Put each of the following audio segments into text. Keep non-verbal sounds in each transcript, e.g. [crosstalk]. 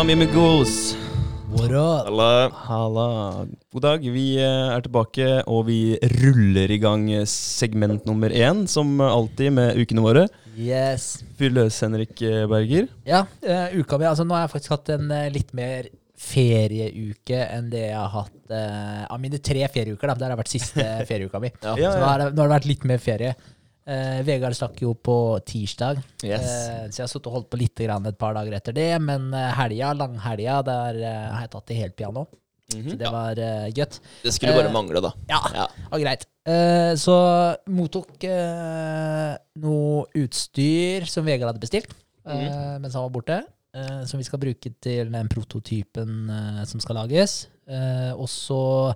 Hola, amigos. What up? Halla. Halla. God dag. Vi eh, er tilbake, og vi ruller i gang eh, segment nummer én, som alltid med ukene våre. Yes. Fyr løs, Henrik eh, Berger. Ja, uh, uka mi Altså, nå har jeg faktisk hatt en uh, litt mer ferieuke enn det jeg har hatt uh, av mine tre ferieuker. da Det har vært siste [laughs] ferieuka mi. Ja. Ja, Så nå har, det, nå har det vært litt mer ferie. Eh, Vegard stakk jo på tirsdag, Yes. eh, så jeg har sittet og holdt på litt grann et par dager etter det. Men eh, helga, langhelga, der eh, har jeg tatt det helt piano. Så det var eh, gøtt. Det skulle bare Eh, mangle, da. Ja, Ja. og greit. Eh, så mottok eh, noe utstyr som Vegard hadde bestilt eh, mens han var borte. eh, som vi skal bruke til den prototypen som skal lages. Eh, og så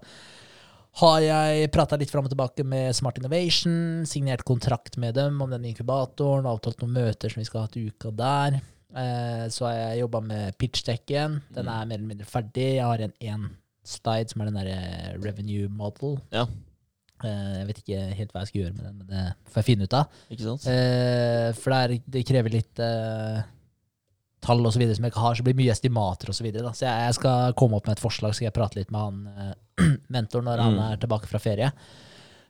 har jeg prata litt fram og tilbake med Smart Innovation, signert kontrakt med dem om den inkubatoren, avtalt noen møter som vi skal ha til uka der. Eh, så har jeg jobba med pitchdekken. Den er mer eller mindre ferdig. Jeg har en én slide som er den derre revenue model. Ja. Eh, jeg vet ikke helt hva jeg skal gjøre med den, men det får jeg finne ut av. Ikke sant? Eh, for det, er, krever litt eh, tall og så videre som jeg ikke har, så blir det mye estimater og så videre. Så jeg, jeg skal komme opp med et forslag, så skal jeg prate litt med han eh, [clears throat] mentoren når han Mm. er tilbake fra ferie.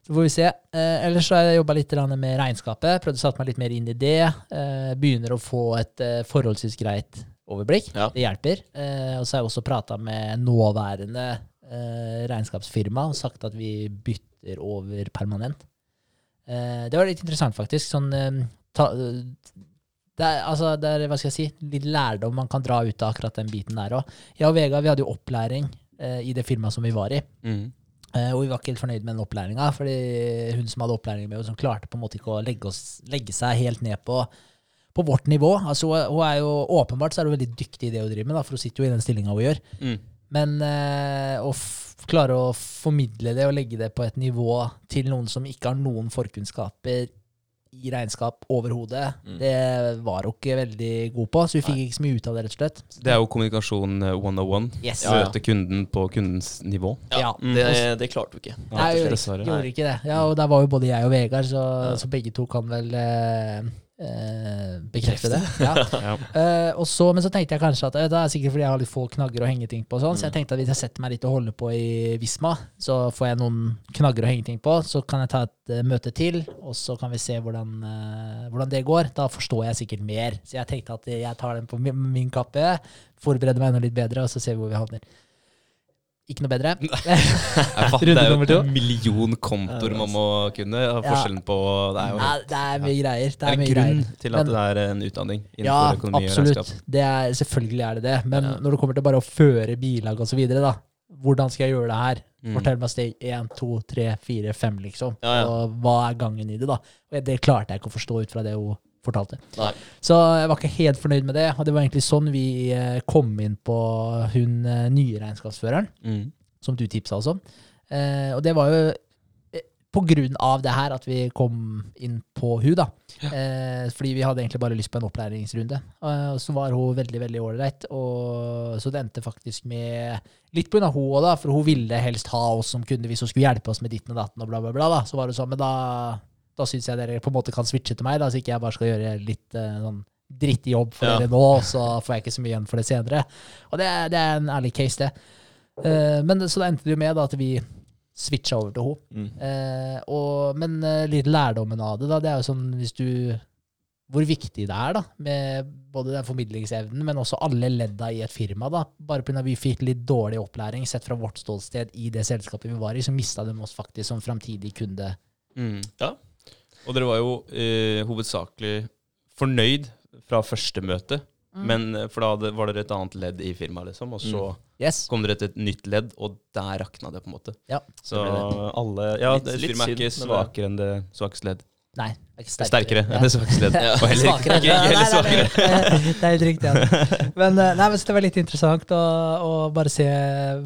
Så får vi se. Eh, ellers har jeg jobba litt med regnskapet. Prøvd å sette meg litt mer inn i det. Eh, begynner å få et eh, forholdsvis greit overblikk. Ja. Det hjelper. Eh, og så har jeg også prata med nåværende eh, regnskapsfirma og sagt at vi bytter over permanent. Eh, det var litt interessant, faktisk. Sånn, ta, det, er, altså, det er hva skal jeg si, litt lærdom man kan dra ut av akkurat den biten der òg. Jeg og Vegard vi hadde jo opplæring eh, i det firmaet som vi var i. Mm. Eh, og vi var ikke helt fornøyd med den opplæringa, fordi hun som hadde opplæring med oss, som klarte på en måte ikke å legge, oss, legge seg helt ned på, på vårt nivå. Altså, hun, er jo åpenbart så er hun veldig dyktig i det hun driver med, da, for hun sitter jo i den stillinga hun gjør. Mm. Men eh, å klare å formidle det og legge det på et nivå til noen som ikke har noen forkunnskaper i regnskap overhodet, Mm. det var hun ikke veldig god på. Så vi fikk ikke så mye ut av det, rett og slett. Det er jo kommunikasjon eh, 101. Yes. Ja, ja. Møte kunden på kundens nivå. Ja. Mm. Det, det klarte du ikke. Nei, Rett gjorde, gjorde ikke det. Ja, og der var jo både jeg og Vegard, så, Ja. så begge to kan vel eh, eh, bekrefte det. Ja. [laughs] Ja. Eh, og så, men så tenkte jeg kanskje at eh, det er sikkert fordi jeg har litt få knagger å henge ting på, sånn, mm. så Mm. jeg tenkte at hvis jeg setter meg litt og holder på i Visma, så får jeg noen knagger å henge ting på, så kan jeg ta et uh, møte til, og så kan vi se hvordan, uh, hvordan det går. Da forstår jeg sikkert mer. Så jeg tenkte at jeg tar den på min, min kappe, forbereder meg enda litt bedre, og så ser vi hvor vi havner. Ikke noe bedre. [laughs] Det er jo en million kontoer man må kunne. Forskjellen på Det er jo Nei, det er mye greier. Det det er mye en grunn greier. til at Men- det er en utdanning innenfor Ja, økonomi og regnskap. Det er, selvfølgelig er det det. Men Ja. når det kommer til bare å føre bilag videre, da. Hvordan skal jeg gjøre det her? Mm. Fortell meg steg én, to, tre, fire, fem, liksom. Ja, ja. Og hva er gangen i det, da? Og det klarte jeg ikke å forstå ut fra det hun fortalte. Nei. Så jeg var ikke helt fornøyd med det. Og det var egentlig sånn vi eh, kom inn på hun eh, nye regnskapsføreren Mm. som du tipsa oss om. Eh, og det var jo eh, på grunn av det her at vi kom inn på hun da. Eh, fordi vi hadde egentlig bare lyst på en opplæringsrunde. Eh, og så var hun veldig, veldig ålreit. Så det endte faktisk med Litt av hun òg, da, for hun ville helst ha oss som kunde hvis hun skulle hjelpe oss med ditten og datten og bla, bla, bla. da. Så var det sånn, men da, da syns jeg dere på en måte kan switche til meg, da, så ikke jeg bare skal gjøre litt eh, sånn drittjobb for Ja. dere nå, så får jeg ikke så mye igjen for det senere. Og det, er- det er en ærlig case, det. Eh, men så da endte det jo med da, at vi switcha over til henne. Mm. Eh, og, men eh, litt lærdommen av det, da, det er jo sånn hvis du Hvor viktig det er, da, med både den formidlingsevnen, men også alle ledda i et firma. da. Bare pga. vi fikk litt dårlig opplæring sett fra vårt ståsted i det selskapet vi var i, så mista de oss faktisk som framtidig kunde. Mm. Ja. Og dere var jo eh, hovedsakelig fornøyd fra første møte. Mm. Men eh, For da hadde, var dere et annet ledd i firmaet, liksom. Og så Yes. kom dere til et nytt ledd, og der rakna det, på en måte. Ja. Så Det det. alle Ja, Litt- litt firmaet er ikke svakere enn det svakeste ledd. Nei, det er ikke Sterkere sterkere enn det svakeste ledd. [laughs] Ja. Og heller Svakere. ikke, ikke heller svakere. Nei, nei, nei, [laughs] det er helt riktig. Ja. Men, eh, nei, men så det var litt interessant å, å bare se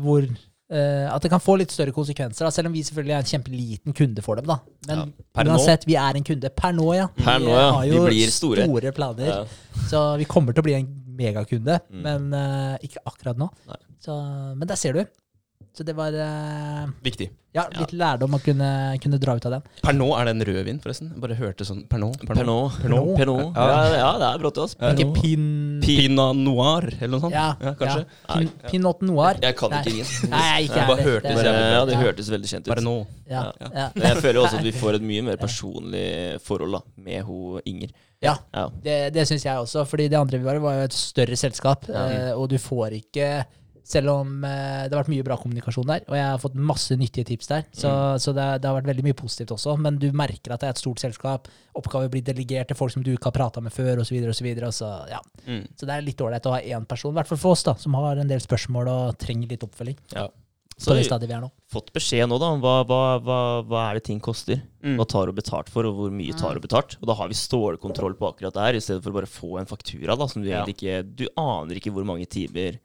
hvor At det kan få litt større konsekvenser, da, selv om vi selvfølgelig er en kjempeliten kunde for dem. da. Men Ja, uansett, nå. vi er en kunde per nå, ja. Per vi nå, ja. har Vi jo blir store. planer. Ja. Så vi kommer til å bli en megakunde, Mm. men uh, ikke akkurat nå. Så, men der ser du. Så det var eh, Viktig. ja, litt lærdom å kunne, kunne dra ut av den. Per nå er det en rødvin, forresten. Jeg bare hørte sånn Per nå. Pernod. Pernod. Pernod. Ja. Ja, ja, det er brått, altså. Ikke pin... Pinot noir, eller noe sånt? Ja, kanskje? Ja. Pin, Pinot noir. Jeg kan ikke vin. Nei, [laughs] ikke Jeg bare heller. hørte Det- ja, det hørtes veldig kjent ut. Bare nå. Ja, Ja. Men jeg føler også at vi [laughs] får et mye mer personlig forhold da, med ho Inger. ja. Ja. Det, det syns jeg også, fordi det andre vi var var jo et større selskap. eh, og du får ikke Selv om eh, det har vært mye bra kommunikasjon der, og jeg har fått masse nyttige tips der, så, så det, det har vært veldig mye positivt også. Men du merker at det er et stort selskap. Oppgaver blir delegert til folk som du ikke har prata med før, osv. Så, videre, og så, og så, ja. Mm. så det er litt ålreit å ha én person, i hvert fall for oss, da, som har en del spørsmål og trenger litt oppfølging. Ja. Så vi har fått beskjed nå da om hva, hva, hva, hva er det ting koster. Mm. Hva tar du betalt for, og hvor mye tar du betalt? Og da har vi stålkontroll på akkurat det her, i stedet for å bare få en faktura. da, som Du Ja. egentlig ikke, du aner ikke hvor mange timer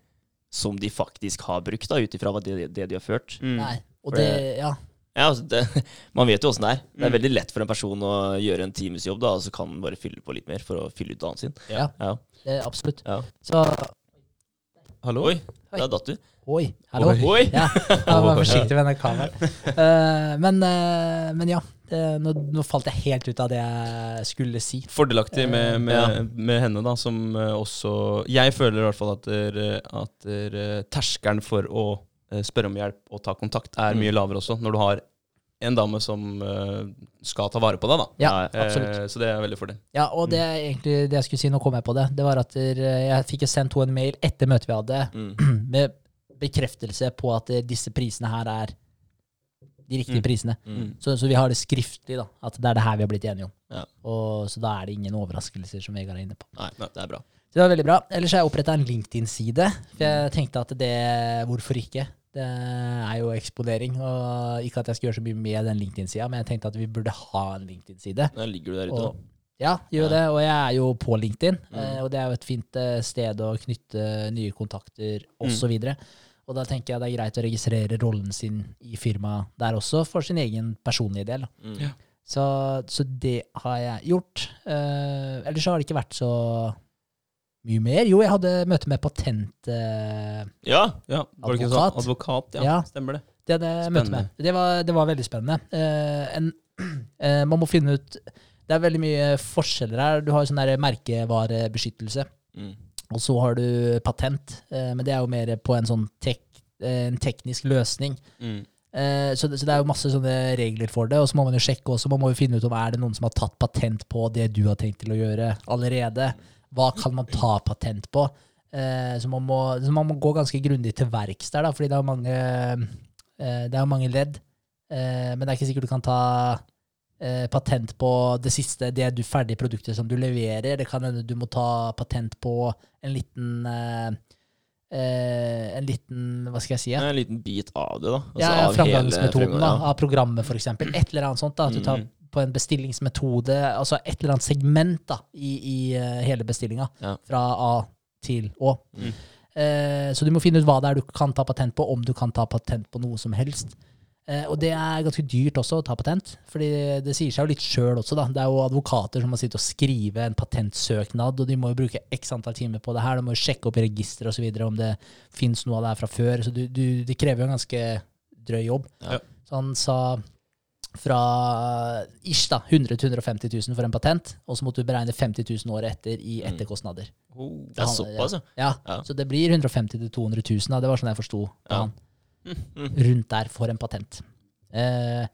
som de faktisk har brukt, da, ut ifra det, det de har ført. Mm. Nei. Og det, det- ja. Ja, altså det, [laughs] Man vet jo åssen det er. Det er Mm. veldig lett for en person å gjøre en times jobb, da, og så kan man bare fylle på litt mer for å fylle ut dagen sin. Ja. Ja. Det, absolutt. Ja. Så Hallo? Oi, der datt du. Oi. Hallo. Oi. Oi! Ja, jeg var forsiktig med den kameraet. Uh, men, uh, men ja. Det, nå, nå falt jeg helt ut av det jeg skulle si. Fordelaktig med, med, Ja. med henne, da, som eh, også Jeg føler i hvert fall at, der, at der, eh, terskelen for å eh, spørre om hjelp og ta kontakt er Mm. mye lavere også, når du har en dame som uh, skal ta vare på deg. da. Ja, absolutt. Uh, så det er veldig fordel. Ja, og det er egentlig det jeg skulle si, nå kom jeg på det. Det var at der, eh, jeg fikk sendt henne en mail etter møtet vi hadde, Mm. [clears throat] med bekreftelse på at disse prisene her er de riktige Mm. prisene. Mm. Så, så vi har det skriftlig, da. At det er det her vi har blitt enige om. Ja. Og, så da er det ingen overraskelser, som Vegard er inne på. Nei, det er bra. Så det var veldig bra. Ellers har jeg oppretta en LinkedIn-side. For jeg tenkte at det Hvorfor ikke? Det er jo eksponering. Og ikke at jeg skal gjøre så mye med den LinkedIn-sida, men jeg tenkte at vi burde ha en LinkedIn-side. Der ligger du der ute Og, nå. ja, gjør Ja. det. Og jeg er jo på LinkedIn, Mm. eh, og det er jo et fint eh, sted å knytte nye kontakter osv. Og da tenker jeg det er greit å registrere rollen sin i firmaet der også, for sin egen personlige del. Mm. Ja. Så, så det har jeg gjort. Eh, ellers så har det ikke vært så mye mer. Jo, jeg hadde møte med patent... eh, Ja. Ja, var det ikke Advokat. sånn? Advokat, ja. Ja. Stemmer det. det hadde jeg møte med. Det var, det var veldig spennende. Eh, en, [clears throat] eh, man må finne ut Det er veldig mye forskjeller her. Du har sånn der merkevarebeskyttelse, Mm. og så har du patent. eh, men det er jo mer på en sånn tek, eh, en teknisk løsning. Mm. Eh, Så det, så det er jo masse sånne regler for det, og så må man jo sjekke også. Man må jo finne ut om er det noen som har tatt patent på det du har tenkt til å gjøre allerede. Hva kan man ta patent på? Eh, Så man må, så man må gå ganske grundig til verks der, da, fordi det er mange, eh, det er mange ledd. Eh, Men det er ikke sikkert du kan ta eh, patent på det siste, det du ferdige produktet som du leverer. Det kan hende du må ta patent på en liten En liten Hva skal jeg si? Ja? En liten bit av det, da. Altså Ja, ja, framgangsmetoden da, av programmet, for eksempel. Et eller annet sånt. da, At du tar Mm. På en bestillingsmetode, altså et eller annet segment da, i, i eh, hele bestillinga. Ja. Fra A til Å. Mm. Eh, så du må finne ut hva det er du kan ta patent på, om du kan ta patent på noe som helst. Eh, og det er ganske dyrt også å ta patent, fordi det sier seg jo litt sjøl også. da. Det er jo advokater som må sitte og skrive en patentsøknad, og de må jo bruke x antall timer på det her. De må jo sjekke opp i register osv. om det fins noe av det her fra før. Så du, du, det krever jo en ganske drøy jobb. Ja. Så han sa fra ish da, 100 til 150 000 for en patent, og så måtte du beregne 50 000 året etter i Mm. etterkostnader. Oh. Det er såpass, ja. Ja, Ja. Så det blir 150 000-200 000, da. det var sånn jeg forsto Ja. han. Mm. Rundt der for en patent. Eh,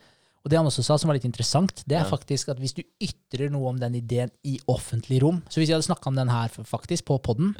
og det han også sa, som var litt interessant, det er Ja. faktisk at hvis du ytrer noe om den ideen i offentlig rom Så hvis jeg hadde snakka om den her faktisk på poden,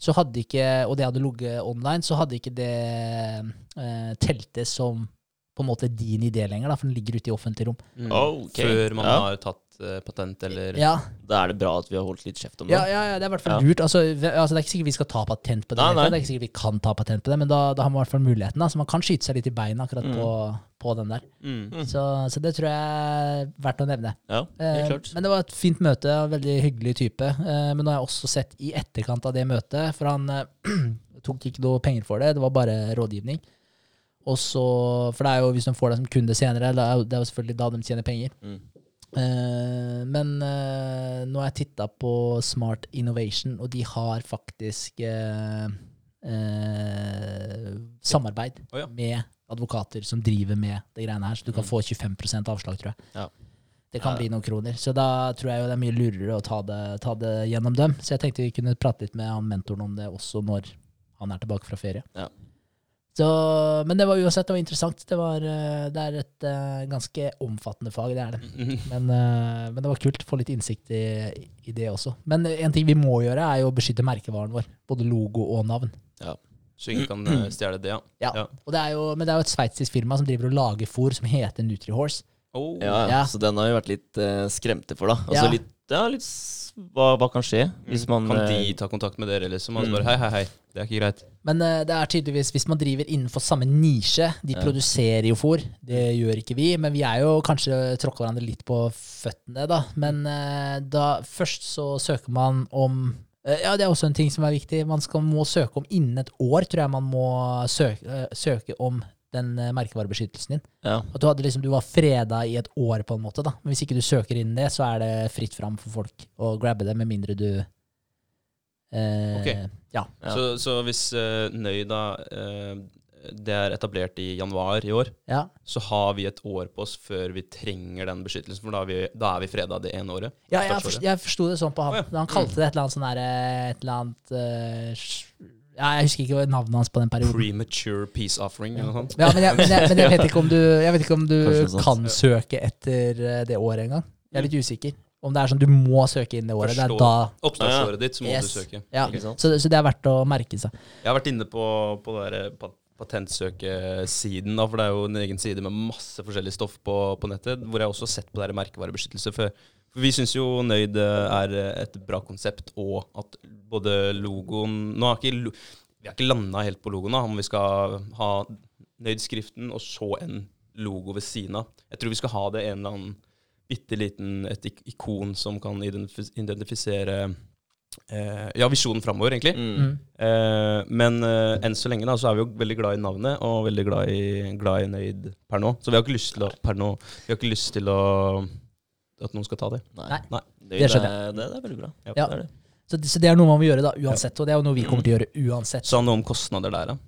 så hadde ikke, og det hadde ligget online, så hadde ikke det eh, teltet som på en måte din idé lenger, da, for den ligger ute i offentlig rom. Mm. Okay. Før man Ja. har tatt eh, patent, eller Ja, Da er det bra at vi har holdt litt kjeft om det. ja, ja, ja det er i hvert fall Ja. lurt. Altså, altså, det er ikke sikkert vi skal ta patent på det, Nei, nei. det er ikke sikkert vi kan ta patent på det, men da, da har man i hvert fall muligheten. Da, så man kan skyte seg litt i beina akkurat Mm. på, på den der. Mm. Mm. Så, så det tror jeg er verdt å nevne. Ja, Eh, helt klart. Men det var et fint møte, og veldig hyggelig type. Eh, men nå har jeg også sett i etterkant av det møtet, for han eh, [clears throat] tok ikke noe penger for det, det var bare rådgivning. Og så, For det er jo hvis de får deg som kunde senere, det er jo- det er jo selvfølgelig da de tjener penger. Mm. Uh, men uh, nå har jeg titta på Smart Innovation, og de har faktisk uh, samarbeid oh, ja. med advokater som driver med det greiene her, så du kan Mm. få 25% avslag, tror jeg. Ja. Det kan Ja. bli noen kroner. Så da tror jeg jo det er mye lurere å ta det, ta det gjennom dem. Så jeg tenkte vi kunne prate litt med han mentoren om det også når han er tilbake fra ferie. Ja. Så, men det var uansett det var interessant. Det, var, eh, det er et uh, ganske omfattende fag, det er det. [laughs] Men, uh, men det var kult å få litt innsikt i, i det også. Men en ting vi må gjøre, er jo å beskytte merkevaren vår. Både logo og navn. Ja, Så ingen kan stjele det, ja. Ja. Ja. Det jo, men det er jo et sveitsisk firma som driver og lager fôr som heter Nutrihorse. Oh. Ja, ja. Så den har vi vært litt uh, skremte for, da. Altså Ja. litt, ja, litt hva, hva kan skje hvis man Kan eh, de ta kontakt med dere, liksom? Og så Mm. bare hei, hei, hei, det er ikke greit. Men uh, det er tydeligvis, hvis man driver innenfor samme nisje De Ja. produserer jo fôr, det gjør ikke vi. Men vi er jo kanskje tråkka hverandre litt på føttene, da. Men uh, da først så søker man om eh, Ja, det er også en ting som er viktig. Man skal, må søke om innen et år, tror jeg man må søke, eh, søke om den eh, merkevarebeskyttelsen din. Ja. At du, hadde liksom, du var freda i et år, på en måte. da Men hvis ikke du søker inn det, så er det fritt fram for folk å grabbe det, med mindre du eh, Ok. Ja. Ja. Så, så hvis uh, Nøy da uh, det er etablert i januar i år, ja. så har vi et år på oss før vi trenger den beskyttelsen, for da er vi, da er vi freda det ene året. Ja, jeg, forst, jeg forsto det sånn på han. Oh, ja. Han kalte det et eller annet sånn derre Et eller annet sj- ja, Jeg husker ikke navnet hans på den perioden. Premature peace offering eller noe sånt. Ja, men, jeg, men, jeg, men jeg vet ikke om du, jeg vet ikke om du kan sånn. søke etter eh, det året engang. Jeg er litt usikker. Om det er sånn du må søke inn det året. Det er da Oppstartsåret ditt, så må Yes. du søke. ja. Så, så det er verdt å merke seg. Jeg har vært inne på, på det der pat patentsøkesiden, da, for det er jo en egen side med masse forskjellig stoff på, på nettet, hvor jeg også har sett på det her merkevarebeskyttelse For, For vi syns jo Nøyd eh, er et bra konsept, og at både logoen Nå har ikke, vi har ikke landa helt på logoen, da, om vi skal ha Nøyd-skriften og så en logo ved siden av. Jeg tror vi skal ha det en eller annen bitte liten ikon som kan identifis identifisere eh, ja, visjonen framover, egentlig. Mm. Mm. Eh, men eh, enn så lenge da, så er vi jo veldig glad i navnet og veldig glad i, glad i Nøyd per nå. Så vi har ikke lyst til å, per nå, vi har ikke lyst til å, at noen skal ta det. Nei. Nei. Nei. Det, Det skjønner jeg. det, det er veldig bra. Ja. Ja. Det er det. Så, det- så det er noe man må gjøre da, uansett. Og det er jo noe vi kommer til å gjøre uansett. Sa han noe om kostnader der, da?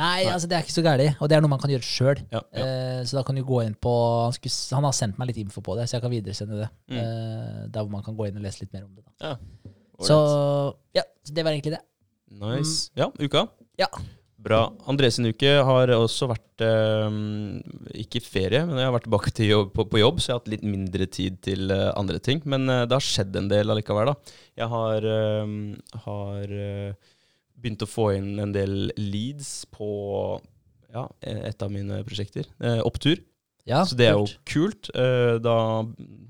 Nei, altså det er ikke så gærent. Og det er noe man kan gjøre sjøl. Ja, ja. Eh, så da kan du gå inn på han, skulle, han har sendt meg litt info på det, så jeg kan videresende det. Mm. Eh, der hvor man kan gå inn og lese litt mer om det. Da. Ja. Så ja, så det var egentlig det. Nice. Ja, uka. Ja. Bra. Andres sin uke har også vært eh, ikke ferie, men jeg har vært tilbake til jobb, på, på jobb, så jeg har hatt litt mindre tid til eh, andre ting. Men eh, det har skjedd en del allikevel, da. Jeg har, eh, har eh, begynt å få inn en del leads på ja, et av mine prosjekter. Eh, opptur. Ja, så det er jo kult. Eh, da,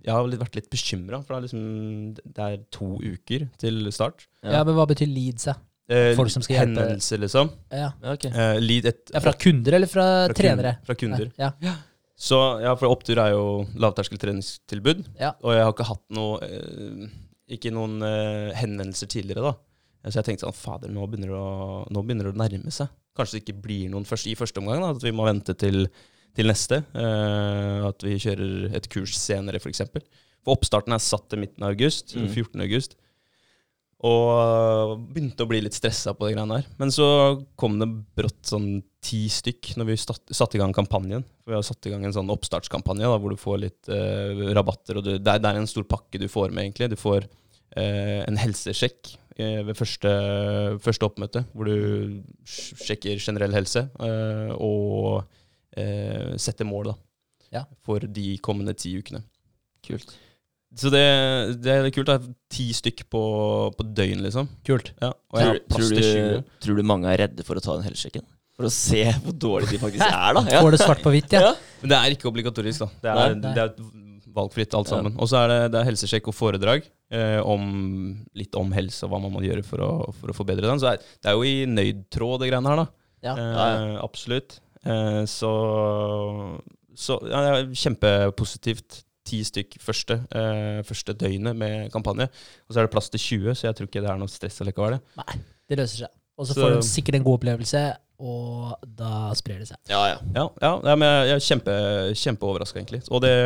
jeg har vært litt bekymra, for det er, liksom, det er to uker til start. ja. men hva betyr leads, da? Eh, Folk som skal hjelpe- Henvendelser, liksom. Ja. Ja, ok. Eh, lead et, ja, fra kunder eller fra, fra kun- trenere? Fra kunder. Ja. Så ja, for Opptur er jo lavterskeltreningstilbud. Ja. Og jeg har ikke hatt noe eh, Ikke noen henvendelser tidligere, da. Så jeg tenkte sånn Fader, nå begynner det å, nå begynner det å nærme seg. Kanskje det ikke blir noen først, i første omgang. da, At vi må vente til, til neste. eh, at vi kjører et kurs senere, f.eks. For, eksempel. for oppstarten er satt til midten av august. Mm. 14. august. Og øh, begynte å bli litt stressa på de greiene her. Men så kom det brått sånn ti stykk når vi satt- i gang kampanjen. For vi har satt i gang en sånn oppstartskampanje da, hvor du får litt eh, rabatter. Og du, det, er, det er en stor pakke du får med, egentlig. Du får eh, en helsesjekk eh, ved første, første oppmøte, hvor du sjekker generell helse eh, og eh, sette mål da, Ja. for de kommende ti ukene. Kult. Så det, det er kult. Det er ti stykk på, på døgn, liksom. Kult. Ja, og jeg Tror, tror, du, tror du mange er redde for å ta den helsesjekken? For å se hvor dårlig de faktisk [laughs] er, da? Ja. Får det svart på hvitt, ja. [laughs] Ja. Men det er ikke obligatorisk, da. Det er, Nei. det er valgfritt alt Ja. sammen. Og så er det, det er helsesjekk og foredrag eh, om litt om helse og hva man må gjøre for å, for å forbedre den. Så er, det er jo i nøyd-tråd, det greiene her, da. Ja. Eh, Ja, Absolutt. Eh, så så ja, det er kjempepositivt. Ti stykk første, eh, første døgnet med kampanje. Og så er det plass til 20, så jeg tror ikke det er noe stress allikevel. det. Nei, det løser seg. Og så får du sikkert en god opplevelse, og da sprer det seg. Ja, ja. Ja, ja, ja men jeg er kjempe, kjempeoverraska, egentlig. Og det,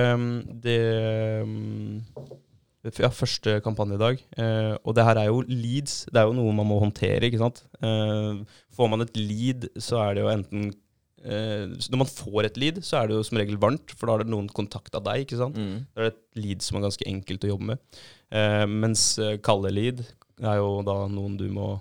det Ja, første kampanjedag. Eh, og det her er jo leads. Det er jo noe man må håndtere, ikke sant. Eh, får man et lead, så er det jo enten Når man får et lead, så er det jo som regel varmt, for da har det noen kontakta deg. ikke sant? Mm. Da er det et lead som er ganske enkelt å jobbe med. Eh, mens eh, kalde lead er jo da noen du må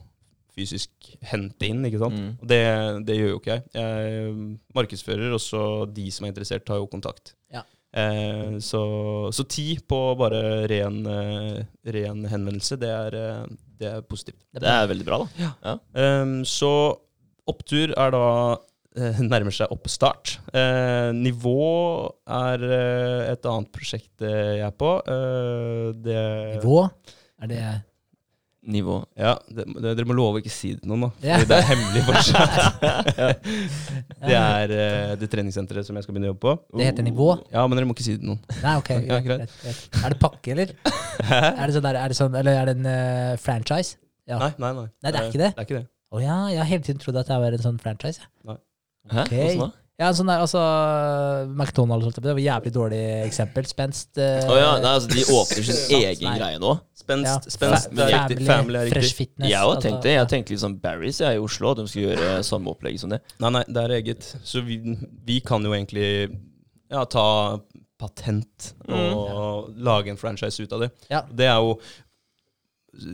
fysisk hente inn, ikke sant. Mm. Det, det gjør jo ikke jeg. Jeg markedsfører, og så de som er interessert, tar jo kontakt. Ja. Eh, så, så ti på bare ren, eh, ren henvendelse, det er, eh, det er positivt. Det er veldig bra, da. Ja. Ehm, så opptur er da eh, nærmer seg oppstart. Eh, nivå er eh, et annet prosjekt eh, jeg er på. Eh, det, Nivå? Er det Nivå. Ja, det, det, dere må love å ikke si det til noen, da. Ja. Det er hemmelig fortsatt. [laughs] det er eh, det treningssenteret som jeg skal begynne å jobbe på. Det heter nivå? Ja, men dere må ikke si det til noen. Nei, ok. Ja, greit. Er det pakke, eller? Er det sånn, der, er det sånn Eller er det en uh, franchise? Ja. Nei, nei, nei. Nei, det er Eh, ikke det? Det er ikke det. Å ja, jeg har hele tiden trodd at det var en sånn franchise. jeg. Hæ? Okay. Åssen da? Ja, sånn der, altså McDonald's, holdt jeg på, det var et jævlig dårlig eksempel. Spenst eh, Å ja, nei, altså De [laughs] åpner sin egen Nei. greie nå. Spenst, ja, spenst fa- det er riktig. Family er Fresh riktig. fitness. Jeg har altså, tenkte Jeg tenkte liksom Barry's jeg er i Oslo, og de skulle gjøre samme opplegg som det. Nei, nei, det er eget. Så vi, vi kan jo egentlig ja, ta patent og lage en franchise ut av det. Ja. Det er jo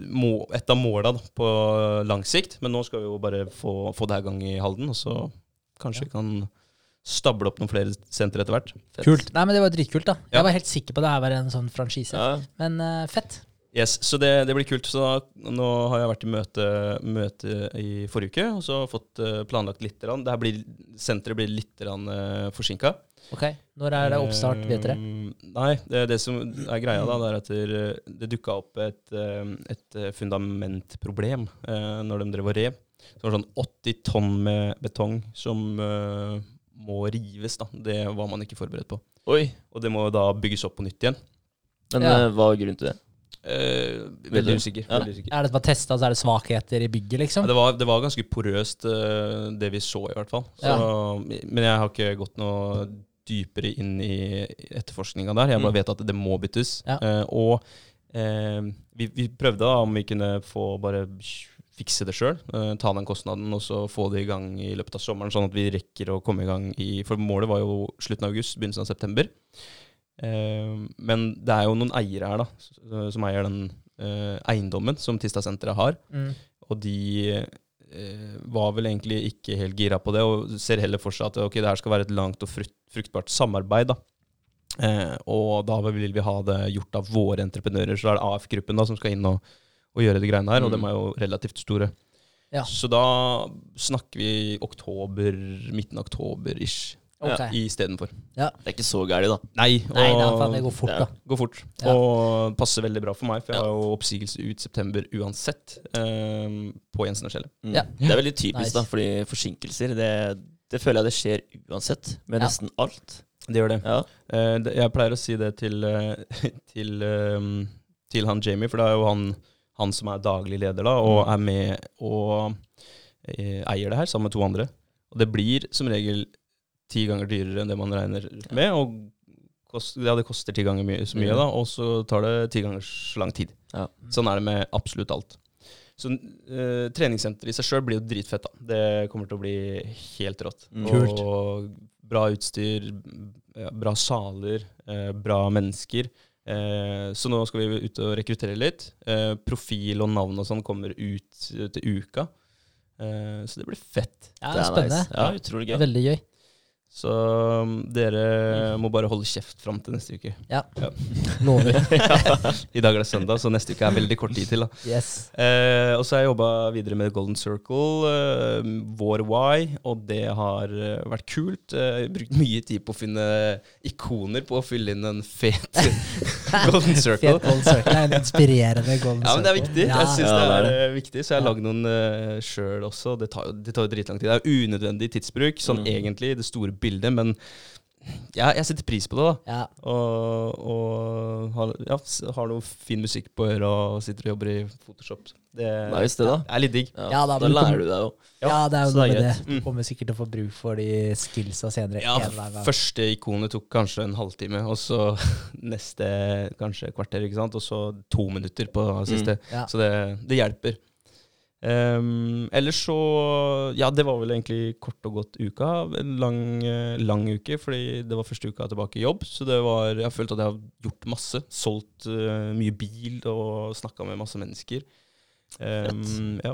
må, et av måla da, på lang sikt, men nå skal vi jo bare få, få det her gang i Halden, og så kanskje vi kan stable opp noen flere sentre etter hvert. Fett. Kult. Nei, men det var dritkult, da. Ja. Jeg var helt sikker på det her var en sånn franchise. Ja. Men uh, fett. Yes, så det, det blir kult. Så da, nå har jeg vært i møte, møte i forrige uke, og så fått eh, planlagt litt. grann. Det her blir, senteret blir litt uh, forsinka. Ok, Når er det oppstart, vet dere? Eh, Nei, det, det som er greia, da, det er at det, det dukka opp et, eh, et eh, fundamentproblem eh, når de drev og rev. Så det var sånn 80 tonn med betong som uh, må rives. da. Det var man ikke forberedt på. Oi. Og det må da bygges opp på nytt igjen. Men Ja. eh, hva er grunnen til det? Uh, veldig usikker. Ja. Veldig usikker. Er det bare testa, så er det svakheter i bygget, Ja, liksom? det, var, det var ganske porøst, det vi så, i hvert fall. Så, Men jeg har ikke gått noe dypere inn i etterforskninga der. Jeg bare Mm. vet at det må byttes. Ja. Eh, og eh, vi, vi prøvde da om vi kunne få bare fikse det sjøl. ta den kostnaden og så få det i gang i løpet av sommeren, sånn at vi rekker å komme i gang i For målet var jo slutten av august, begynnelsen av september. Uh, men det er jo noen eiere her da, som eier den eh, eiendommen som Tista-senteret har. Mm. Og de eh, var vel egentlig ikke helt gira på det, og ser heller for seg at ok, det her skal være et langt og frukt, fruktbart samarbeid. da. Eh, og da vil vi ha det gjort av våre entreprenører. Så er det AF-gruppen da som skal inn og, og gjøre de greiene her, og Mm. de er jo relativt store. Ja. Så da snakker vi oktober, midten av oktober-ish Ok. istedenfor. Det er ikke så gærent, da. Nei, Nei, da, og faen, det går fort, Ja. da. går fort. Ja. Og passer veldig bra for meg, for jeg Ja. har jo oppsigelse ut september uansett Um, på Jensen og Skjellet. Mm. Ja. Det er veldig typisk, Nice. da, fordi forsinkelser det, det føler jeg det skjer uansett, med Ja. nesten alt. Det gjør det. Ja. Eh, det- jeg pleier å si det til, eh, [laughs] til, um, til han Jamie, for det er jo han, han som er daglig leder da, og Mm. er med og eh, eier det her sammen med to andre. Og det blir som regel ti ganger dyrere enn det man regner med, og kost, ja, det koster ti ganger mye, så mye, Mm. da, og så tar det ti ganger så lang tid. Ja. Sånn er det med absolutt alt. Så eh, treningssenteret i seg sjøl blir jo dritfett. da. Det kommer til å bli helt rått. Mm. Kult. Og bra utstyr, bra saler, eh, bra mennesker. Eh, så nå skal vi ut og rekruttere litt. Eh, profil og navn og sånn kommer ut til uka. Eh, så det blir fett. Ja, Det er spennende. nice. Ja, utrolig gøy. veldig gøy. Så um, dere må bare holde kjeft fram til neste uke. Lover. [laughs] [laughs] I dag er det søndag, så neste uke er veldig kort tid til. da. Yes. Eh, og så har jeg jobba videre med Golden Circle, eh, vår Why, og det har eh, vært kult. Eh, brukt mye tid på å finne ikoner på å fylle inn en fet [laughs] Golden Circle. Fet Golden Circle. Er en inspirerende Golden Circle. Ja, men det er viktig. Ja. Jeg synes Ja, det det er eh, viktig, så jeg har Ja. lagd noen uh, sjøl også. Det tar, jo, det tar jo dritlang tid. Det er unødvendig tidsbruk, sånn Mm. egentlig, det store bildet, men ja, jeg setter pris på det, da. Ja. Og, og har, ja, har noe fin musikk på øret og sitter og jobber i Photoshop. Det, Nice, det, da. det er litt digg. Ja, Ja, da, da lærer du deg jo. Ja, det er jo noe med det. Du kommer sikkert til å få bruk for de skillsa senere. Ja. Første ikonet tok kanskje en halvtime, og så [laughs] neste kanskje kvarter, ikke sant? og så to minutter på siste. Ja. Så det, det hjelper. Um, ellers så Ja, det var vel egentlig kort og godt uka. En lang, eh, lang uke, fordi det var første uka tilbake i jobb. Så det var Jeg har følt at jeg har gjort masse. Solgt uh, mye bil og snakka med masse mennesker. Um, ja,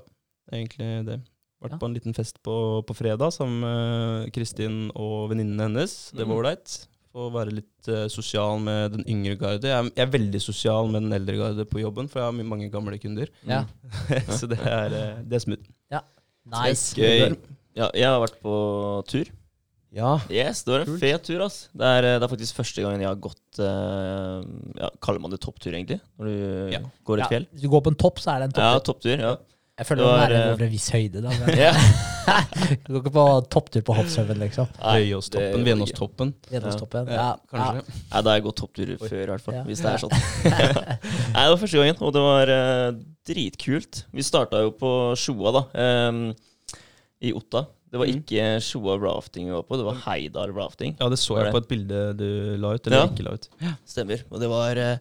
egentlig det. Vært Ja. på en liten fest på, på fredag sammen med Kristin og venninnene hennes. Det var Mhm. ålreit. Få være litt uh, sosial med den yngre garde. Jeg, er- jeg er veldig sosial med den eldre garde på jobben, for jeg har my- mange gamle kunder. Ja. [laughs] så det er, uh, det er smooth. Nice. Gøy. Ja, jeg har vært på tur. Ja. Yes, det var en Kult. fet tur, ass. Det er, det er faktisk første gangen jeg har gått eh, ja, Kaller man det topptur, egentlig? Når du Ja. går et Ja, fjell? hvis du går på en topp, så er det en Ja, topptur. topptur. ja. Jeg føler det er eh, over en viss høyde, da. Men ja. [laughs] du går ikke på topptur på Hoppshaugen, liksom. Høyåstoppen, ikke. Venåstoppen. Gjennomstoppen. Ja, Ja, kanskje. Nei, da har jeg gått topptur før, i hvert fall. Ja. Hvis det er sånn. [laughs] Nei, det var første gangen, og det var uh, dritkult. Vi starta jo på Sjoa, da. Um, I Otta. Det var Mm. ikke Sjoa rafting vi var på, det var Heidar rafting. Ja, det så jeg på et bilde du la ut, eller Ja. ikke la ut. Stemmer. Og det var eh,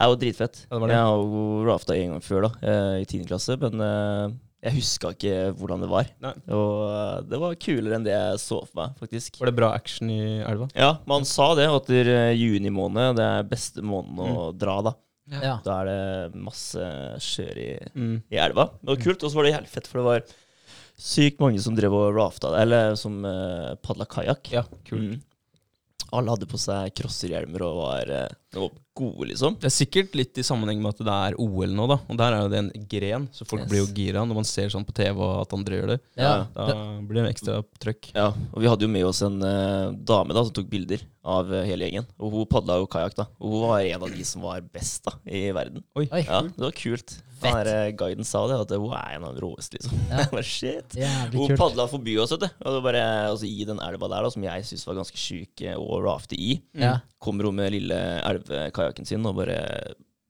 er jo dritfett. Ja, det var det. Jeg har jo rafta en gang før, da, eh, i 10. klasse, men eh, jeg huska ikke hvordan det var. Nei. Og eh, det var kulere enn det jeg så for meg, faktisk. Var det bra action i elva? Ja, man sa det, at etter juni måned det er beste måneden å Mm. dra, da. ja. Da er det masse skjør i, Mm. i elva. Det var kult, og så var det jævlig fett, for det var sykt mange som drev og rafta, eller som uh, padla kajakk. Ja, kult. Mm. Alle hadde på seg crosserhjelmer og var, eh, var gode, liksom. Det er sikkert litt i sammenheng med at det er OL nå, da. Og der er jo det en gren, så folk Yes. blir jo gira når man ser sånn på TV og at andre gjør det. Ja. Da blir det ekstra trøkk. Ja, og vi hadde jo med oss en uh, dame da som tok bilder av eh, hele gjengen. Og hun padla jo kajakk, da. Og hun var en av de som var best da i verden. Oi. Ja, det var kult. Fett. Den der, eh, guiden sa det, at hun er en av de råeste, liksom. Ja. [laughs] Bare, shit. Jævlig Hun padla forbi oss, vet du. Og det bare altså, i den elva der, da, som jeg syns var ganske sjuk eh, å rafte i, Ja. kommer hun med lille elvekajakken sin og bare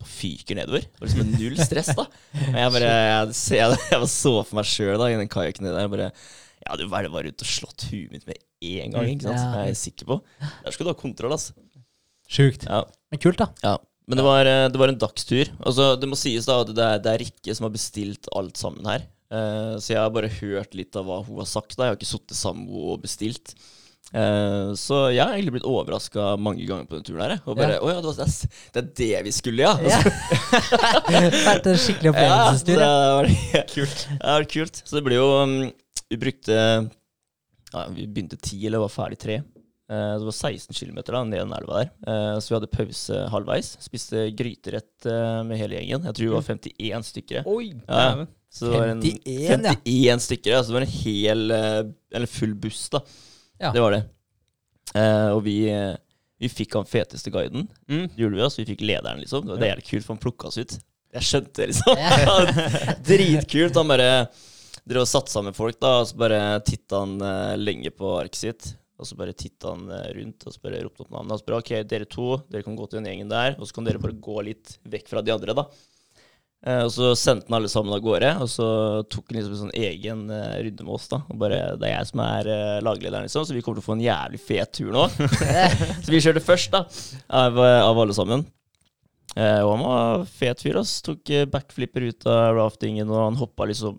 fyker nedover. Det var liksom null stress, da. Og jeg bare [laughs] jeg, jeg, jeg så for meg sjøl i den kajakken der. Bare Jeg hadde bare vært ute og slått huet mitt med en gang, ikke sant. Ja. Jeg er sikker på. Der skal du ha kontroll, altså. Sjukt. Ja. Men kult, da. Ja. Men det var, eh, det var en dagstur. Altså, det må sies da at det er, det er Rikke som har bestilt alt sammen her. Uh, så jeg har bare hørt litt av hva hun har sagt. da Jeg har ikke sittet sammen med henne og bestilt. Eh, så jeg har egentlig blitt overraska mange ganger på den turen her. Og bare Ja. oh, ja, det, var, det, er, det er det vi skulle, ja! Ja. [laughs] Vært en skikkelig opplevelsestur. Ja, det var kult. Det var kult. Så det ble jo um, Vi brukte ja, Vi begynte ti, eller var ferdig tre. Eh, det var 16 km ned den elva der. Eh, så vi hadde pause halvveis. Spiste gryterett eh, med hele gjengen. Jeg tror vi var 51 stykker. Oi! Ja. Så det var en 51, ja. 51 stykker. Altså det var en hel Eller full buss, da. Ja. Det var det. Eh, og vi, vi fikk han feteste guiden. Mm. Det gjorde vi, altså. Vi fikk lederen, liksom. Det var jævlig kult, for han plukka oss ut. Jeg skjønte det, liksom. [laughs] Dritkult. Han bare drev og satte sammen folk, da, og så bare titta han uh, lenge på arket sitt. Og så bare titta han eh, rundt og så bare ropte opp navnet. Og så bare OK, dere to, dere kan gå til den gjengen der, og så kan dere bare gå litt vekk fra de andre, da. Eh, og så sendte han alle sammen av gårde, og så tok han liksom en sånn egen eh, runde med oss. da Og bare, Det er jeg som er laglederen, liksom, så vi kommer til å få en jævlig fet tur nå. [laughs] så vi kjørte først, da, av, av alle sammen. Og han var fet fyr. ass Tok backflipper ut av raftingen, og han hoppa liksom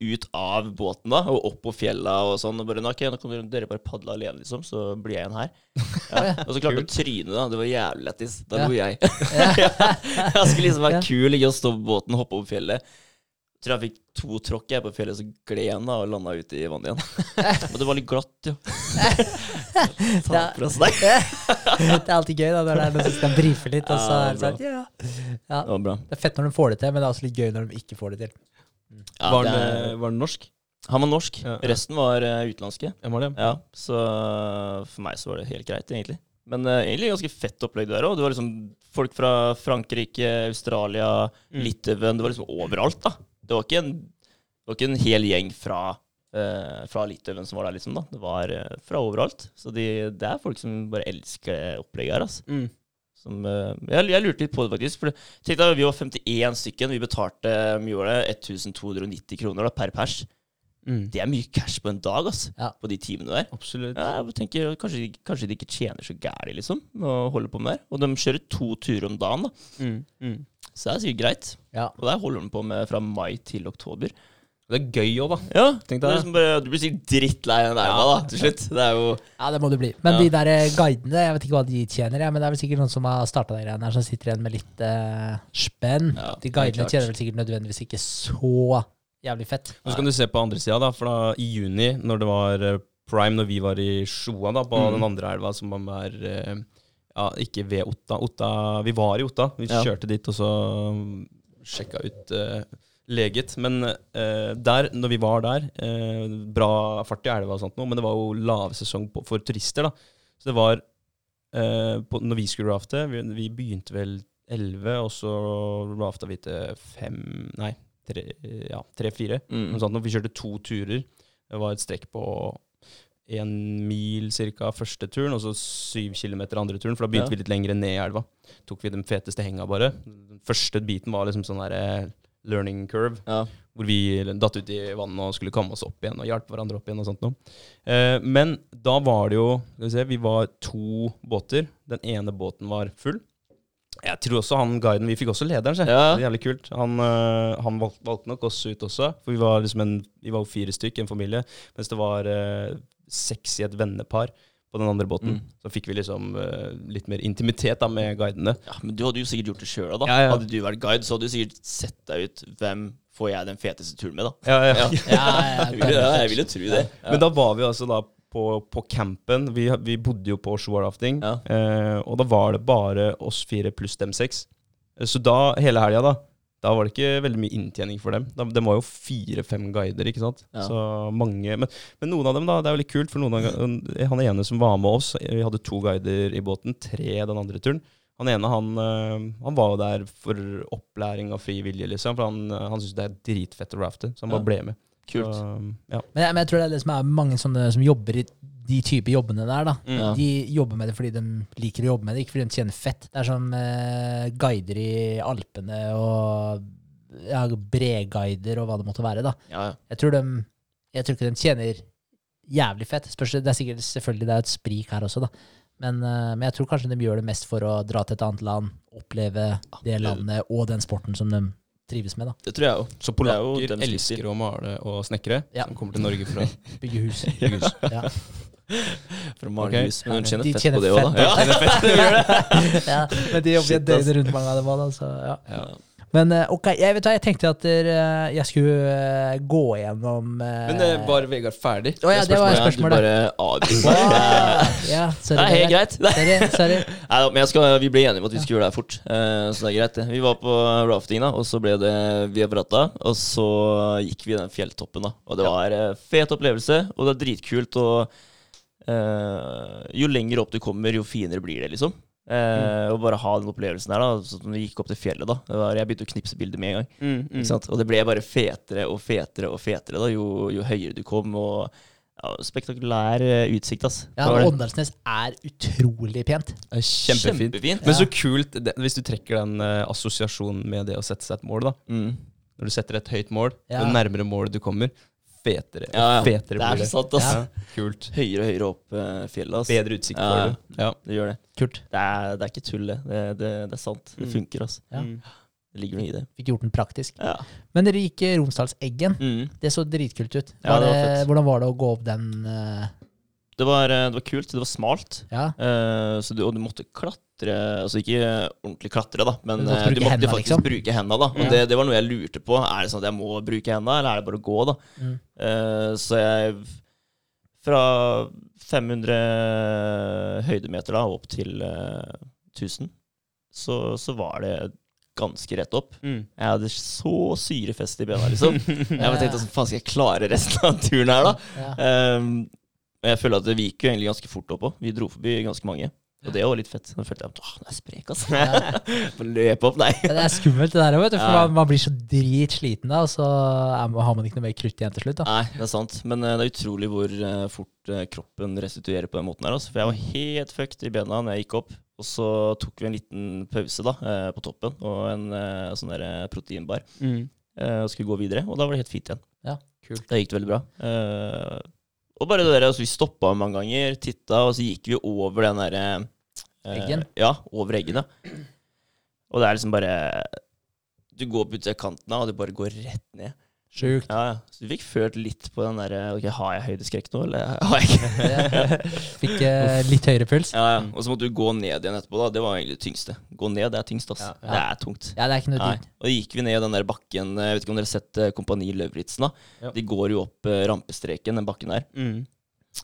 ut av båten da og opp på fjella og sånn. Og bare, ok, nå kan dere- bare padle alene, liksom, så blir jeg igjen her. [laughs] Ja. Og så klarte jeg å tryne, da. Det var jævlig lættis. Da Ja. lo jeg. jeg [laughs] skulle liksom være Ja. kul, ikke å stå på båten, hoppe opp fjellet. Tror jeg fikk to tråkk jeg på fjellet, så gled jeg da og landa ute i vannet igjen. [laughs] Men det var litt glatt, jo. Oss der. Det er alltid gøy da når det er noen som skal brife litt, og så Ja, er det sånn ja. ja. Det var bra. Det er fett når de får det til, men det er også litt gøy når de ikke får det til. Ja, var, det den, er- eh, var han, norsk? Han var norsk. Ja. Resten var uh, utenlandske. Var det. Ja, så for meg så var det helt greit, egentlig. Men uh, egentlig ganske fett opplegg der òg. Det var liksom folk fra Frankrike, Australia, Mm. Litauen. Det var liksom overalt, da. Det var ikke en, det var ikke en hel gjeng fra, uh, fra Litauen som var der, liksom. da. Det var uh, fra overalt. Så de, det er folk som bare elsker det opplegget her, altså. Mm. Som, eh, jeg, jeg lurte litt på det, faktisk. For tenk deg, Vi var 51 stykken. Vi betalte mye var det, 1290 kroner da, per pers. Mm. Det er mye cash på en dag, altså, Ja. På de timene der. Absolutt. Ja, jeg tenker Kanskje, kanskje de ikke tjener så gærent, liksom, å holde på med det. Og de kjører to turer om dagen, da. Mm. Mm. Så det er sikkert greit. Ja. Og der holder de på med fra mai til oktober. Det er gøy òg, da. Ja, det er liksom bare, Du blir sikkert drittlei av den der, da, til slutt. Det er jo Ja, det må du bli. Men Ja. de der eh, guidene, jeg vet ikke hva de tjener, jeg, men det er vel sikkert noen som har starta de greiene her, som sitter igjen med litt uh, spenn. Ja, de guidene tjener vel sikkert nødvendigvis ikke så jævlig fett. Og så kan du se på andre sida, da. For da i juni, når det var eh, prime, når vi var i Sjoa, da, på Mm. den andre elva, som er eh, ja, ikke ved Otta. Otta. Vi var i Otta. Vi Ja. kjørte dit og så mm, sjekka ut eh, leget. Men eh, der, når vi var der, eh, bra fart i elva og sånt noe, men det var jo lavsesong for turister, da. Så det var eh, på, Når vi skulle rafte, vi, vi begynte vel 11, og så rafta vi til fem Nei, tre, ja, tre-fire. mm. Noe sånt. Når vi kjørte to turer. Det var et strekk på én mil ca. første turen, og så syv kilometer andre turen. For da begynte Ja. vi litt lenger ned i elva. Tok vi den feteste henga, bare. Den første biten var liksom sånn der learning curve, Ja. hvor vi datt ut i vannet og skulle komme oss opp igjen og hjelpe hverandre opp igjen og sånt noe. Eh, men da var det jo Skal vi se, vi var to båter. Den ene båten var full. Jeg tror også han guiden Vi fikk også lederen, se. Ja. Det er jævlig kult. Han, øh, han valg, valgte nok oss ut også, for vi var liksom en Vi var fire stykk, en familie, mens det var øh, seks i et vennepar på den andre båten. Mm. Så fikk vi liksom uh, litt mer intimitet da med guidene. ja, Men du hadde jo sikkert gjort det sjøl, da. Ja, ja. Hadde du vært guide, så hadde du sikkert sett deg ut hvem får jeg den feteste turen med, da. Ja, ja. [laughs] Jeg ville tro det. Men da var vi altså da på, på campen. Vi, vi bodde jo på shorerafting. Ja. eh, og da var det bare oss fire pluss dem seks. Eh, Så da, hele helga, da, da var det ikke veldig mye inntjening for dem. De var jo fire-fem guider, ikke sant. Ja. Så mange, men, men noen av dem, da, det er veldig kult, for noen av, han ene som var med oss, vi hadde to guider i båten, tre den andre turen. Han ene han, eh, han var jo der for opplæring av fri vilje, liksom. For han, han syntes det er dritfett å rafte, så han Ja. bare ble med. Kult. Så, ja. Men jeg, men jeg tror det er det som er mange sånne som jobber i de type jobbene der. da. Mm. Ja. De jobber med det fordi de liker å jobbe med det, ikke fordi de tjener fett. Det er som eh, guider i Alpene og ja, breguider og hva det måtte være. da. Ja, ja. Jeg tror, de, jeg tror ikke de tjener jævlig fett. Spørs, det er sikkert selvfølgelig det er et sprik her også, da. Men, eh, men jeg tror kanskje de gjør det mest for å dra til et annet land, oppleve det det- landet og den sporten som de trives med. da. Det tror jeg jo. Så er polakker elsker å male og snekre, Ja. som kommer til Norge fra [laughs] Bygge hus. bygge hus. Ja. For å Okay. Hus. Men hun tjener De fett tjener på det òg, da. fett. [laughs] Ja. ja, men de jobber Shit, et døgn rundt mange av dem òg, da. Så, ja. Ja. Men eh, ok, jeg, vet hva, jeg tenkte at eh, jeg skulle eh, gå gjennom Men var Vegard ferdig? Å ja, det var Ja, spørsmålet. Du bare ah. Ja, Det sorry. er helt greit. Sorry, sorry. Nei, men jeg skal, vi ble enige om at vi skulle gjøre det her fort, så det er greit. Vi var på rafting, da, og så ble det via Brata, Og så gikk vi den fjelltoppen, da. Og det var fet opplevelse, og det er dritkult. Og eh, jo lenger opp du kommer, jo finere blir det, liksom. Eh, Og bare ha den opplevelsen her, da. Sånn når vi gikk opp til fjellet, da. Det var, jeg begynte å knipse bilder med en gang. Mm, mm. Ikke sant? Og det ble bare fetere og fetere og fetere da, jo, jo høyere du kom. Og ja, spektakulær eh, utsikt, ass. Ja. Åndalsnes er utrolig pent. Kjempefint. Kjempefint. Men så kult, det, hvis du trekker den uh, assosiasjonen med det å sette seg et mål, da. Mm. Når du setter et høyt mål, Ja. jo nærmere målet du kommer, fetere, Ja, ja. fetere Det er så sant, ass. Ja, kult. Høyere og høyere opp uh, fjellet, ass. Bedre utsikt Ja. får du. Ja. Det gjør det. Kult. Det er, det er ikke tull, det. Det, det, det er sant. Det Mm. funker, altså. Ja. Mm. Det ligger noe i det. Fikk gjort den praktisk. Ja. Men dere gikk Romsdalseggen. Mm. Det så dritkult ut. Ja, Var det var det, hvordan var det å gå opp den eh, Det, var, eh, det var kult. Det var smalt. Ja, Uh, så du, og du måtte klatre Altså ikke ordentlig klatre, da, men Du måtte eh, du måtte hendene, faktisk liksom? bruke hendene. da Og Ja. det, det var noe jeg lurte på. Er det sånn at jeg må bruke hendene, eller er det bare å gå? da Mm. Uh, Så jeg Fra 500 høydemeter da opp til uh, 1000, så, så var det ganske rett opp. Mm. Jeg hadde så syrefest i bena, liksom. [laughs] Jeg tenkte sånn, faen skal jeg klare resten av turen her, da? ja. Um, jeg føler at det gikk jo egentlig ganske fort opp òg. Vi dro forbi ganske mange. Og det var litt fett. Da følte jeg at åh, det er sprek, altså. Ja. [laughs] løpe opp, nei. Ja, Det er skummelt, det der òg, vet du. For Ja. man, blir så dritsliten da, og så man- har man ikke noe mer krutt igjen til slutt. da. Nei, det er sant. Men eh, det er utrolig hvor eh, fort eh, kroppen restituerer på den måten her. Altså. For jeg var helt fucked i bena når jeg gikk opp. Og så tok vi en liten pause da, på toppen og en sånn der proteinbar. Mm. og skulle gå videre. Og da var det helt fint igjen. Ja, Kult. Da gikk det veldig bra. Og bare det der, altså, Vi stoppa mange ganger, titta, og så gikk vi over den derre eh, Eggen? Ja, over eggen, ja. Og det er liksom bare Du går på utsida av kanten, og det bare går rett ned. Sjukt. Ja, ja. Så du fikk følt litt på den derre Ok, har jeg høydeskrekk nå, eller [laughs] har jeg ikke? [laughs] Fikk eh, litt høyere puls. Ja, ja. Og så måtte du gå ned igjen etterpå, da. Det var egentlig det tyngste. Gå ned, det er tyngst, ass. Ja, Det er tungt. Ja, det er ikke noe dyrt. Og gikk vi ned den der bakken Jeg vet ikke om dere har sett eh, Kompani Løvritsen da Ja. De går jo opp eh, rampestreken, den bakken der. Mm.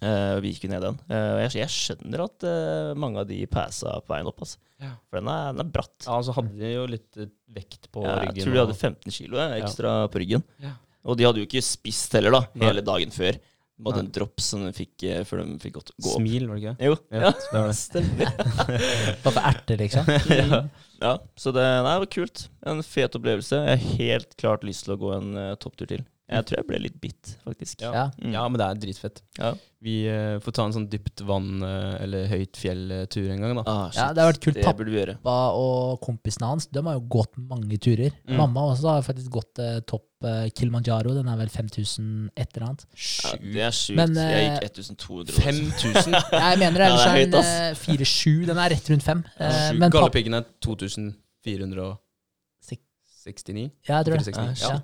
Eh, vi gikk jo ned den. Uh, jeg, jeg skjønner at uh, mange av de passa på veien opp. Altså. Ja. For den er, den er bratt. Ja, så hadde de jo litt vekt på jeg ryggen. tror de hadde 15 kilo ekstra ekstra på ryggen. Ja. Og de hadde jo ikke spist heller, da, hele dagen før. De hadde en drops som de fikk før de fikk gå opp. Smil, var det ikke? Jo, Ja, ja. det var det. Stemmer. [laughs] Bare for erter, liksom. [laughs] ja. ja, så det, nei, det var kult. En fet opplevelse. Jeg har helt klart lyst til å gå en topptur til. Jeg tror jeg ble litt bitt, faktisk. Ja. Ja. Mm. Ja, men det er dritfett. Ja. Vi uh, får ta en sånn dypt vann eh, eller høyt fjell-tur en gang, da. Ah. Ja, det har vært kult. Pappa og kompisene hans De har jo gått mange turer. Mm. Mamma også har faktisk gått uh, topp uh, Kilimanjaro. Den er vel 5000 et eller annet. Ja, det er sjukt. Men, jeg gikk 1200. 5000? [laughs] Jeg mener det. Ellers det er den eh, 4-7. Den er rett rundt 5. Uh. Galdhøpiggen er 2469? Ja, jeg tror det. 469. Ah, Ja.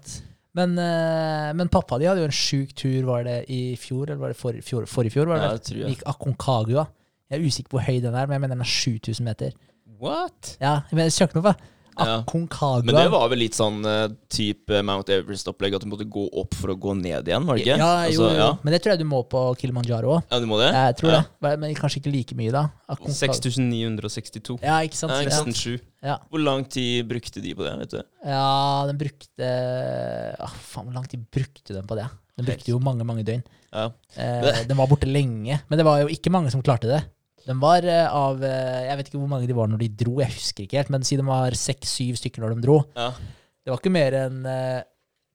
Men, eh, men pappa de hadde jo en sjuk tur, var det i fjor, eller var det for, fjor, forrige fjor? Var det Ja, det tror jeg. gikk Aconcagua. Jeg er usikker på hvor høy den er, men jeg mener den er 7000 meter. What? Ja, men søk den opp, da. Ja. Aconcagua. Men det var vel litt sånn eh, type Mount Everest-opplegg, at du måtte gå opp for å gå ned igjen, var det ikke? Ja, jo, Altså, ja. Men det tror jeg du må på Kilimanjaro òg. ja, du må det? Jeg tror ja. det. Men kanskje ikke like mye, da. 6962. Ja, ikke sant? Ja. Nesten sju. Ja. Hvor lang tid brukte de på det? vet du? ja, den brukte ah, Faen, hvor lang tid brukte den på det? Den brukte jo mange, mange døgn. Ja. Eh, [laughs] den var borte lenge. Men det var jo ikke mange som klarte det. Den var eh, av eh, Jeg vet ikke hvor mange de var når de dro, jeg husker ikke helt. Men si de var seks-syv stykker når de dro. Ja. Det var ikke mer enn eh,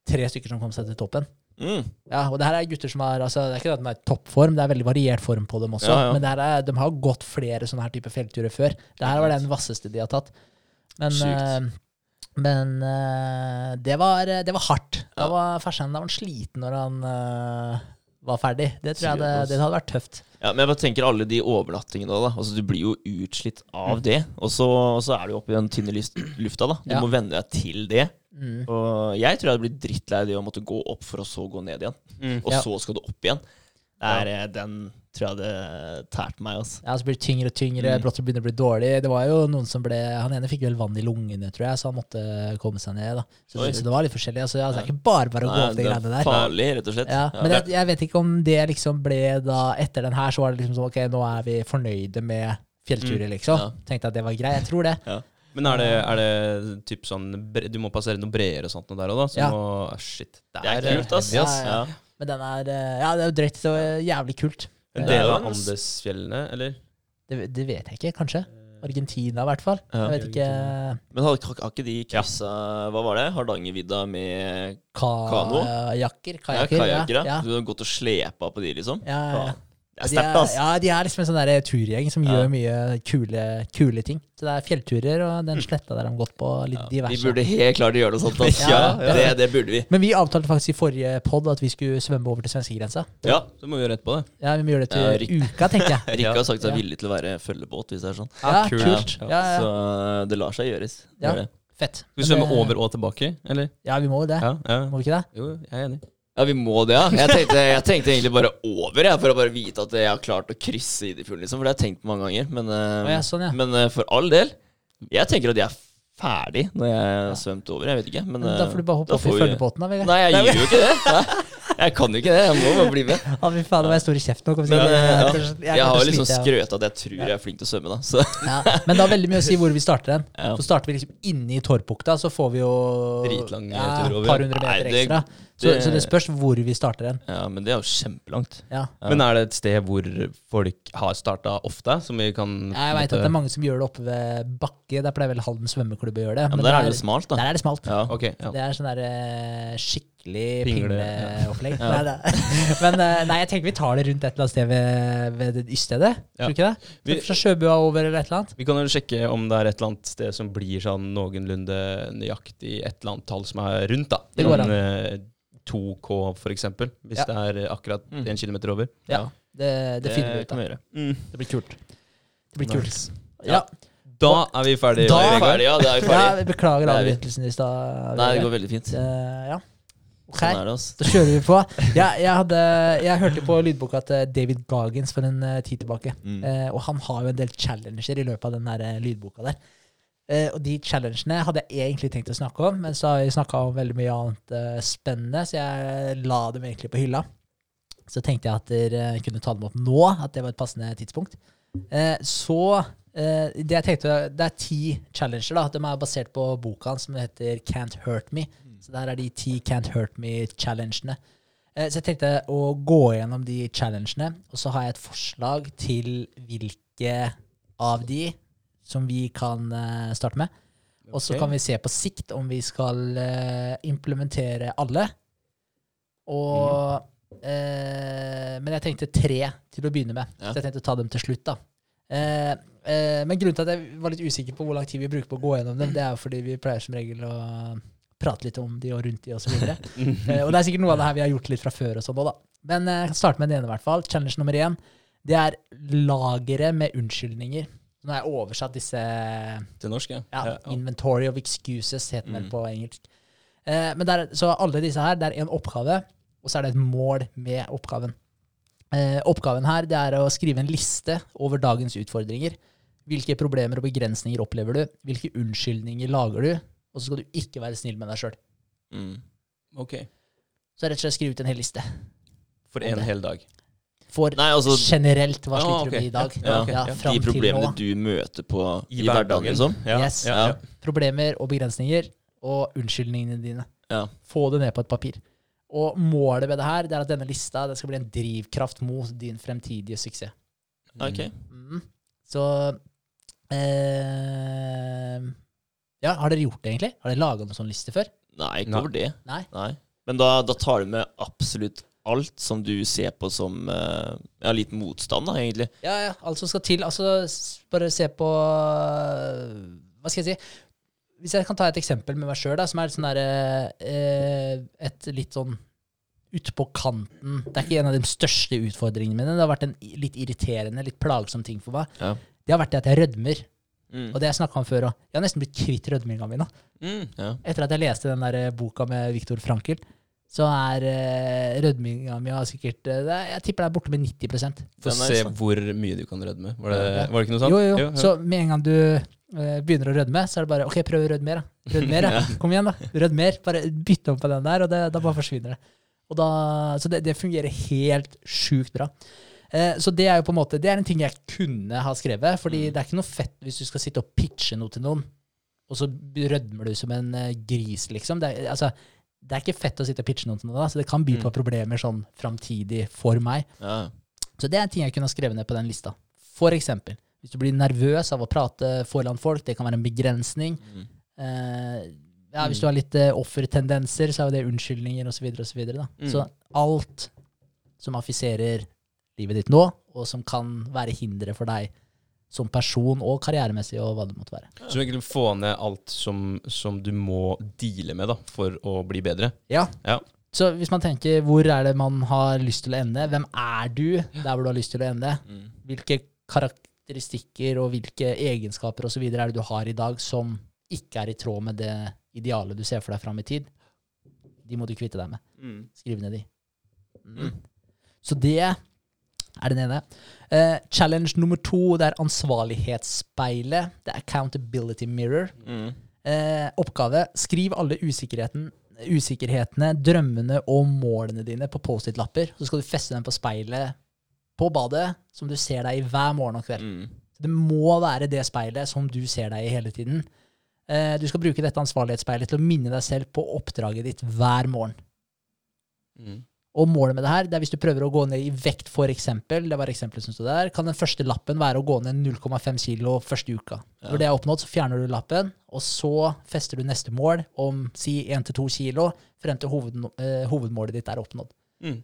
tre stykker som kom seg til toppen. Mm. Ja, og det her er gutter som har altså, Det er ikke at de er i toppform, det er veldig variert form på dem også. Ja, ja. Men er, de har gått flere sånne her type feltturer før. Det her var den vasseste de har tatt. Men, eh, men det, var, det var hardt. Ja. da var han sliten når han eh, var ferdig. Det tror jeg det, det hadde vært tøft. Ja, men jeg bare tenker alle de overnattingene da, da. Altså, du blir jo utslitt av det. Og så, og så er du oppe i den tynne lufta, da. Du Ja. må venne deg til det. Mm. Og jeg tror jeg hadde blitt drittlei det å måtte gå opp for å så gå ned igjen. Mm. Og Ja. så skal du opp igjen. Det er, eh, Den tror jeg hadde tært meg, altså. Ja, så blir det tyngre og tyngre, Mm. brått begynner å bli dårlig. Det var jo noen som ble Han ene fikk vel vann i lungene, tror jeg, så han måtte komme seg ned. da Så, så det var litt forskjellig. Altså, altså, det er ikke bare bare å gå opp de greiene er der. farlig, rett og slett. Ja, men jeg, jeg vet ikke om det liksom ble da Etter den her så var det liksom sånn Ok, nå er vi fornøyde med fjellturer, liksom. Ja. Tenkte at det var greit. Jeg tror det. Ja. Men er det, er det typ sånn Du må passere noe bredere og sånt noe der òg, da? Så Ja. må, ah, shit. Det Det er er, kult, ass. Ja, ja. Men den er eh, Ja, det er drøyt. Så jævlig kult. En del av Andesfjellene, eller? Det, det vet jeg ikke, kanskje. Argentina, i hvert fall. Ja. Jeg vet ikke Men har, har, ikke de kryssa Hva var det? Hardangervidda med Kano? Kajakker. ja, kajaker, kajakker? Ja, ja. Du har gått og slepa på de, liksom? Ja, ja, ja. Det er sterkt, ass. ja, de er liksom en sånn der turgjeng som Ja. gjør mye kule, kule ting. Så det er fjellturer og den sletta der de har gått på, litt Vi diverse. burde helt klart gjøre noe sånt. ass. [laughs] Ja, Ja, ja. Det, det burde vi. Men vi avtalte faktisk i forrige pod at vi skulle svømme over til svenskegrensa. Ja. Så må vi gjøre etterpå, det. Ja, vi må gjøre det til Ja, Rick- uka, tenker jeg. [laughs] Rikke har sagt seg villig til å være følgebåt, hvis det er sånn. Ja, kult. kult. Ja. Ja, ja. Så eh, det lar seg gjøres. Ja. Fett. Skal vi svømme over og tilbake, eller? Ja, vi må jo det. Ja, ja. Må vi ikke det? Jo, jeg er enig. Ja, vi må det, ja. Jeg tenkte, jeg tenkte egentlig bare over, jeg, for å bare vite at jeg har klart å krysse Idefjorden, liksom. For det har jeg tenkt på mange ganger. Men, eh, ja, sånn, ja. men eh, for all del. Jeg tenker at jeg er ferdig når jeg har svømt over. Jeg vet ikke. Men, Men da eh, får du bare hoppe opp i følgebåten, da, Vegard. Nei, jeg gjør jo ikke det. [laughs] Nei, jeg kan jo ikke det. Jeg må bare bli med. Ja, fy faen, det var jeg stor i kjeften nå. Kom Men, eh, ja. Jeg Jeg har jo liksom ja. skrøt at jeg tror jeg er flink til å svømme, da. Så Ja, men det har veldig mye å si hvor vi starter den. Ja. Så starter vi liksom inne i Torpbukta, så får vi jo Dritlang ja, tur over. par hundre Nei, meter det- ekstra. Så, det- så det spørs hvor vi starter den. Ja, men det er jo kjempelangt. Ja. Ja. Men er det et sted hvor folk har starta ofte, som vi kan Jeg veit at det er mange som gjør det oppe ved Bakke. Der pleier vel Halden svømmeklubb å gjøre det. Ja, men der er det smalt, da. der er det smalt. Ja. okay, ja. Det er sånn der eh, skikkelig Pingle, pingleopplegg. ja. Nei, [laughs] Men eh, nei, jeg tenker vi tar det rundt et eller annet sted ved, ved det yststedet. Ja. Tror du ikke det? Vi- Fra Sjøbua over eller et eller annet. Vi kan jo sjekke om det er et eller annet sted som blir sånn noenlunde nøyaktig et eller annet tall som er rundt, da. Det går Sånn, eh, 2K, for eksempel, hvis Ja. det er akkurat Mm. kilometer over. Ja, det, det, finner vi ut av. vi. Det blir kult. Det blir kult. Nice. Ja. Da er vi ferdige. Da- er vi ferdige. ja. Det er vi [laughs] ja, vi beklager Det er avbrytelsen i stad. Nei, det går veldig fint. Eh, ja. Sånn er det, altså. da kjører vi på. Ja, jeg, hadde, jeg hørte på lydboka til David Gargins for en eh, tid tilbake. Mm. Eh, og han har jo en del challenger i løpet av den der, eh, lydboka der. Eh, og de challengene hadde jeg egentlig tenkt å snakke om, men så har vi snakka om veldig mye annet eh, spennende, så jeg la dem egentlig på hylla. Så tenkte jeg at dere kunne ta dem opp nå, at det var et passende tidspunkt. Eh, så eh, det jeg tenkte, det er ti challenger. da, De er basert på boka hans som heter Can't Hurt Me. Så der er de ti Can't Hurt Me-challengene. Eh, så jeg tenkte å gå gjennom de challengene, og så har jeg et forslag til hvilke av de som vi kan eh, starte med. Og så kan vi se på sikt om vi skal eh, implementere alle. Og eh, Men jeg tenkte tre til å begynne med. Ja. Så jeg tenkte å ta dem til slutt, da. Eh, eh, men grunnen til at jeg var litt usikker på hvor lang tid vi bruker på å gå gjennom dem, det er jo fordi vi pleier som regel å prate litt om de og rundt de og så videre. [laughs] eh, og det er sikkert noe av det her vi har gjort litt fra før og sånn da. Men eh, jeg kan starte med den ene, i hvert fall. Challenge nummer én. Det er lageret med unnskyldninger. Nå har jeg oversatt disse Til norsk, ja. ja, Ja, ja. Inventory of excuses heter den Mm. på engelsk. Eh, men der, så alle disse her, det er en oppgave, og så er det et mål med oppgaven. Eh, oppgaven her det er å skrive en liste over dagens utfordringer. Hvilke problemer og begrensninger opplever du? Hvilke unnskyldninger lager du? Og så skal du ikke være snill med deg sjøl. Mm. Ok. Så rett og slett skriv ut en hel liste. For en hel dag. For Nei, altså generelt, hva Ah, sliter ok. du med i dag? Ja, okay. ja. fram De til problemene nå. du møter på i, I hverdagen, hverdagen. liksom. Ja, Yes. ja, ja. Problemer og begrensninger, og unnskyldningene dine. Ja. Få det ned på et papir. Og målet med det her det er at denne lista det skal bli en drivkraft mot din fremtidige suksess. Ok. Mm. Så eh, Ja, har dere gjort det, egentlig? Har dere laga noen sånn liste før? Nei, ikke over det. Nei? Nei. Men da, da tar du med absolutt alt som du ser på som uh, ja, litt motstand, da, egentlig. Ja, ja. Alt som skal til. Altså, bare se på Hva skal jeg si? Hvis jeg kan ta et eksempel med meg sjøl, som er sånn der, uh, Et litt sånn utpå kanten Det er ikke en av de største utfordringene mine. Det har vært en litt irriterende, litt plagsom ting for meg. Ja. Det har vært det at jeg rødmer. Mm. Og det jeg snakka om før òg. Jeg har nesten blitt kvitt rødminga mi nå. Mm. Ja. Etter at jeg leste den der eh, boka med Viktor Frankel, så er uh, rødminga mi sikkert uh, Jeg tipper det er borte med 90 Få se nice, hvor mye du kan rødme. Var det, Ja. var det ikke noe sånt? Jo, jo. jo. Så med en gang du uh, begynner å rødme, så er det bare OK, prøv å rødme mer, da. Rød mer, [laughs] ja. Kom igjen, da. Rød mer. Bare bytte om på den der, og det, da bare forsvinner det. Og da, så det, det fungerer helt sjukt bra. Eh, så det er jo på en måte Det er en ting jeg kunne ha skrevet, fordi Mm. det er ikke noe fett hvis du skal sitte og pitche noe til noen, og så rødmer du som en eh, gris, liksom. Det er, altså, det er ikke fett å sitte og pitche noe til noen, da, så det kan by på Mm. problemer sånn framtidig for meg. Ja. Så det er en ting jeg kunne ha skrevet ned på den lista. For eksempel, hvis du blir nervøs av å prate foran folk, det kan være en begrensning. Mm. Eh, ja, hvis du har litt eh, offertendenser, så er jo det unnskyldninger osv. Så, videre, da. Mm. så alt som affiserer livet ditt nå, og som kan være hindre for deg som person og karrieremessig og hva det måtte være. Så egentlig få ned alt som, som du må deale med da, for å bli bedre. Ja. Ja. Så hvis man tenker hvor er det man har lyst til å ende, hvem er du der hvor du har lyst til å ende? Mm. hvilke karakteristikker og hvilke egenskaper og så videre er det du har i dag som ikke er i tråd med det idealet du ser for deg fram i tid. De må du kvitte deg med. Mm. Skriv ned de. Mm. Så det er den ene. Uh, challenge nummer to det er ansvarlighetsspeilet. Det er accountability mirror. Mm. Uh, oppgave skriv alle usikkerheten, usikkerhetene, drømmene og målene dine på Post-It-lapper. Så skal du feste dem på speilet på badet, som du ser deg i hver morgen og kveld. Mm. Det må være det speilet som du ser deg i hele tiden. Eh, du skal bruke dette ansvarlighetsspeilet til å minne deg selv på oppdraget ditt hver morgen. Mm. Og målet med det her, det er hvis du prøver å gå ned i vekt, for eksempel, det var eksempelet som stod der, kan den første lappen være å gå ned 0,5 kilo første uka. Ja. Når det er oppnådd, så fjerner du lappen, og så fester du neste mål om si 1-2 kilo, frem til hoved, eh, hovedmålet ditt er oppnådd. Mm.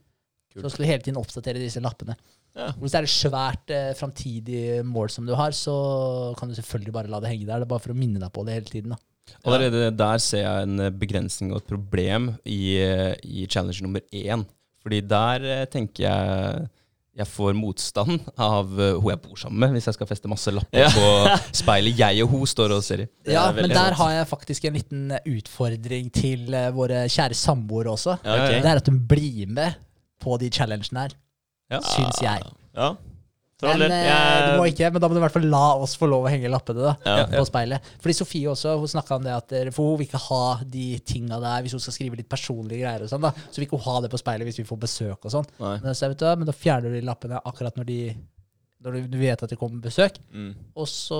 Så skal du hele tiden oppdatere disse lappene. Ja. Hvis det er et svært eh, framtidig mål som du har, så kan du selvfølgelig bare la det henge der. Det er bare for å minne deg på det hele tiden. da. Allerede der ser jeg en begrensning og et problem i, eh, i challenge nummer én. Fordi der eh, tenker jeg jeg får motstand av eh, hun jeg bor sammen med, hvis jeg skal feste masse lapper Ja. på speilet jeg og hun står og ser i. Ja, men der godt. har jeg faktisk en liten utfordring til eh, våre kjære samboere også. Ja, okay. Det er at hun blir med på de challengene her, Ja. syns jeg. Ja. Men eh, du må ikke, men da må du i hvert fall la oss få lov å henge lappene da, Ja. på speilet. Fordi Sofie også, hun snakka om det at for hun vil ikke ha de tinga der hvis hun skal skrive litt personlige greier og sånn. da, Så vil ikke hun ha det på speilet hvis vi får besøk og sånn. Men, men da fjerner du de lappene akkurat når de når du, du vet at det kommer besøk, Mm. og så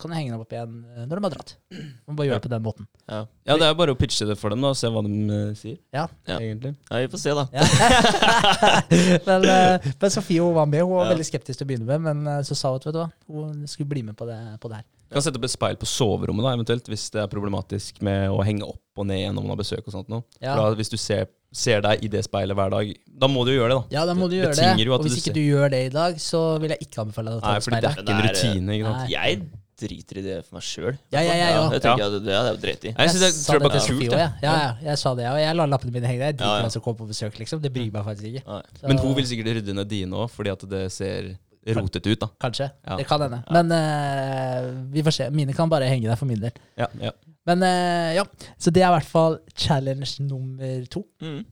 kan du henge dem opp igjen eh, når de har dratt. Man bare gjør det på den måten. Ja. Ja, det er bare å pitche det for dem da, og se hva de eh, sier, Ja. Ja. egentlig. ja, vi får se, da. Ja. [laughs] men, eh, men Sofie hun var med. Hun var Ja. veldig skeptisk til å begynne med, men så sa hun at vet du hva, hun skulle bli med på det, på det her. Du kan sette opp et speil på soverommet da, eventuelt, hvis det er problematisk med å henge opp og ned når man har besøk og sånt nå. Ja. For da, hvis du ser, ser deg i det speilet hver dag, da må du jo gjøre det da. Ja, da må du gjøre det. det. Og hvis du ikke ser- du gjør det i dag, så vil jeg ikke anbefale deg å ta Nei, opp fordi det er ikke en det rutine, ikke sant? Nei. Jeg driter i det for meg sjøl. Ja, ja, ja, ja. Jeg tenker at det, det er jo drit i. Jeg jeg det, tror jeg det bare er kult. Det. ja. Ja, ja, jeg sa det, og jeg lar lappene mine henge der. Jeg driter i hvem som kommer på besøk, liksom. Det bryr meg faktisk ikke. Men hun vil sikkert rydde ned dine òg, fordi at det ser rotet ut. da. Kanskje. Ja. Det kan hende. Men uh, vi får se. Mine kan bare henge der for min del. Ja, ja. Men uh, ja, så det er i hvert fall challenge nummer to. Mm.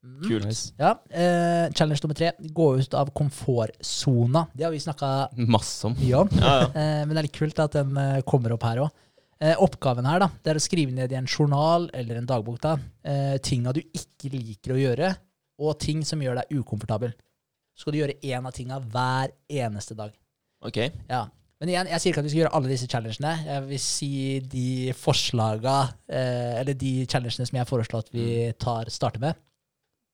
Mm. Kult. Ja, uh, Challenge nummer tre. Gå ut av komfortsona. Det har vi snakka Masse om. Ja, ja. [laughs] Men det er litt kult at den kommer opp her òg. Oppgaven her da, det er å skrive ned i en journal eller en dagbok da, tinga du ikke liker å gjøre, og ting som gjør deg ukomfortabel. Så skal du gjøre én av tinga hver eneste dag. Ok. Ja. Men igjen, jeg sier ikke at vi skal gjøre alle disse challengene. Jeg vil si de forslaga, eh, eller de challengene som jeg foreslår at vi tar, starter med,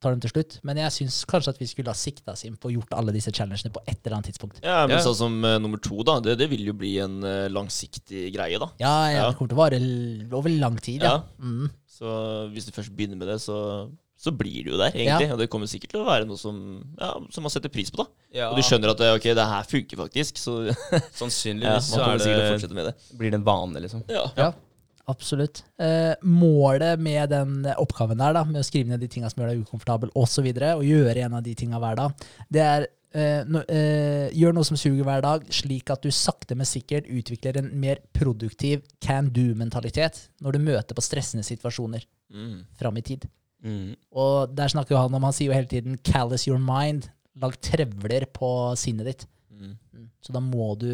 tar dem til slutt. Men jeg syns kanskje at vi skulle ha sikta oss inn på å gjort alle disse challengene på et eller annet tidspunkt. Ja, men Ja. sånn som eh, nummer to, da. Det, det vil jo bli en eh, langsiktig greie, da. Ja, ja, Ja. det kommer til å vare l- over lang tid. Ja. Ja. Mm. Så hvis du først begynner med det, så, så blir du jo der, egentlig. Og det kommer sikkert til å være noe som, ja, som man setter pris på, da. Ja, Og du skjønner at ok, det her funker faktisk, så [laughs] ja, Sannsynligvis så er det, det. blir det en vane, liksom. Ja. Ja, absolutt. Eh, målet med den oppgaven der, da, med å skrive ned de tinga som gjør deg ukomfortabel, osv., og, og gjøre en av de tinga hver dag, det er eh, no, eh, Gjør noe som suger hver dag, slik at du sakte, men sikkert utvikler en mer produktiv can do-mentalitet når du møter på stressende situasjoner Mm. fram i tid. Mm. Og der snakker jo han om Han sier jo hele tiden 'callous your mind'. Lag trevler på sinnet ditt. Mm. Mm. Så da må du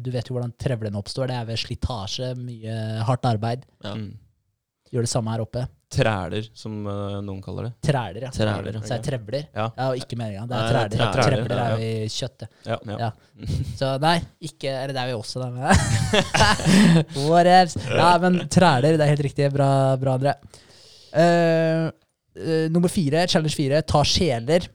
Du vet jo hvordan trevlene oppstår. Det er ved slitasje, mye hardt arbeid. Ja. Mm. Gjør det samme her oppe. Træler, som eh, noen kaller det. Træler, ja. Træler, ja. Så er trevler. Ja. Ja, og ikke meninga. Det er træler. er træler, Trevler ja, er jo i kjøttet. Ja, ja. Ja. [laughs] Så nei, ikke Eller det er vi også, da. Men [laughs] What else? Ja, men træler, det er helt riktig. Bra, bra André. Eh, nummer fire, challenge fire, ta sjeler.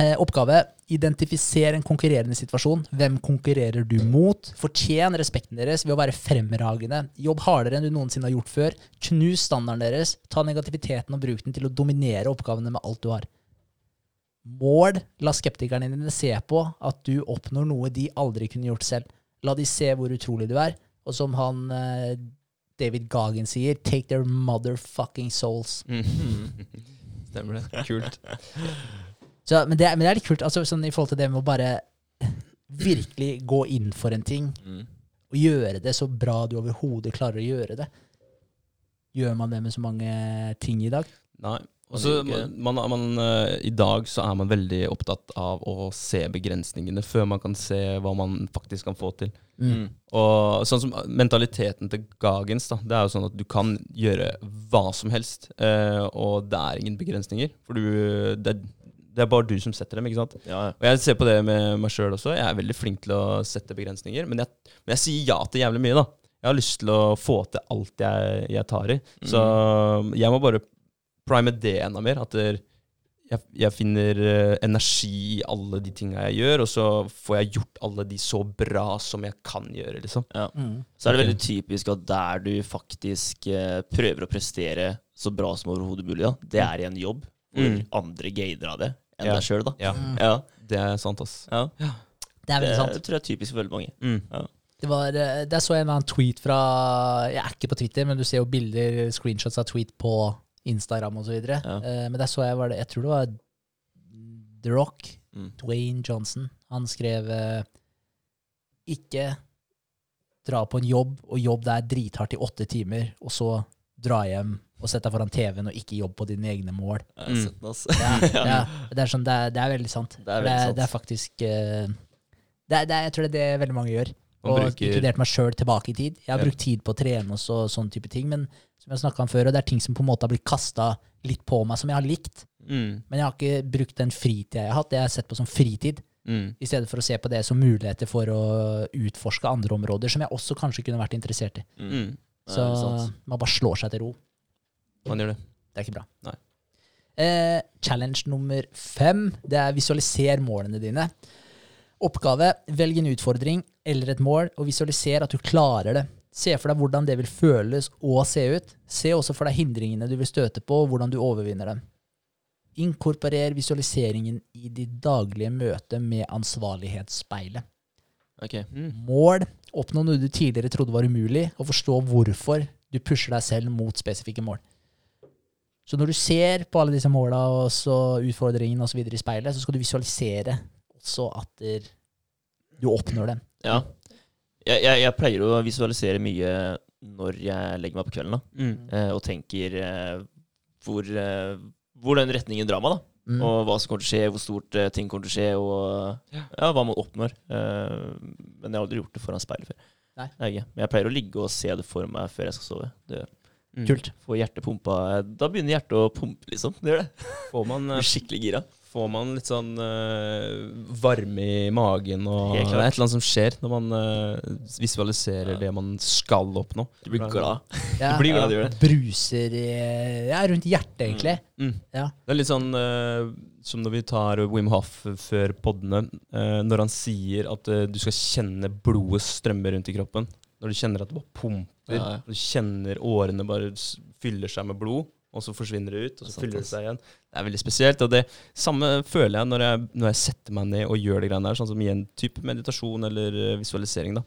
Uh, oppgave identifiser en konkurrerende situasjon. Hvem konkurrerer du mot? Fortjen respekten deres ved å være fremragende. Jobb hardere enn du noensinne har gjort før. Knus standarden deres. Ta negativiteten og bruk den til å dominere oppgavene med alt du har. Mål. La skeptikerne dine se på at du oppnår noe de aldri kunne gjort selv. La de se hvor utrolig du er. Og som han David Goggin sier, take their motherfucking souls. Mm. [laughs] Stemmer det. Kult. [laughs] Så, men, det, men det er litt kult altså, sånn, i forhold til det med å bare virkelig gå inn for en ting Mm. og gjøre det så bra du overhodet klarer å gjøre det. Gjør man det med så mange ting i dag? Nei. Også, man, man, man, eh, I dag så er man veldig opptatt av å se begrensningene før man kan se hva man faktisk kan få til. Mm. Og sånn som Mentaliteten til Gagens da, det er jo sånn at du kan gjøre hva som helst, eh, og det er ingen begrensninger. For du, det, det er bare du som setter dem. ikke sant? Ja, ja. Og jeg ser på det med meg sjøl også. Jeg er veldig flink til å sette begrensninger, men jeg, men jeg sier ja til jævlig mye. da. Jeg har lyst til å få til alt jeg, jeg tar i. Så jeg må bare prime det enda mer. At jeg, jeg finner eh, energi i alle de tinga jeg gjør, og så får jeg gjort alle de så bra som jeg kan gjøre, liksom. Mm. Så er det veldig typisk at der du faktisk eh, prøver å prestere så bra som overhodet mulig, da, det er i en jobb hvor Mm. andre gainer av det enn Ja. deg sjøl, da. Ja, Mm. Ja, det er sant, ass. ja. Det er veldig sant. tror jeg er typisk for veldig mange. Mm. Ja. Det var, eh, Der så jeg en annen tweet fra Jeg er ikke på Twitter, men du ser jo bilder, screenshots av tweet på Instagram osv. Ja. Uh, men der så jeg var det Jeg tror det var The Rock, Mm. Dwayne Johnson. Han skrev eh, ikke dra på en jobb, og jobb der drithardt i åtte timer, og så dra hjem og sette deg foran TV-en og ikke jobb på dine egne mål. Mm. den. [laughs] Ja, ja, det, er sånn, det, er, det er veldig sant. Det er veldig sant. det er faktisk det det er, Jeg tror det er det veldig mange gjør. Man Og bruker- inkludert meg sjøl tilbake i tid. Jeg har Ja. brukt tid på å trene og så, sånn type ting, men som jeg om før, og det er ting som på en måte har blitt kasta litt på meg, som jeg har likt. Mm. Men jeg har ikke brukt den fritida jeg har hatt. Det jeg har sett på som fritid, Mm. i stedet for å se på det som muligheter for å utforske andre områder, som jeg også kanskje kunne vært interessert i. Mm. Mm. Så sant. man bare slår seg til ro. Man gjør det. Det er ikke bra. Nei. Eh, challenge nummer fem det er visualiser målene dine. Oppgave velg en utfordring eller et mål, og visualiser at du klarer det. Se for deg hvordan det vil føles og se ut. Se også for deg hindringene du vil støte på, og hvordan du overvinner dem. Inkorporer visualiseringen i ditt daglige møte med ansvarlighetsspeilet. Okay. Mm. Mål. Oppnå noe du tidligere trodde var umulig, og forstå hvorfor du pusher deg selv mot spesifikke mål. Så når du ser på alle disse måla og så utfordringene osv. i speilet, så skal du visualisere også at du oppnår dem. Ja. Jeg, jeg, jeg pleier å visualisere mye når jeg legger meg på kvelden, da. Mm. Eh, og tenker eh, hvor, eh, hvor den retningen drar meg, da. Mm. Og hva som kommer til å skje, hvor stort eh, ting kommer til å skje, og Ja. ja, hva man oppnår. Eh, men jeg har aldri gjort det foran speilet før. Nei. Er. Men jeg pleier å ligge og se det for meg før jeg skal sove. Det Mm. Kult. Få hjertet pumpa Da begynner hjertet å pumpe, liksom. Det gjør det. Får man, [laughs] skikkelig gira. Får man litt sånn uh, varme i magen, og det er et eller annet som skjer når man uh, visualiserer Ja. det man skal oppnå. Du blir glad. Ja, [laughs] blir glad. du gjør det. bruser i, ja, rundt hjertet, egentlig. Mm. Ja. Det er litt sånn uh, som når vi tar Wim Hoff før poddene, når han sier at du skal kjenne blodet strømme rundt i kroppen. Når du kjenner at det bare pumper, Ja, ja. når du kjenner årene bare fyller seg med blod, og så forsvinner det ut, og så Sant, fyller det seg igjen. Det er veldig spesielt, og det samme føler jeg når jeg, når jeg setter meg ned og gjør det greiene der, sånn som i en type meditasjon eller eh, visualisering. da.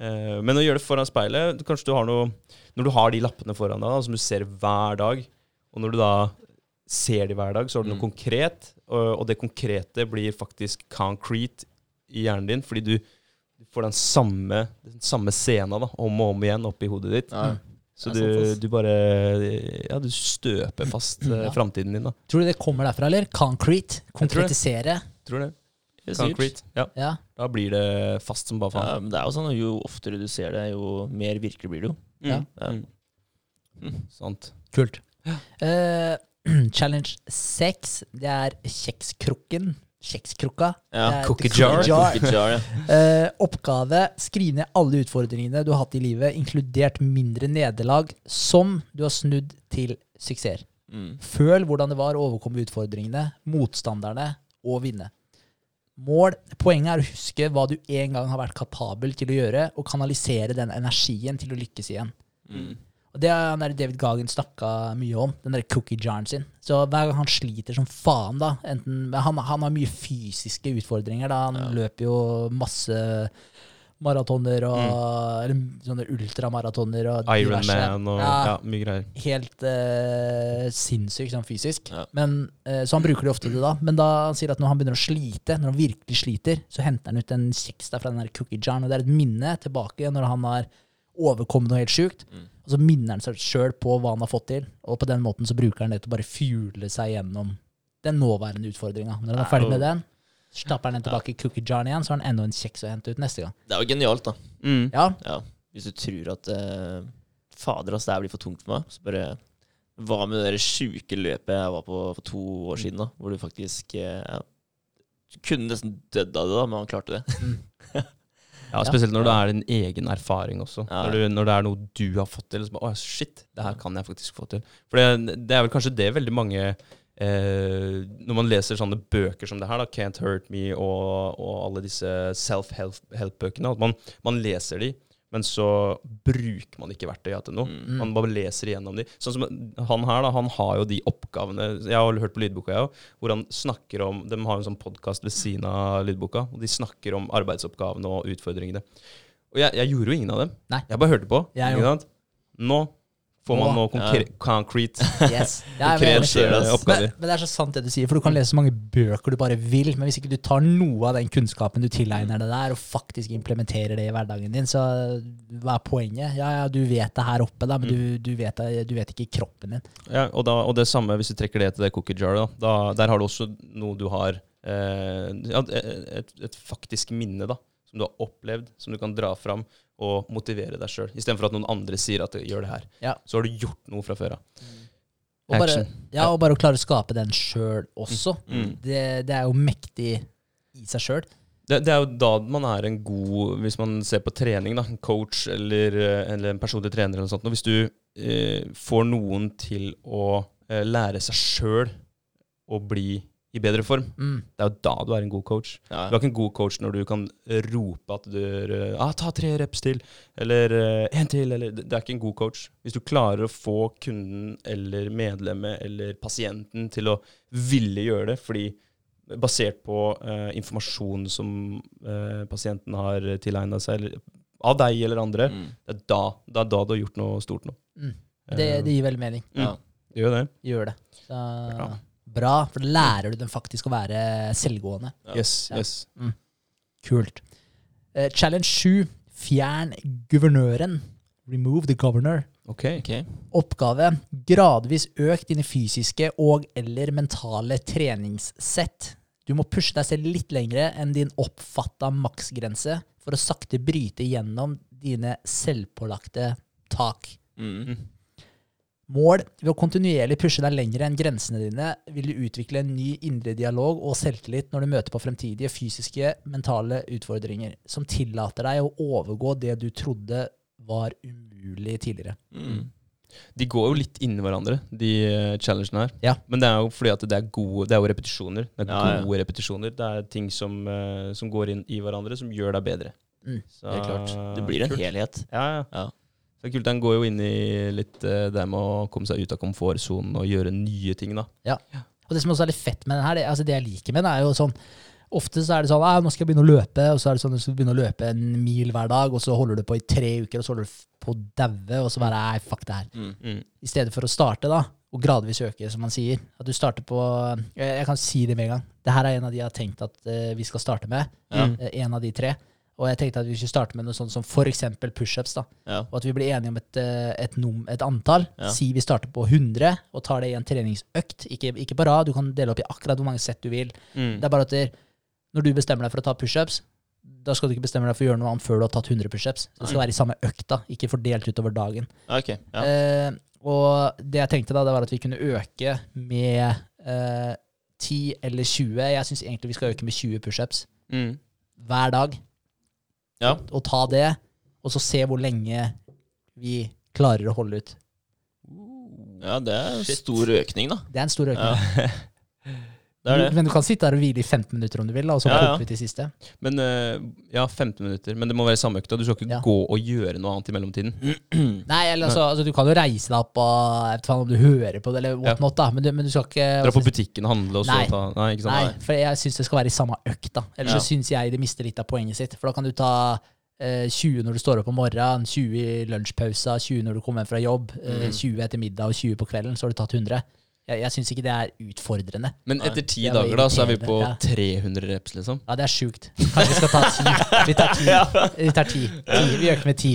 Eh, men å gjøre det foran speilet, kanskje du har noe Når du har de lappene foran deg, da, som du ser hver dag, og når du da ser de hver dag, så har du noe Mm. konkret, og, og det konkrete blir faktisk concrete i hjernen din, fordi du, du får den samme, den samme scena da, om og om igjen oppi hodet ditt. Ja. Så du, du bare Ja, du støper fast uh, Ja. framtiden din, da. Tror du det kommer derfra, eller? Concrete? tror det. Konkretisere? Tror det. Det er. Concrete. Ja. Ja. Da blir det fast som bare Ja, men det er jo sånn at Jo oftere du ser det, jo mer virkelig blir det jo. Ja. Ja. Mm. Mm. Sant. Kult. Uh, [clears throat] challenge 6, det er kjekskrukken. Kjekskrukka. Ja, Det er cookie jar. Cookie jar, ja. [laughs] Eh, oppgave skriv ned alle utfordringene du har hatt i livet, inkludert mindre nederlag, som du har snudd til suksesser. Mm. Føl hvordan det var å overkomme utfordringene, motstanderne og vinne. Mål. Poenget er å huske hva du en gang har vært kapabel til å gjøre, og kanalisere den energien til å lykkes igjen. Mm. Og Det har David Gagen snakka mye om, den der cookie jaren sin. Så hver gang han sliter som faen, da enten, han, han har mye fysiske utfordringer. da Han Ja. løper jo masse maratoner og eller sånne ultramaratoner og. Ironman og Ja. ja, mye greier. Helt uh, sinnssykt sånn fysisk. Ja. Men, uh, så han bruker det ofte det da. Men da han sier at når han begynner å slite, når han virkelig sliter, så henter han ut en kjeks der fra den der cookie jaren, og det er et minne tilbake når han har overkommet noe helt sjukt. Mm. Og så minner han seg sjøl på hva han har fått til, og på den måten så bruker han det til å bare fuele seg gjennom den nåværende utfordringa. Når han er ferdig med den, stapper han den tilbake i cookie jaren igjen, så har han enda en kjeks å hente ut neste gang. Det er jo genialt, da. Mm. Ja, Ja. Hvis du tror at uh, Fader, ass, det her blir for tungt for meg. Så bare Hva med det sjuke løpet jeg var på for to år siden, da? Hvor du faktisk eh, ja, Du kunne nesten dødd av det, da, men han klarte det. Ja, Spesielt når det er din egen erfaring også. Ja. Når, du, når det er noe du har fått til. Så bare, Å, shit, det her kan jeg faktisk få til. For det, det er vel kanskje det veldig mange eh, Når man leser sånne bøker som det her, da, Can't Hurt Me og, og alle disse self-help-bøkene, at man, man leser de, men så bruker man ikke verktøya til noe. Mm. Man bare leser igjennom de. Sånn som han her, da, han har jo de oppgavene Jeg har hørt på lydboka, jeg òg, hvor han snakker om De har en sånn podkast ved siden av lydboka, og de snakker om arbeidsoppgavene og utfordringene. Og jeg, jeg gjorde jo ingen av dem. Nei. Jeg bare hørte på. Jeg? Nå får man noe konkre concrete, [laughs] Yes. Ja, men, oppgaver. men det er så sant det du sier, for du kan lese så mange bøker du bare vil, men hvis ikke du tar noe av den kunnskapen du tilegner deg der, og faktisk implementerer det i hverdagen din, så hva er poenget? Ja, ja, du vet det her oppe, da, men du, du, vet det, du vet ikke i kroppen din. Ja, og, da, og det samme hvis du trekker det til det cookie jar, da, da der har du også noe du har eh, et, et, et faktisk minne, da. Som du har opplevd, som du kan dra fram og motivere deg sjøl. Istedenfor at noen andre sier at du gjør det her. Ja. Så har du gjort noe fra før av. Og bare, ja, og bare å klare å skape den sjøl også. Mm. Det, det er jo mektig i seg sjøl. Det, det er jo da man er en god Hvis man ser på trening, da, en coach eller, eh, eller en personlig trener, eller noe sånt, og hvis du eh, får noen til å eh, lære seg sjøl å bli i bedre form, Mm. det er jo da du er en god coach. Ja. Du er ikke en god coach når du kan rope at du eh, ah, 'Ta tre reps til', eller én til', eller Det er ikke en god coach. Hvis du klarer å få kunden eller medlemmet eller pasienten til å ville gjøre det, fordi basert på uh, informasjon som uh, pasienten har tilegna seg, eller, av deg eller andre, Mm. det er da, det er da du har gjort noe stort nå. Mm. Det, Eh, det gir veldig mening. Ja. det gjør det. Gjør det. Så, Bra. for da lærer du dem faktisk å være selvgående. Ja. Yes, Ja. yes. Kult. Uh, challenge 7. Fjern guvernøren. Remove the governor. Ok. Ok. Oppgave. Gradvis øk dine fysiske og eller mentale treningssett. Du må pushe deg selv litt lengre enn din oppfatta maksgrense for å sakte bryte gjennom dine selvpålagte tak. Mm. Mål. Ved å kontinuerlig pushe deg lenger enn grensene dine, vil du utvikle en ny indre dialog og selvtillit når du møter på fremtidige fysiske, mentale utfordringer, som tillater deg å overgå det du trodde var umulig tidligere. Mm. De går jo litt inni hverandre, de uh, challengene her. Ja. Men det er jo fordi at det er gode Det er jo repetisjoner. Det er Ja, ja. gode repetisjoner. Det er ting som, eh, som går inn i hverandre, som gjør deg bedre. Mm, Så, klart. Det blir en kult. helhet. Ja, ja. Ja. er kult. Den går jo inn i litt eh, det med å komme seg ut av komfortsonen og gjøre nye ting, da. Og det som også er litt fett med den her, det, altså det jeg liker med den, er jo sånn Ofte så er det sånn at nå skal jeg begynne å løpe, og så er det sånn du skal begynne å løpe en mil hver dag, og så holder du på i tre uker, og så holder du på å daue, og så bare nei, fuck det her. Mm. Mm. I stedet for å starte, da, og gradvis øke, som man sier. At du starter på Jeg, jeg kan si det med en gang. Det her er en av de jeg har tenkt at uh, vi skal starte med. Ja. Uh, en av de tre. Og jeg tenkte at vi skulle starte med noe sånt som f.eks. pushups. da. Ja. Og at vi blir enige om et, eh, et, num et antall. Ja. Si vi starter på 100 og tar det i en treningsøkt. Ikke, ikke på rad, du kan dele opp i akkurat hvor mange sett du vil. Mm. Det er bare at det, når du bestemmer deg for å ta pushups, da skal du ikke bestemme deg for å gjøre noe annet før du har tatt 100 pushups. Det skal være i samme økta, ikke fordelt utover dagen. Okay, Ja. Eh, og det jeg tenkte da, det var at vi kunne øke med eh, 10 eller 20. Jeg syns egentlig vi skal øke med 20 pushups Mm. hver dag. Ja. Og ta det, og så se hvor lenge vi klarer å holde ut. ja, det er en stor økning, da. Det er en stor økning. Ja. [laughs] Det det. Men du kan sitte der og hvile i 15 minutter om du vil, og så Ja, ja. til ut siste. Men eh, ja, 15 minutter. Men det må være samme økta. Du skal ikke Ja. gå og gjøre noe annet i mellomtiden. [clears throat] Nei, eller altså, altså, du kan jo reise deg opp og jeg vet ikke om du hører på det, eller Ja. whatnot, da, men du, men du skal ikke Dra på butikken og handle, og så Nei. ta Nei, ikke sant? Nei, for jeg syns det skal være i samme økt. da. Ellers Ja. så syns jeg det mister litt av poenget sitt. For da kan du ta eh, 20 når du står opp om morgenen, 20 i lunsjpausa, 20 når du kommer hjem fra jobb, eh, Mm. 20 etter middag og 20 på kvelden. Så har du tatt 100. Jeg, jeg syns ikke det er utfordrende. Men etter ti Det dager, da, så er vi på irriterende, 300 reps, liksom. Ja, det er sjukt. Kanskje vi skal ta ti. Vi tar ti. [laughs] Vi tar 10. 10. Vi øker med 10.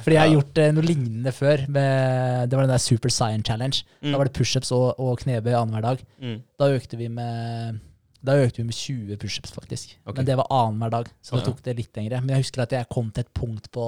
Fordi jeg har gjort eh, noe lignende før. Med, det var den der Super Science Challenge. Da var det pushups og, og knebøy annenhver dag. Mm. Da økte vi med da økte vi med 20 pushups, faktisk. Ok. Men det var annenhver dag, så det Ja. tok det litt lengre. Men jeg husker at jeg kom til et punkt på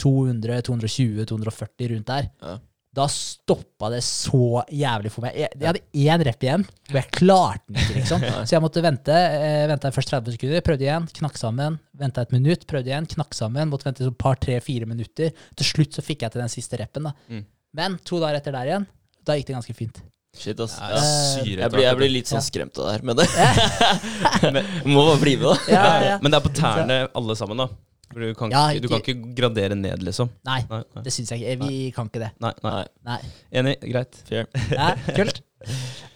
200, 220, 240 rundt der. Ja. Da stoppa det så jævlig for meg. Jeg, jeg hadde én rep igjen, og jeg klarte den ikke, liksom. [laughs] Så jeg måtte vente. Eh, Venta først 30 sekunder, prøvde igjen, knakk sammen. Venta et minutt, prøvde igjen, knakk sammen. Måtte vente et par, tre, fire minutter. Til slutt så fikk jeg til den siste repen. da. Mm. Men to dager etter der igjen, da gikk det ganske fint. Shit, ass. Ja, syre Jeg, blir, jeg blir litt sånn skremt av det her, men det [laughs] Må bare bli med, da. Ja, ja, ja. Men det er på tærne alle sammen, da. For Du kan, Ja, ikke, du kan ikke gradere ned, liksom. Nei, Nei, nei. det syns jeg ikke. Vi kan ikke det. nei, nei. Nei, Nei. Enig. Greit. fair. Nei, kult. Da,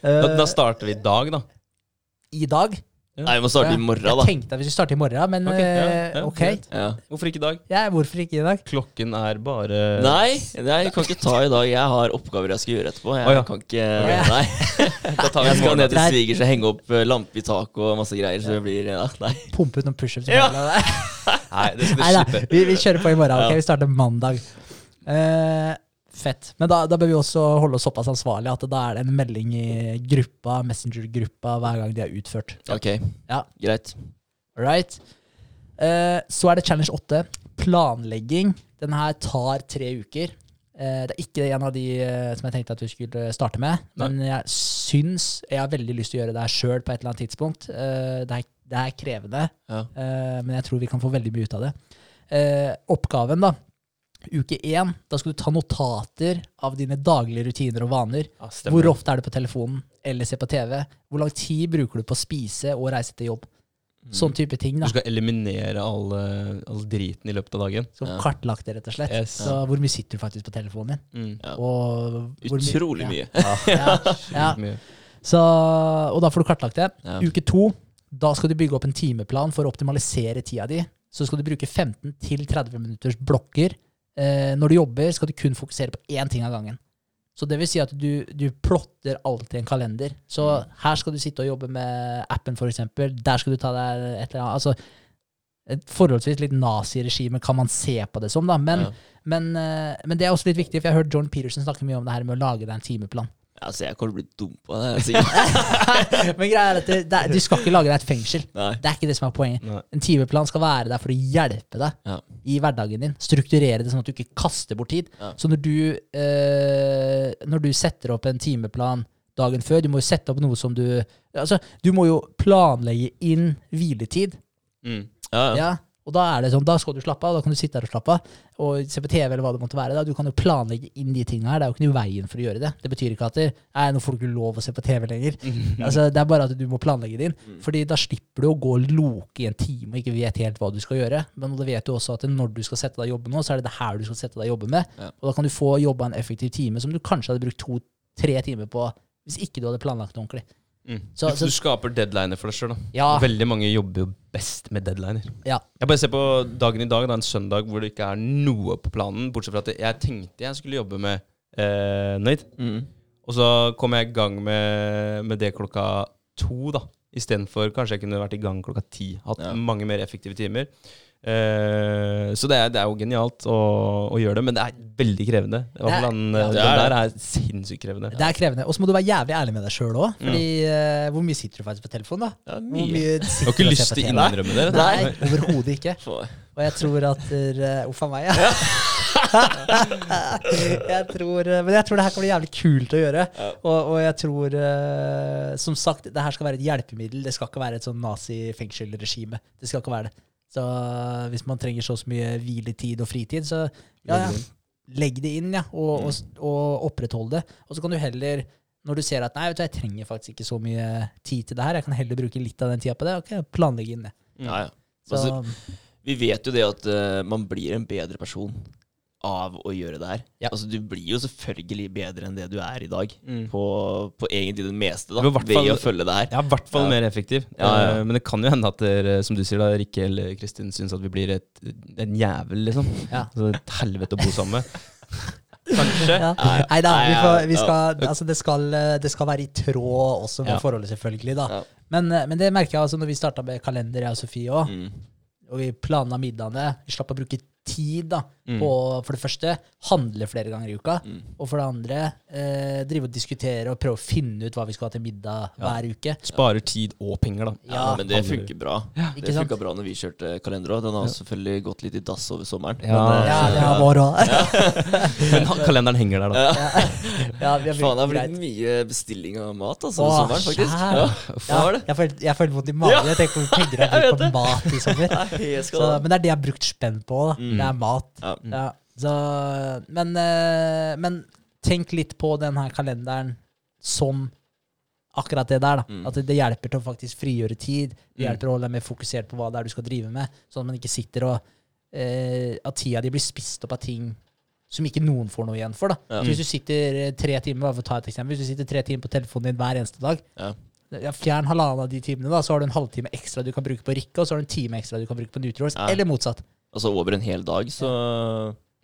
Eh, da starter vi i dag, da. I dag Nei, vi må starte i morgen, da. Jeg tenkte at vi skulle starte i morgen, men Ok, ja, eh, ja, ok. Ja. Hvorfor ikke i dag? Ja, hvorfor ikke i dag? Klokken er bare Nei, nei, jeg kan ikke ta i dag. Jeg har oppgaver jeg skal gjøre etterpå. Jeg Å, ja. kan ikke Ok. Nei. [laughs] Da tar vi Jeg en skal morgen. ned til Greit. svigers og henge opp eh, lampe i taket og masse greier, så det blir ja, Nei. Pumpe ut noen pushups. Ja. [laughs] Nei, det skal du Nei da, slippe. vi, vi kjører på i morgen. ok? Vi starter mandag. Eh, fett. Men da, da bør vi også holde oss såpass ansvarlige at da er det en melding i gruppa, Messenger-gruppa hver gang de har utført. Ok, Ja. greit. Right. Eh, så er det challenge 8. Planlegging. Den her tar tre uker. Eh, det er ikke en av de eh, som jeg tenkte at vi skulle starte med. Men jeg syns Jeg har veldig lyst til å gjøre det her sjøl på et eller annet tidspunkt. Eh, det, er, det er krevende, Ja. eh, men jeg tror vi kan få veldig mye ut av det. Eh, oppgaven, da. Uke én, da skal du ta notater av dine daglige rutiner og vaner. Ja. Hvor ofte er du på telefonen eller ser på TV? Hvor lang tid bruker du på å spise og reise til jobb? Sånn type ting. da. Du skal eliminere all, eh, all driten i løpet av dagen. Så Ja. kartlagt det, rett og slett. Yes. Så hvor mye sitter du faktisk på telefonen din? Mm. Ja. Og hvor mye- Utrolig ja. mye. [laughs] Ja, ja. Mye. Så, og da får du kartlagt det. Ja. Uke to, da skal du bygge opp en timeplan for å optimalisere tida di. Så skal du bruke 15-30 minutters blokker. Eh, når du jobber, skal du kun fokusere på én ting av gangen. Så det vil si at du, du plotter alt i en kalender. Så Mm. her skal du sitte og jobbe med appen, for eksempel. Der skal du ta deg et eller annet. Altså, et forholdsvis litt naziregime kan man se på det som, da. Men, Ja. men, eh, men det er også litt viktig, for jeg har hørt John Peterson snakke mye om det her med å lage deg en timeplan. Altså, jeg kommer til å bli dumpa, det. [laughs] Men greia er at det, det, du skal ikke lage deg et fengsel. Nei. Det er ikke det som er poenget. Nei. En timeplan skal være der for å hjelpe deg Ja. i hverdagen din. Strukturere det sånn at du ikke kaster bort tid. Ja. Så når du, eh, når du setter opp en timeplan dagen før, du må jo sette opp noe som du Altså, du må jo planlegge inn hviletid. Mm. Ja, ja. Ja. Og da er det sånn, da skal du slappe av, da kan du sitte der og slappe av. Og se på TV eller hva det måtte være. Da. Du kan jo planlegge inn de tingene her. Det er jo ikke noe i veien for å gjøre det. Det betyr ikke at det, nei, nå får du ikke lov å se på TV lenger. [laughs] Altså, det er bare at du må planlegge det inn. Mm. Fordi da slipper du å gå og loke i en time og ikke vet helt hva du skal gjøre. Men da vet du også at når du skal sette deg og jobbe nå, så er det det her du skal sette deg og jobbe med. Og da kan du få jobba en effektiv time som du kanskje hadde brukt to-tre timer på hvis ikke du hadde planlagt det ordentlig. Mm. Så- du, så- du skaper deadliner for deg sjøl. Ja. Veldig mange jobber jo best med deadliner. Ja. Jeg bare ser på dagen i dag, da, en søndag hvor det ikke er noe på planen, bortsett fra at jeg tenkte jeg skulle jobbe med eh, Nøyd. Mm. Og så kom jeg i gang med, med det klokka to, da. Istedenfor kanskje jeg kunne vært i gang klokka ti. Hatt Ja. mange mer effektive timer. Eh, så det er, det er jo genialt å, å gjøre det, men det er veldig krevende. I hvert fall den, ja. den Det er der er sinnssykt krevende. Det er krevende. Og så må du være jævlig ærlig med deg sjøl òg. Fordi eh, hvor mye sitter du faktisk på telefonen, da? Ja, Hvor mye. sitter Jeg har ikke du lyst til å innrømme det. Nei, overhodet ikke. [laughs] Og jeg tror at uh, Uff a meg, ja. [laughs] jeg tror, eh, men jeg tror det her kan bli jævlig kult å gjøre. Og, og jeg tror, eh, som sagt, det her skal være et hjelpemiddel. Det skal ikke være et sånn nazi-fengselregime. Det skal ikke være det. Så eh, hvis man trenger så mye hviletid og fritid, så ja, ja. legg det inn, ja. Og, og, og oppretthold det. Og så kan du heller når du ser at nei, vet du, jeg trenger faktisk ikke så mye tid til det her, jeg kan heller bruke litt av den tida på det, ok, planlegge inn det. Ja, ja. Så, Altså, vi vet jo det at uh, man blir en bedre person av å gjøre det her. Ja. Altså, du blir jo selvfølgelig bedre enn det du er i dag. Mm. På, på egentlig det meste, da. Men i hvert Ved fall- å følge det her. Ja, i hvert fall Ja. mer effektiv. Ja, ja. Eh, Men det kan jo hende at dere, som du sier, da, Rikke eller Kristin syns at vi blir et, en jævel, liksom. Ja. Altså, et helvete å bo sammen med. [laughs] Kanskje. Ja. Nei, Nei da, vi, får, vi skal, altså det, skal, eh, det skal være i tråd også med Ja. forholdet, selvfølgelig. da. Ja. Men, eh, men det merker jeg altså når vi starta med kalender, jeg og Sofie òg, Mm. og vi planla middagene. Vi slapp å bruke tid da, Mm. på for det første handle flere ganger i uka, Mm. og for det andre eh, drive og diskutere og prøve å finne ut hva vi skal ha til middag Ja. hver uke. Sparer tid og penger, da. Ja, Ja, men det funker bra. Det funka bra når vi kjørte kalender òg. Den har selvfølgelig gått litt i dass over sommeren. Ja. Men, eh, Ja, det har vår òg. [laughs] [laughs] Men kalenderen henger der, da. ja. Ja, vi har Faen, det har blitt mye bestilling av mat altså, Åh, sommeren, faktisk. Ja, Ja, det? jeg følte jeg følte vondt i magen. Jeg tenker på hvor mye penger jeg har [laughs] brukt på mat i sommer. Nei, Så, men det er det jeg har brukt spenn på. Da. Mm. Det er mat. Ja. Ja, så, men, eh, men tenk litt på denne kalenderen som akkurat det der. da. Mm. At det, hjelper til å faktisk frigjøre tid. Det Mm. hjelper å holde deg mer fokusert på hva det er du skal drive med. Sånn at man ikke sitter og eh, At tida di blir spist opp av ting som ikke noen får noe igjen for. da. Ja. Hvis du sitter eh, tre timer for å ta et eksempel, hvis du sitter tre timer på telefonen din hver eneste dag, Ja. ja, Fjern halvannen av de timene, da, så har du en halvtime ekstra du kan bruke på Rikke, og så har du en time ekstra du kan bruke på Nutriors, eller motsatt. Altså over en hel dag, så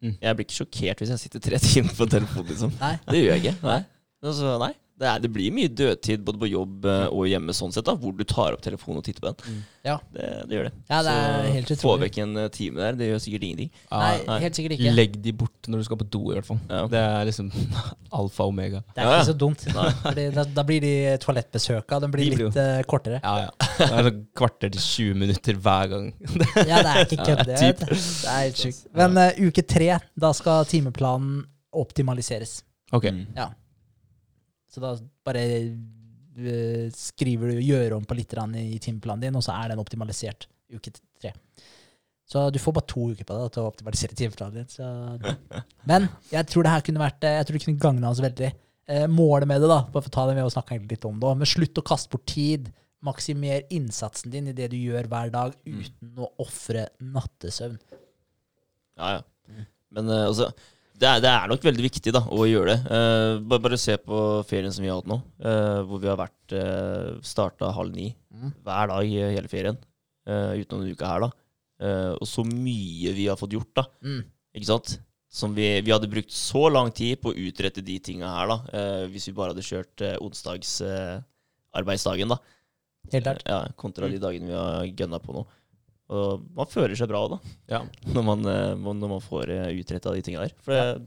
Mm. Jeg blir ikke sjokkert hvis jeg sitter tre [laughs] timer på telefonen, liksom. Nei. Det gjør jeg ikke. Nei. Altså, nei. Det, er, det blir mye dødtid både på jobb eh, og hjemme, sånn sett, da, hvor du tar opp telefonen og titter på den. Ja. Det, det gjør det. Ja, det er så helt få utrolig. vekk en eh, time der, det gjør sikkert ingenting. Nei, nei. helt sikkert ikke. Legg de bort når du skal på do, i hvert fall. Ja. Det er liksom [laughs] alfa og omega. Det er Ja, ja. ikke så dumt. [laughs] Fordi da, da blir de toalettbesøka de blir De blir litt eh, kortere. Ja, ja. Det er sånn kvarter til 20 minutter hver gang. [laughs] Ja, det er ikke kødd. det. Det er helt sjukt. Men uh, uke tre, da skal timeplanen optimaliseres. Ok. Mm. Ja. Så da bare eh, skriver du 'gjør om på litt i timeplanen din', og så er den optimalisert uke tre. Så du får bare to uker på deg til å optimalisere timeplanen din. Så. [laughs] Men jeg tror det her kunne vært eh, Jeg tror det kunne gagna oss veldig. Eh, målet med det, da, bare for å ta det med og snakke litt om det, men slutt å kaste bort tid. Maksimer innsatsen din i det du gjør hver dag, uten å ofre nattesøvn. Ja, ja. Men eh, altså det er, det er nok veldig viktig da, å gjøre det. Uh, bare, bare se på ferien som vi har hatt nå, uh, hvor vi har vært uh, starta halv ni Mm. hver dag hele ferien. Uh, utenom denne uka her, da. Eh, og så mye vi har fått gjort, da. Mm. Ikke sant? Som vi, vi hadde brukt så lang tid på å utrette de tinga her, da. eh, hvis vi bare hadde kjørt onsdagsarbeidsdagen, da. Helt klart. Ja, kontra de dagene vi har gønna på nå. Og man føler seg bra da, Ja. når man, eh, når man får utretta de tinga der. For det,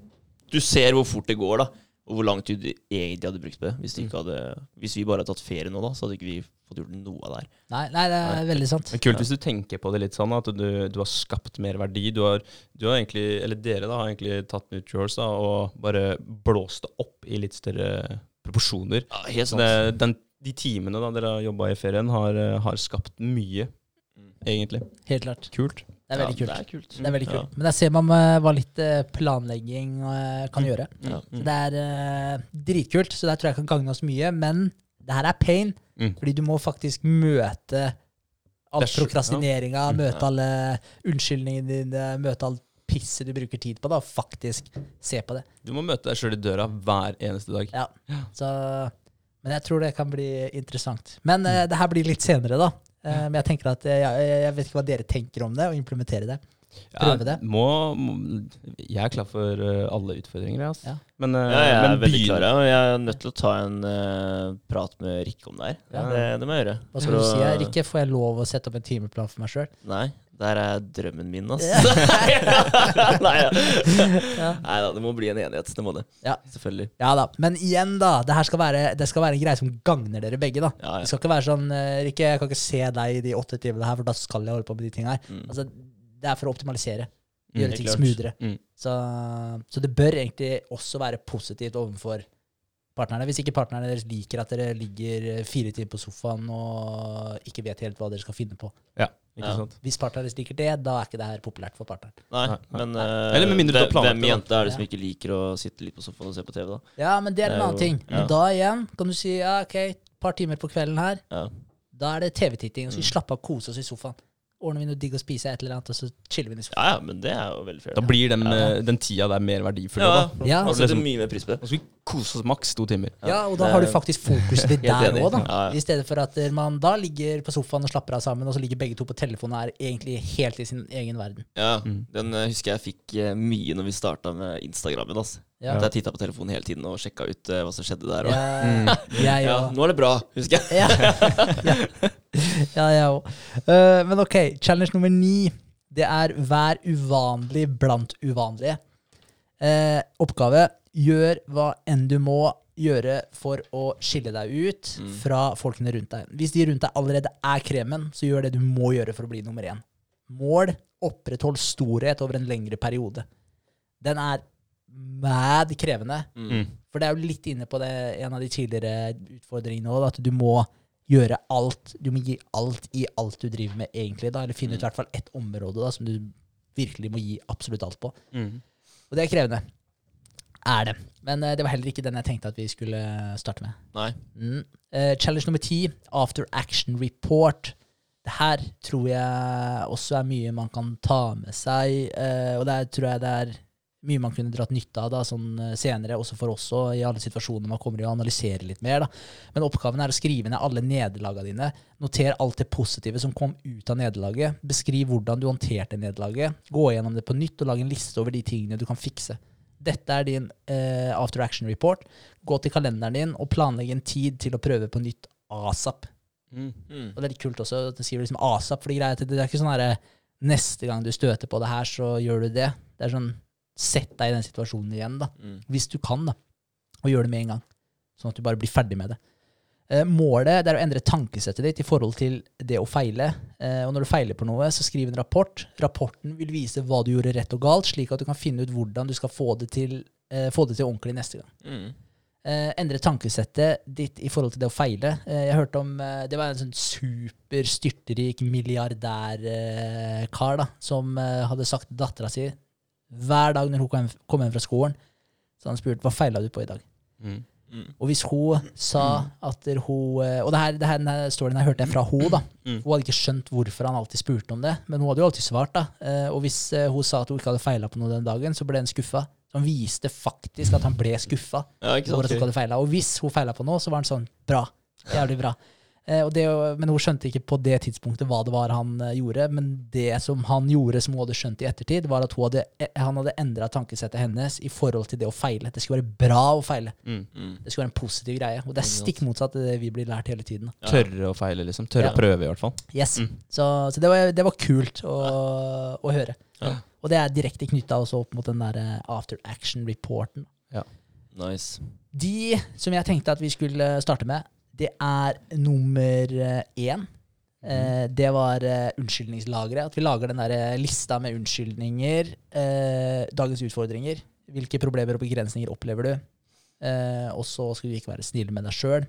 du ser hvor fort det går, da. Og hvor lang tid du egentlig hadde brukt på det. Hvis, de ikke hadde, hvis vi bare hadde tatt ferie nå, da, så hadde ikke vi fått gjort noe av det her. Nei, nei, det er veldig sant. Men kult hvis du tenker på det litt sånn, at du, du har skapt mer verdi. Du har, du har egentlig, eller dere da, har egentlig tatt Nutriors da, og bare blåst det opp i litt større proporsjoner. Ja, helt sant. det, den, de timene da dere har jobba i ferien, har, eh, har skapt mye, egentlig. Helt klart. Kult. Det er veldig ja, kult. Det er kult. Det er veldig Ja. Men der ser man eh, hva litt eh, planlegging eh, kan gjøre. Ja. Så det er dritkult, så der tror jeg kan gagne oss mye. Men det her er pain, Mm. fordi du må faktisk møte all er prokrastineringa, Mm. møte alle unnskyldningene dine, møte alt pisset du bruker tid på, da, og faktisk se på det. Du må møte deg sjøl i døra hver eneste dag. Ja. Så, men jeg tror det kan bli interessant. Men eh, det her blir litt senere, da. Eh, men jeg tenker at eh, jeg, jeg vet ikke hva dere tenker om det, og implementere det. Prøve det. Må, må, jeg er klar for eh, alle utfordringer. Altså. Ja. Men, Ja, jeg er veldig klar, ja, jeg er nødt til å ta en uh, prat med Rikke om det her. Ja. Det, det må jeg gjøre. Hva skal du si? Rikke, får jeg lov å sette opp en timeplan for meg sjøl? Nei, der er drømmen min, ass. [laughs] Nei, ja. Ja. Da, det må bli en enighet. Det må det. Ja. Selvfølgelig. Ja da. Men igjen, da. Det her skal være, det skal være en greie som gagner dere begge. da. Ja, Det skal ikke være sånn eh, Rikke, jeg kan ikke se deg i de åtte timene her, for da skal jeg holde på med de tingene her. Mm. Altså, det er for å optimalisere. Mm, Gjøre mm, ting klart. smoothere. Mm. Så, så det bør egentlig også være positivt overfor partnerne. Hvis ikke partnerne deres liker at dere ligger fire timer på sofaen og ikke vet helt hva dere skal finne på. Ja, ikke Ja. sant? Hvis partneren deres liker det, da er ikke det her populært for partneren. Nei, men eh, Eller med mindre hvem- Hvem jente er det som ikke liker å sitte litt på sofaen og se på TV, da? Ja, men det er en annen ting. Men ja. da igjen kan du si ja, ok, et par timer på kvelden her. Ja. Da er det TV-titting, og så vi slappe av og kose oss i sofaen. Ordner vi noe digg å spise, et eller annet, og så chiller vi inn i sofaen. ja, ja, men det er jo veldig fair. Da blir den, Ja. eh, den tida der mer verdifull. ja, Da. Ja. Altså, setter liksom- mye mer pris på det. Skal vi kose oss maks to timer. Ja, og da har du faktisk fokuset [laughs] ditt der òg, da. Ja, ja. I stedet for at eh, man da ligger på sofaen og slapper av sammen, og så ligger begge to på telefonen og er egentlig helt i sin egen verden. Ja, Mm. Den eh, husker jeg fikk mye når vi starta med Instagrammen. Altså. Ja. At jeg titta på telefonen hele tiden og sjekka ut uh, hva som skjedde der. Ja, jeg ja, nå er det bra, husker jeg. Ja, ja. [laughs] ja jeg òg. Eh, men ok, challenge nummer ni. Det er vær uvanlig blant uvanlige. Uh, oppgave gjør hva enn du må gjøre for å skille deg ut Mm. fra folkene rundt deg. Hvis de rundt deg allerede er kremen, så gjør det du må gjøre for å bli nummer én. Mål oppretthold storhet over en lengre periode. Den er mad krevende. Mm. For det er jo litt inne på det, en av de tidligere utfordringene òg, at du må gjøre alt. Du må gi alt i alt du driver med, egentlig. da, Eller finne ut i hvert fall ett område da, som du virkelig må gi absolutt alt på. Mm. Og det er krevende. Er det. Men uh, det var heller ikke den jeg tenkte at vi skulle starte med. Nei. Mm. Uh, challenge nummer ti, after action report. Det her tror jeg også er mye man kan ta med seg, Uh, og der tror jeg det er Mye man kunne dratt nytte av da, sånn eh, senere, også for oss og i alle situasjoner man kommer i å analysere litt mer. da. Men oppgaven er å skrive ned alle nederlagene dine. Noter alt det positive som kom ut av nederlaget. Beskriv hvordan du håndterte nederlaget. Gå gjennom det på nytt og lag en liste over de tingene du kan fikse. Dette er din eh, after action report. Gå til kalenderen din og planlegg en tid til å prøve på nytt asap. Mm. Mm. Og det er litt kult også at den skriver liksom asap, for det, det er ikke sånn herre Neste gang du støter på det her, så gjør du det. Det er sånn Sett deg i den situasjonen igjen, da. Mm. Hvis du kan, da. Og gjør det med en gang. Sånn at du bare blir ferdig med det. Eh, målet det er å endre tankesettet ditt i forhold til det å feile. Eh, og når du feiler på noe, så skriv en rapport. Rapporten vil vise hva du gjorde rett og galt, slik at du kan finne ut hvordan du skal få det til, eh, få det til ordentlig neste gang. Mm. Eh, endre tankesettet ditt i forhold til det å feile. Eh, jeg hørte om eh, Det var en sånn super styrterik milliardærkar da, som hadde sagt til dattera si hver dag når hun kom hjem, fra skolen, så han spurt hva feila du på i dag. Mm. Mm. Og hvis hun sa at hun eh, Og det her, det her, denne storyen her hørte jeg fra hun da. Mm. Hun hadde ikke skjønt hvorfor han alltid spurte om det, men hun hadde jo alltid svart. da. Eh, Og hvis eh, hun sa at hun ikke hadde feila på noe den dagen, så ble han skuffa. Så han viste faktisk at han ble skuffa Ja, hun. Og hvis hun feila på noe, så var han sånn bra. Jævlig bra. Eh, og det, men hun skjønte ikke på det tidspunktet hva det var han eh, gjorde. Men det som han gjorde, som hun hadde skjønt i ettertid, var at hun hadde, eh, han hadde endra tankesettet hennes i forhold til det å feile. Det skulle være bra å feile. Mm. Mm. Det skulle være en positiv greie. Og det er stikk motsatt av det vi blir lært hele tiden. Ja. Tørre å feile, liksom. Tørre Ja. å prøve, i hvert fall. Yes. Mm. Så, så det, var, det var kult å, å høre. Ja. Og det er direkte knytta også opp mot den der eh, after action-reporten. Nice. De som jeg tenkte at vi skulle starte med, det er nummer eh, én. Eh, det var eh, unnskyldningslageret. At vi lager den der eh, lista med unnskyldninger. Eh, dagens utfordringer. Hvilke problemer og begrensninger opplever du? Eh, og så skulle du ikke være snill med deg sjøl.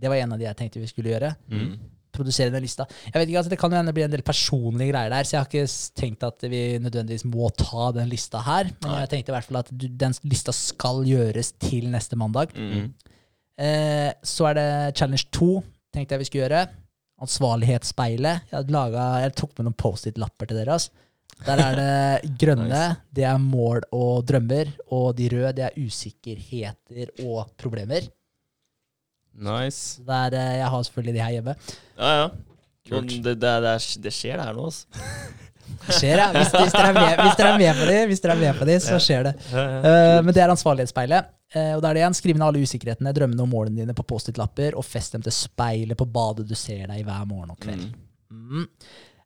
Det var en av de jeg tenkte vi skulle gjøre. Mm. Produsere den lista. Jeg vet ikke, altså Det kan jo hende bli en del personlige greier der, så jeg har ikke tenkt at vi nødvendigvis må ta den lista her. Men jeg tenkte i hvert fall at den lista skal gjøres til neste mandag. Mm. Eh, så er det challenge 2, tenkte jeg vi skulle gjøre. Ansvarlighetsspeilet. Jeg, laget, jeg tok med noen Post-It-lapper til dere. Altså. Der er det [laughs] grønne, det er mål og drømmer. Og de røde, det er usikkerheter og problemer. Nice. Der, eh, jeg har selvfølgelig de her hjemme. Ja, ja. Det, det, det, det skjer det her nå, altså. [laughs] Det skjer, ja. Hvis, hvis, dere er med, hvis dere er med på de, hvis dere er med på de, så skjer det. Uh, men det er ansvarlighetsspeilet. Uh, og da er det igjen, Skriv ned alle usikkerhetene, drømmene og målene dine på Post-It-lapper, og fest dem til speilet på badet du ser deg i hver morgen og kveld. Mm.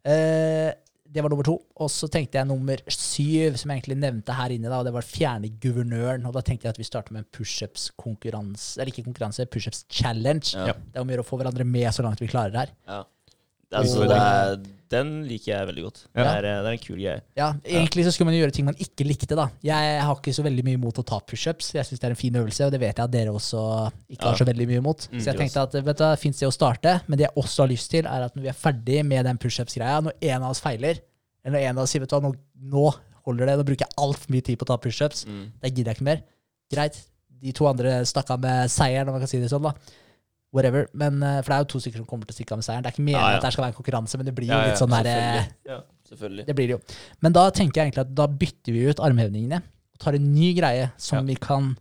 Eh, det var nummer to. Og så tenkte jeg nummer syv, som jeg egentlig nevnte her inne, da, og det var fjerne guvernøren. Og da tenkte jeg at vi starter med en pushups-konkurranse, eller ikke konkurranse, pushups-challenge. Ja. Det er om å gjøre å få hverandre med så langt vi klarer her. Ja. Altså, det er, den liker jeg veldig godt. Det, er, det er en kul greie. Ja, Egentlig så skulle man jo gjøre ting man ikke likte. da. Jeg har ikke så veldig mye imot å ta pushups. Jeg syns det er en fin øvelse, og det vet jeg at dere også ikke har så veldig mye imot. Mm, så jeg tenkte at vet du, det sted det å starte, men det jeg også har lyst til, er at når vi er ferdig med den pushups-greia, når en av oss feiler, eller når en av oss sier vet du hva, nå, nå holder det, nå bruker jeg altfor mye tid på å ta pushups, Mm. det gidder jeg ikke mer. Greit, de to andre stakk av med seieren, om man kan si det sånn. da. Whatever. Men, eh, for det er jo to stykker som kommer til å stikke av med seieren. Det er ikke meningen Ja, ja. at det skal være en konkurranse, men det blir jo litt sånn der eh, Selvfølgelig. Selvfølgelig. det blir det jo. Men da tenker jeg egentlig at da bytter vi ut armhevningene og tar en ny greie som vi kan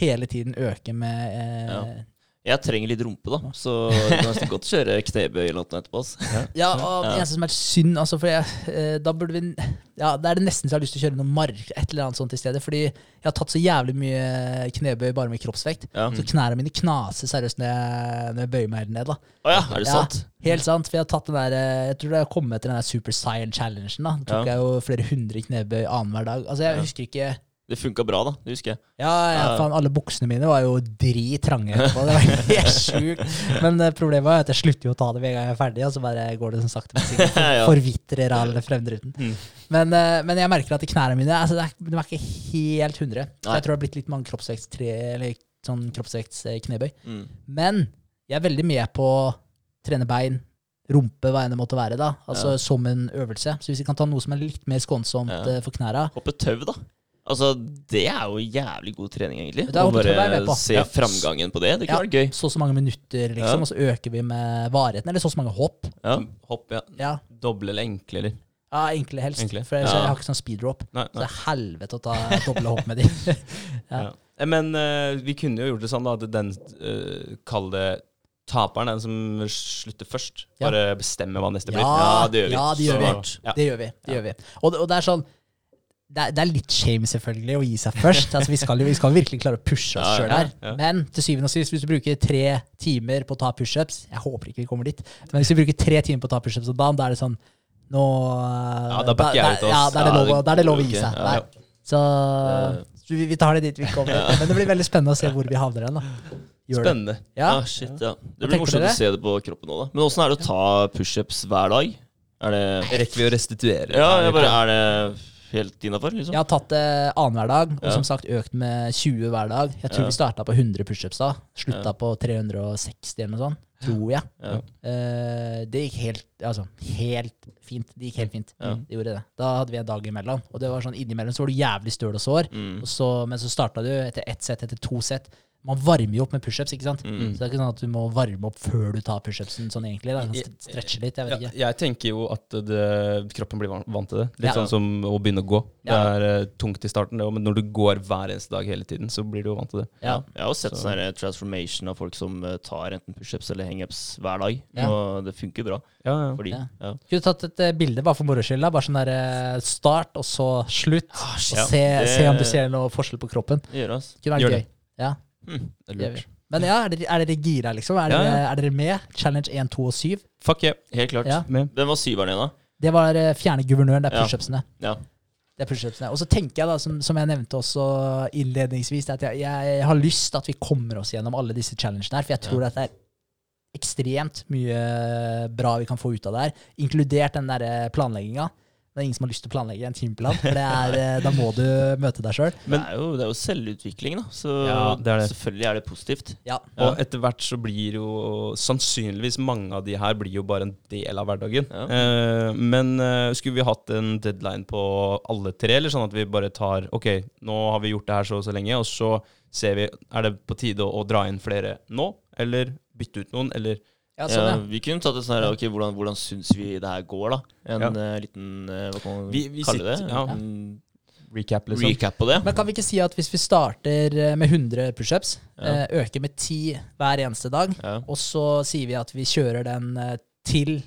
hele tiden øke med eh. Jeg trenger litt rumpe, da, så du kan godt kjøre knebøy eller noe etterpå. ass. og det Ja. eneste som er synd altså, for jeg, eh, Da burde vi Ja, da er det nesten så jeg har lyst til å kjøre noe mark, et eller annet sånt i stedet. Fordi jeg har tatt så jævlig mye knebøy bare med kroppsvekt. Ja. Så knærne mine knaser seriøst når jeg, når jeg bøyer meg ned. da Å ja, er det Ja. sant? Helt sant, for jeg har tatt den der eh, Jeg tror det har kommet etter den der Super Science Challengen. da Da tok Ja. jeg jo flere hundre knebøy annenhver dag. Altså Jeg Ja. husker ikke Det funka bra, da. Det husker jeg. Ja, ja, faen, alle buksene mine var jo drittrange etterpå. Det var helt [laughs] sjukt. Men eh, problemet var at jeg slutter jo å ta det med en gang jeg er ferdig, og så bare går det som sakte, men sikkert [laughs] for, forvitrer all fremdruten. Mm. Men, eh, men jeg merker at knærne mine altså, det de er ikke helt 100. Så jeg tror det har blitt litt mange kroppsvektstre, eller sånn kroppsvektsknebøy. Mm. Men jeg er veldig med på å trene bein, rumpe, hva enn det måtte være, da. Altså Ja. som en øvelse. Så hvis vi kan ta noe som er litt mer skånsomt Ja. eh, for knæra Hoppe tau, da. Altså, Det er jo jævlig god trening, egentlig. Det er bare se Ja. framgangen på det. Det Ja. kunne vært gøy. så og så mange minutter, liksom, Ja. og så øker vi med varigheten. Eller så og så mange hopp. Ja. Hopp, ja. Ja. Doble eller enkle, eller? Ja, enkle helst. Enkle. For ellers Ja. jeg har ikke sånn speed drop. Nei, Så det er helvete å ta doble hopp med de. [laughs] Ja. Ja. Eh, Men uh, vi kunne jo gjort det sånn da, at den uh, Kall det taperen, den som slutter først, Ja. bare bestemmer hva neste blir. Ja, det gjør vi. Ja, det gjør vi. Så- ja. Det gjør vi. Det gjør vi. Og, og det er sånn det er, det er litt shame, selvfølgelig, å gi seg først. [laughs] Altså, vi, skal jo, vi skal virkelig klare å pushe oss Ja, sjøl her. ja. Men til syvende og sist, hvis du bruker tre timer på å ta pushups Jeg håper ikke vi kommer dit, men hvis vi bruker tre timer på å ta pushups om dagen, da er det sånn Nå Ja, da backer jeg ut, oss. Ja, da er det lov, er det lov å gi seg. ja. Der. Så så vi, vi tar det dit vi kommer. Men det blir veldig spennende å se hvor vi havner hen. da. Gjør det. Spennende. Ja. Ah, shit, ja. Det blir morsomt å se det på kroppen nå, da. Men åssen er det å ta pushups hver dag? Er det Rekker vi å restituere? Ja, jeg bare, er det helt innafor, liksom? Jeg har tatt det annenhver dag, og Ja. som sagt økt med 20 hver dag. Jeg tror Ja. vi starta på 100 pushups da. Slutta Ja. på 360 eller noe sånt. Tror jeg. Eh, det gikk helt Altså, helt fint. Det gikk helt fint. Det gjorde det. Da hadde vi en dag imellom. Og det var sånn innimellom så var du jævlig støl og sår. Mm. Og så, men så starta du etter ett sett, etter to sett. Man varmer jo opp med pushups, ikke sant? Mm. Så det er ikke sånn at du må varme opp før du tar pushupsen sånn egentlig. Da. Kan Stretche litt, jeg vet Ja, ikke. jeg tenker jo at det, kroppen blir vant til det. Litt Ja. sånn som å begynne å gå. Det Ja. er eh, tungt i starten, det, men når du går hver eneste dag hele tiden, så blir du jo vant til det. Ja. Jeg har også sett Så- sånn her transformation av folk som eh, tar enten pushups eller hangups hver dag. Ja. Og det funker bra Ja, ja. Fordi. Ja. Ja. Skulle tatt et uh, bilde bare for moro skyld. Bare sånn der uh, start, og så slutt. og ja. se, Det- se om du ser noe forskjell på kroppen. Det gjør det. Kunne vært Gjør gøy. det. Ja, Hm. Det er lurt. Men ja, er dere, er dere gira, liksom? Er Ja, dere, er dere med? Challenge 1, 2 og 7. Fuck yeah. Helt klart. Ja. Med. Hvem var syveren igjen, da? Det var eh, fjerne guvernøren. Det er pushupsene. Ja. Det er pushupsene. Og så tenker jeg, da, som, som jeg nevnte også innledningsvis, at jeg, jeg har lyst at vi kommer oss gjennom alle disse challengene her. For jeg tror at det er ekstremt mye bra vi kan få ut av det her, inkludert den der planlegginga. Det er ingen som har lyst til å planlegge en timeplan, for det er, eh, da må du møte deg sjøl. Men, det, er jo, det er jo selvutvikling, da. Så Ja, det er det. selvfølgelig er det positivt. Ja. Ja. Og etter hvert så blir jo sannsynligvis mange av de her blir jo bare en del av hverdagen. Ja. Eh, men eh, skulle vi hatt en deadline på alle tre, eller sånn at vi bare tar Ok, nå har vi gjort det her så og så lenge, og så ser vi Er det på tide å, å dra inn flere nå, eller bytte ut noen, eller Ja, sånn, ja. vi kunne tatt et sånn her Ok, hvordan, hvordan syns vi det her går, da? En Ja. eh, liten uh, Hva kan man Vi- vi kalle sitter- det? ja. En recap, liksom? recap på det? Men kan vi ikke si at hvis vi starter eh, med 100 pushups, Ja. eh, øker med 10 hver eneste dag, Ja. og så sier vi at vi kjører den eh, til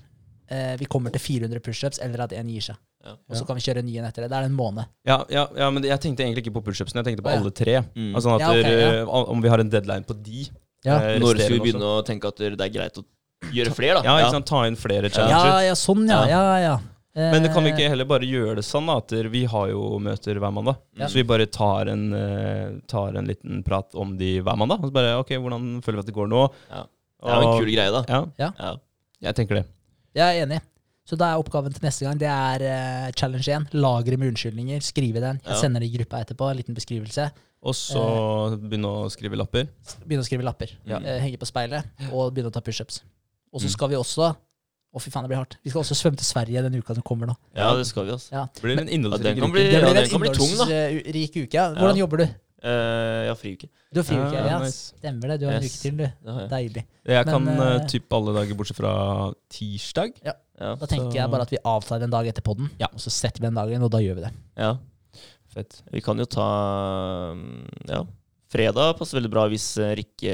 eh, vi kommer til 400 pushups, eller at en gir seg. Ja. Og så kan vi kjøre en ny en etter det. Det er en måned. Ja, ja, ja, men jeg tenkte egentlig ikke på pushupsene, jeg tenkte på ja. alle tre. Mm. Altså at Ja, ok, ja. Om vi har en deadline på de. Ja, eh, Når skal vi begynne også. å tenke at det er greit å gjøre flere, da? Ja, ikke sant? Ta inn flere ja, challenger. ja sånn, ja. ja, ja. Eh, Men kan vi ikke heller bare gjøre det sånn at vi har jo møter hver mandag? Ja. Så vi bare tar en, eh, tar en liten prat om de hver mandag? Og så bare, ok, hvordan føler vi at det går nå? Ja. Det er jo en kul greie, da. Ja, Ja. jeg tenker det. Jeg er enig. Så da er oppgaven til neste gang det er uh, challenge 1. Lagre med unnskyldninger. Skrive den. Jeg Ja. sender det i gruppa etterpå. En liten beskrivelse. Og så begynne å skrive lapper. Begynne å skrive lapper. Ja. Uh, henge på speilet. Og begynne å ta pushups. Og så Mm. skal vi også Å, fy faen, det blir hardt. Vi skal også svømme til Sverige den uka som kommer nå. Ja, det skal vi, altså. Ja. Det blir en Ja, innholdsrik den kan uke. bli- Det blir en innholdsrik uke. Ja. Hvordan Ja. jobber du? Uh, jeg har friuke. Du har friuke? Ja, Ja, nice. stemmer det. Du har en uke til, du. Det jeg. Deilig. Jeg Men, kan uh, eh, type alle dager bortsett fra tirsdag. Ja. Da tenker Så- jeg bare at vi avtar en dag etter podden, Ja. og så setter vi den dagen, og da gjør vi det. ja. Fett. Vi kan jo ta mm, Ja. Fredag passer veldig bra hvis eh, Rikke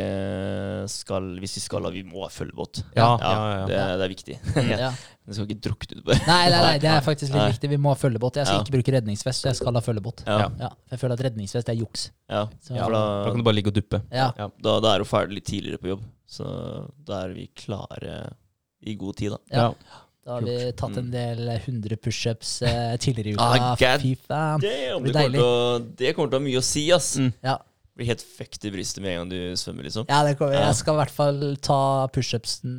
skal Hvis vi skal ha Vi må ha følgebåt. Ja, ja, ja. Det, det er viktig. [laughs] Ja. Den skal ikke drukne ut på. Nei, nei, nei, det er faktisk litt Nei. viktig. Vi må ha følgebåt. Jeg skal Ja. ikke bruke redningsvest, så jeg skal ha følgebåt. Ja. Ja. Ja, jeg føler at redningsvest er juks. ja. Så, Ja, For Da da, kan du bare ligge og duppe. ja. da, da er du ferdig litt tidligere på jobb. Så da er vi klare i god tid, da. Ja. Da har vi tatt en Mm. del 100 pushups eh, tidligere i [laughs] uka. Ah, Fy faen. Det, blir det, kommer å, det kommer til å ha mye å si, ass. Mm. Ja. Blir helt fucked i brystet med en gang du svømmer, liksom. Ja, det kommer. Ja. Jeg skal i hvert fall ta pushupsen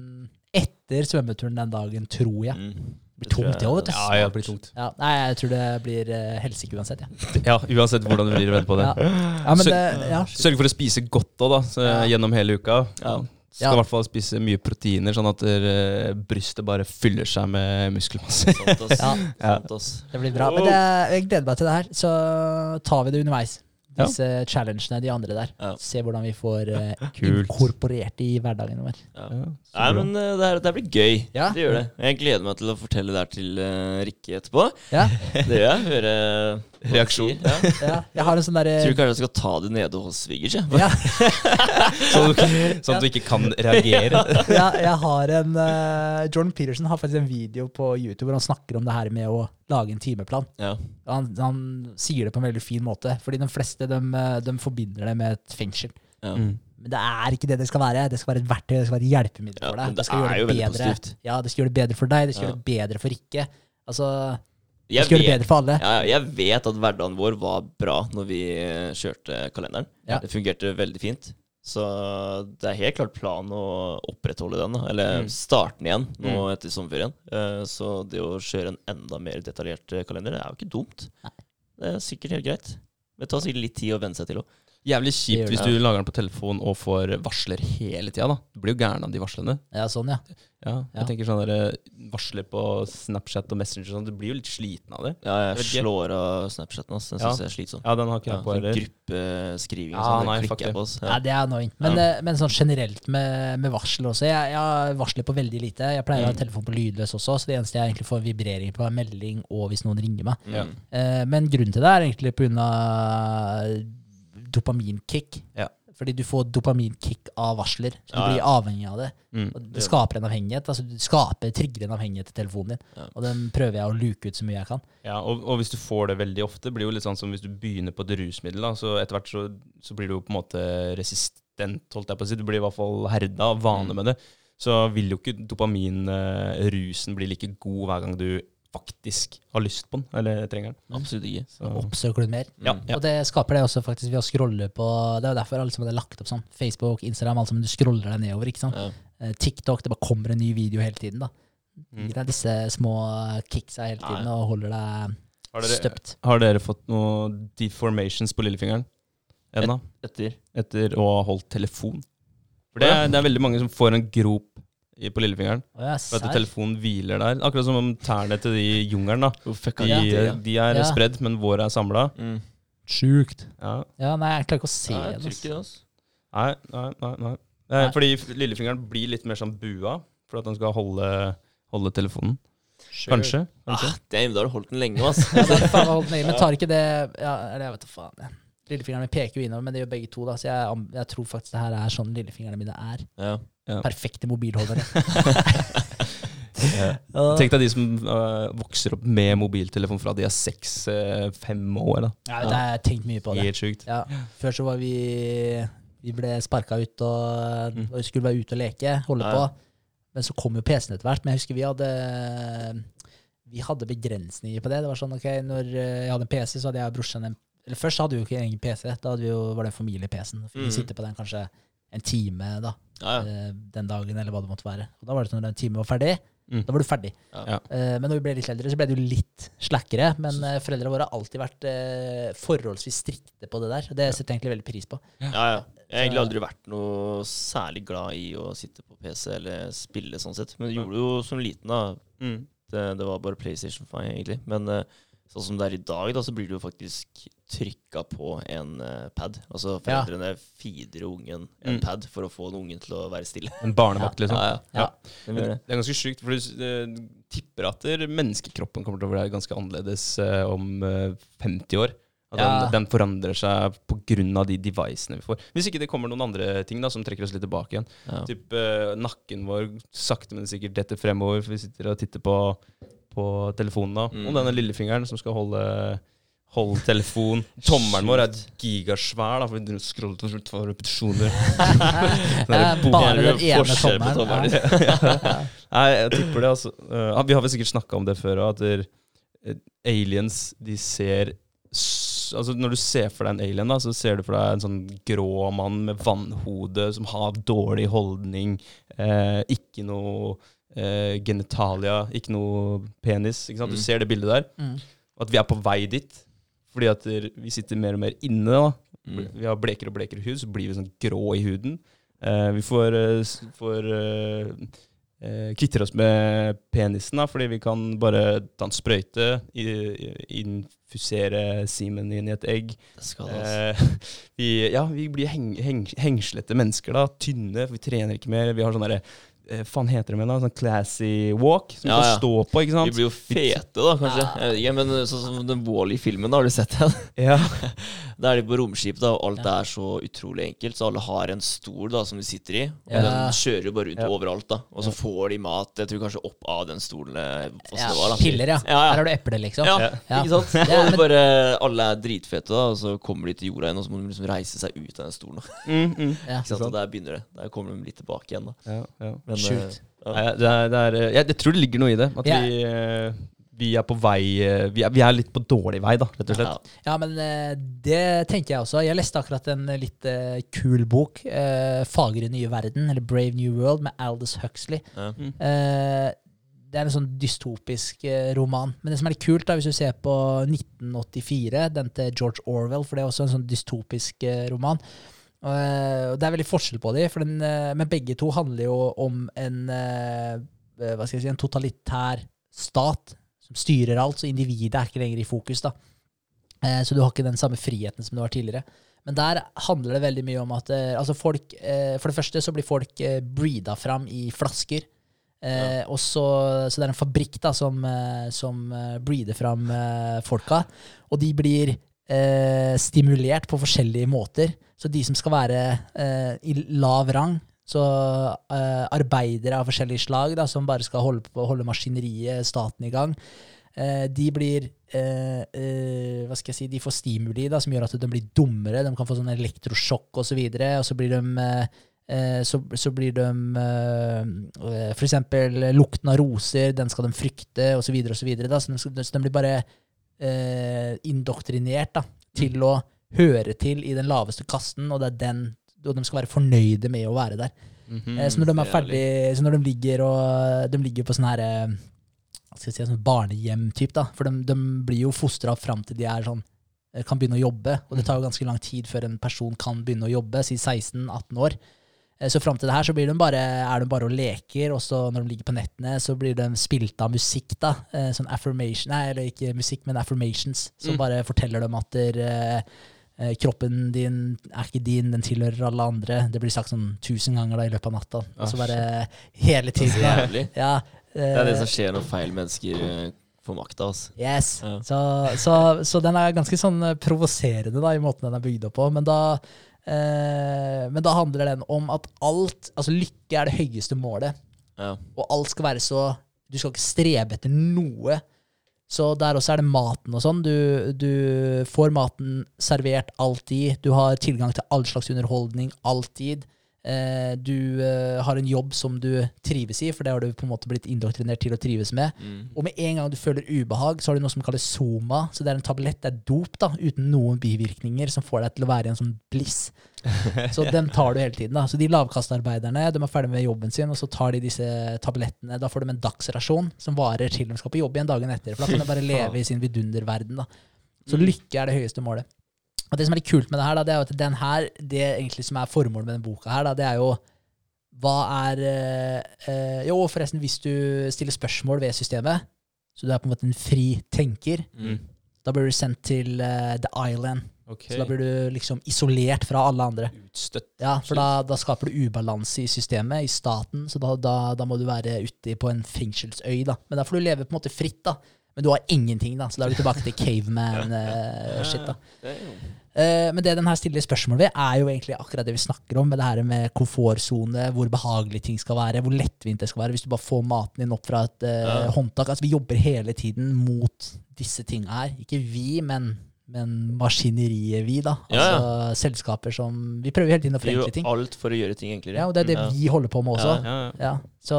etter svømmeturen den dagen, tror jeg. Mm. Det blir tungt, det òg, vet du. Ja, ja, det blir tungt. Ja, nei, jeg tror det blir uh, helsike uansett. Ja. [laughs] Ja, Uansett hvordan du blir redd på det. Ja. ja, men Så- det ja. Sørg for å spise godt òg, da, så, Ja. gjennom hele uka. Ja. Skal i hvert fall spise mye proteiner, sånn at eh, brystet bare fyller seg med muskelmasse. [laughs] Ja. Ja. Det blir bra. Men det, jeg gleder meg til det her. Så tar vi det underveis. Ja. disse challengene, de andre der. Ja. Se hvordan vi får uh, [laughs] inkorporert det i hverdagen vår. Ja. Ja, Nei, men uh, det, her, det blir gøy. Ja. Det gjør det. Jeg gleder meg til å fortelle det her til uh, Rikke etterpå. Ja, [laughs] Det gjør jeg. Høre Reaksjon. sier. Ja. ja. Jeg har en sånn derre Tror du kanskje jeg skal ta det nede hos svigers? jeg? ja, [laughs] Sånn, sånn at du ikke kan reagere. [laughs] ja, jeg har en uh, Jordan Peterson har faktisk en video på YouTube hvor han snakker om det her med å lage en timeplan. Ja. Han, han sier det på en veldig fin måte, fordi de fleste de, de forbinder det med et fengsel. Ja. Mm. Men det er ikke det det skal være. Det skal være et verktøy, det skal være et hjelpemiddel Ja, for deg. det skal gjøre det, bedre. Ja, det skal gjøre det bedre for deg, det skal Ja. gjøre det bedre for Rikke. Altså, Jeg det vet, bedre for alle. ja, jeg vet at hverdagen vår var bra når vi eh, kjørte kalenderen. Ja. Det fungerte veldig fint. Så det er helt klart planen å opprettholde den, eller Mm. starte den igjen nå Mm. etter sommerferien. Eh, Så det å kjøre en enda mer detaljert eh, kalender, det er jo ikke dumt. Det er sikkert helt greit. Men det tar sikkert litt tid å venne seg til òg. Jævlig kjipt hvis du lager den på telefon og får varsler hele tida. da. Du blir jo gæren av de varslene. Ja, sånn, ja. Ja, Ja. jeg tenker sånn der, varsler på Snapchat og Messenger sånn, du blir jo litt sliten av det. Ja, Jeg jeg slår av Snapchaten. ass. Den Ja. syns jeg er slitsom. Ja, den har ikke Ja, jeg på heller. gruppeskriving og Ja, sånn, nei, klikker jeg på. oss. Ja, det er annoying. Men, eh, men sånn generelt med, med varsel også. Jeg, jeg varsler på veldig lite. Jeg pleier å ha Mm. telefon på lydløs også, så det eneste jeg egentlig får vibrering på, er melding og hvis noen ringer meg. Mm. Eh, men grunnen til det er egentlig pga. Dopaminkick. Ja. Fordi du får dopaminkick av varsler. Så du Ja, ja. blir avhengig av det. Mm. Og det skaper en avhengighet. Altså du skaper, trigger en avhengighet til telefonen din. Ja. Og den prøver jeg å luke ut så mye jeg kan. Ja, og, og hvis du får det veldig ofte, blir det jo litt sånn som hvis du begynner på et rusmiddel, da, så etter hvert så, så blir du jo på en måte resistent, holdt jeg på å si. Du blir i hvert fall herda vane Mm. med det. Så vil jo ikke dopaminrusen bli like god hver gang du faktisk har lyst på den, eller trenger den. Absolutt ikke. Så, Oppsøker du den mer. ja, Mm. ja. Og det skaper det også faktisk ved å scrolle på Det er jo derfor alle som hadde lagt opp sånn. Facebook, Instagram, alt sammen. Du scroller deg nedover. ikke sant? Ja. Eh, TikTok, det bare kommer en ny video hele tiden. da. Mm. Gir deg disse små kicksa hele tiden og holder deg Har, dere, støpt. har dere fått noen deformations på lillefingeren ennå? Etter. Etter å ha holdt telefon? For det er, det er veldig mange som får en grop på lillefingeren. Oh, ja, For at telefonen hviler der. Akkurat som om tærne til de i jungelen. da. [laughs] Fucka De, ja? de er Ja. spredd, men våre er samla. Mm. Sjukt. Ja. Ja, nei, jeg klarer ikke å se Nei, det. altså. Nei, nei, nei. nei. Nei. Fordi lillefingeren blir litt mer sånn bua for at den skal holde, holde telefonen. Kanskje. kanskje. Ah, damn, da har du holdt den lenge, [laughs] ass. Ja, faen holdt den lenge, men tar ikke det ja, eller jeg vet da faen. Ja. Lillefingeren min peker jo innover, men det gjør begge to. da, Så jeg, jeg tror faktisk det her er sånn lillefingrene mine er. Ja. Perfekte mobilholdere. [laughs] Eh, Tenk deg de som uh, vokser opp med mobiltelefon fra de er seks-fem år. da. Ja, det har jeg tenkt mye på det. Helt sjukt. Ja, Før så var vi Vi ble sparka ut og, Mm. og skulle være ute og leke, holde Ja. på. Men så kom jo PC-en etter hvert. Men jeg husker vi hadde Vi hadde begrensninger på det. Det var sånn, ok, Når eh, jeg hadde en PC, så hadde jeg og brorsan en Eller først hadde vi jo ikke egen PC. Da hadde vi jo, var det familie-PC-en. Vi Mm. sitter på den kanskje en time da, Ja, ja. eh, den dagen, eller hva det måtte være. Og Da var det sånn når den timen var ferdig, Mm. da var du ferdig. Ja. Eh, Men når vi ble litt eldre, så ble det jo litt slakkere. Men eh, foreldrene våre har alltid vært forholdsvis strikte på det der. Det setter jeg egentlig veldig pris på. Ja, ja. Jeg har egentlig aldri vært noe særlig glad i å sitte på PC eller spille sånn sett. Men det gjorde det jo som liten, da. Mm. Det, det var bare PlayStation for meg, egentlig. Men sånn som det er i dag, da, så blir du faktisk trykka på en uh, pad. Altså Ja. foreldrene feeder ungen en Mm. pad for å få den ungen til å være stille. En barnevakt, liksom. Ja, ja. Ja. Den det. det er ganske sjukt, for du eh, tipper at menneskekroppen kommer til å være ganske annerledes uh, om eh, 50 år. At Ja. den, den forandrer seg pga. de devicene vi får. Hvis ikke det kommer noen andre ting da, som trekker oss litt tilbake igjen. Ja. Typ nakken vår sakte, men sikkert detter fremover, for vi sitter og titter på, på telefonen da. Mm. Og denne lillefingeren som skal holde Holde telefon. [laughs] Tommelen vår er gigasvær, da, for vi scroller til slutt for repetisjoner. [laughs] Bare den ene tommelen. Ja. [laughs] Nei, jeg tipper det, altså. Uh, vi har vel sikkert snakka om det før at der, eh, aliens, de ser Altså, når du ser for deg en alien, da, så ser du for deg en sånn grå mann med vannhode som har dårlig holdning, eh, ikke noe eh, genitalia, ikke noe penis. Ikke sant? Du Mm. ser det bildet der. Mm. At vi er på vei dit. Fordi at vi sitter mer og mer inne. da. Mm. Vi har blekere og blekere hud, så blir vi sånn grå i huden. Eh, vi får, eh, får eh, eh, kvitter oss med penisen, da, fordi vi kan bare ta en sprøyte, infusere semen inn i et egg. Det skal det, altså. Eh, [laughs] vi, ja, vi blir heng, heng, hengslete mennesker, da. Tynne, for vi trener ikke mer. Vi har sånn derre eh, Faen heter det med da? Sånn classy walk som ja, Ja, kan ja. stå på, ikke sant? blir jo fete, da, kanskje. Ja. Jeg vet ikke, men sånn som den Wall-E-filmen, har du sett den? Ja. [laughs] Da er de på romskip, da, og alt Ja. er så utrolig enkelt. Så alle har en stol da som de sitter i, og Ja. den kjører jo bare rundt Ja. overalt. da Og så får de mat, jeg tror kanskje opp av den stolen. eh, Ja, det var, da. piller, ja. Ja, ja. Her har du eple, liksom. Ja, Ja. ikke sant? [laughs] Ja, Og bare Alle er dritfete, da og så kommer de til jorda igjen, og så må de liksom reise seg ut av den stolen. Da. Mm, mm. [laughs] Ja. Ikke sant? Og der begynner det. Der kommer de litt tilbake igjen. da ja, ja. Men, Sjukt. eh, Nei, det er, det er, eh, jeg, jeg tror det ligger noe i det. At vi, eh, vi er på vei eh, vi er, vi er litt på dårlig vei, da, rett og slett. Ja, men eh, det tenker jeg også. Jeg leste akkurat en eh, litt uh, kul bok, uh, 'Fagre nye verden', eller 'Brave New World', med Aldous Huxley. Ja. Eh, det er en sånn dystopisk roman. Men det som er litt kult, da, hvis du ser på 1984, den til George Orwell, for det er også en sånn dystopisk roman. Eh, det er veldig forskjell på dem, for den, men begge to handler jo om en, hva skal jeg si, en totalitær stat som styrer alt, så individet er ikke lenger i fokus. da. Eh, så du har ikke den samme friheten som du har tidligere. Men der handler det veldig mye om at eh, altså folk, eh, For det første så blir folk eh, breeda fram i flasker. Eh, og så, så det er en fabrikk da som, eh, som eh, breeder fram folka. Og de blir eh, stimulert på forskjellige måter. Så de som skal være i lav rang, så eh, arbeidere av forskjellige slag da, som bare skal holde, på, holde maskineriet, staten, i gang, eh, de blir eh, eh, Hva skal jeg si De får stimuli da, som gjør at de blir dummere. De kan få sånn elektrosjokk osv. Og, så videre, og så blir de eh, eh, så, så blir de eh, For eksempel lukten av roser, den skal de frykte, osv. Så, videre, og så, så, de, så de blir bare indoktrinert da, til å høre til i den laveste kasten, og det er den og de skal være fornøyde med å være der. Mm -hmm, så når de er er ferdig, så når de ligger, og, de ligger på sånn her eh, skal jeg si, sånn barnehjem-typ, da, for de, de blir jo fostra opp fram til de er sånn eh, kan begynne å jobbe, og det tar jo ganske lang tid før en person kan begynne å jobbe, si 16-18 år. Så fram til det her så blir de bare, er de bare og leker, og så når de ligger på nettene, så blir de spilt av musikk, da. Sånn affirmation, nei, eller ikke musikk, men affirmations, som Mm. bare forteller dem at der, kroppen din er ikke din, den tilhører alle andre. Det blir sagt sånn tusen ganger da i løpet av natta. Og så Ah, bare hele Det er så tiden. Ja, Det er det eh, som skjer når feil mennesker eh, får makta. Altså. Yes. Ja. Så, så, så den er ganske sånn eh, provoserende da, i måten den er bygd opp på. Men da, eh, men da handler den om at alt Altså lykke er det høyeste målet, Ja. og alt skal være så Du skal ikke strebe etter noe. Så der også er det maten og sånn. Du, du får maten servert alltid. Du har tilgang til all slags underholdning alltid. Eh, du eh, har en jobb som du trives i, for det har du på en måte blitt indoktrinert til å trives med. Mm. Og med en gang du føler ubehag, så har du noe som kalles soma. Så det er en tablett, det er dop, da, uten noen bivirkninger, som får deg til å være i en sånn bliss. [laughs] Så den tar du hele tiden. da. Så de lavkastarbeiderne de er ferdig med jobben sin, og så tar de disse tablettene. Da får de en dagsrasjon som varer til de skal på jobb igjen dagen etter. For da kan de bare [laughs] leve i sin vidunderverden. da. Så lykke er det høyeste målet. Og det som er litt kult med det her, da, det er jo at den her, det egentlig som er formålet med denne boka her, da, det er jo hva er eh, eh, Jo, forresten, hvis du stiller spørsmål ved systemet, så du er på en måte en fri tenker, Mm. da blir du sendt til eh, The Island. Okay. Så da blir du liksom isolert fra alle andre. Utstøtt. Ja, For da, da skaper du ubalanse i systemet, i staten, så da, da, da må du være ute på en fengselsøy. da. Men da får du leve på en måte fritt, da. Men du har ingenting, da. Så da er du tilbake til [laughs] caveman-shit. da. Eh, men det den her stiller spørsmål ved, er jo egentlig akkurat det vi snakker om, med det her med komfortsone, hvor behagelig ting skal være, hvor lettvint det skal være, hvis du bare får maten din opp fra et eh, Ja. håndtak. Altså Vi jobber hele tiden mot disse tinga her. Ikke vi, men, men maskineriet vi, da. Ja, ja. Altså selskaper som Vi prøver hele tiden å Vi gjør forenkle ting. jo alt for å gjøre ting enklere. Ja, og det er det Ja. vi holder på med også. Så,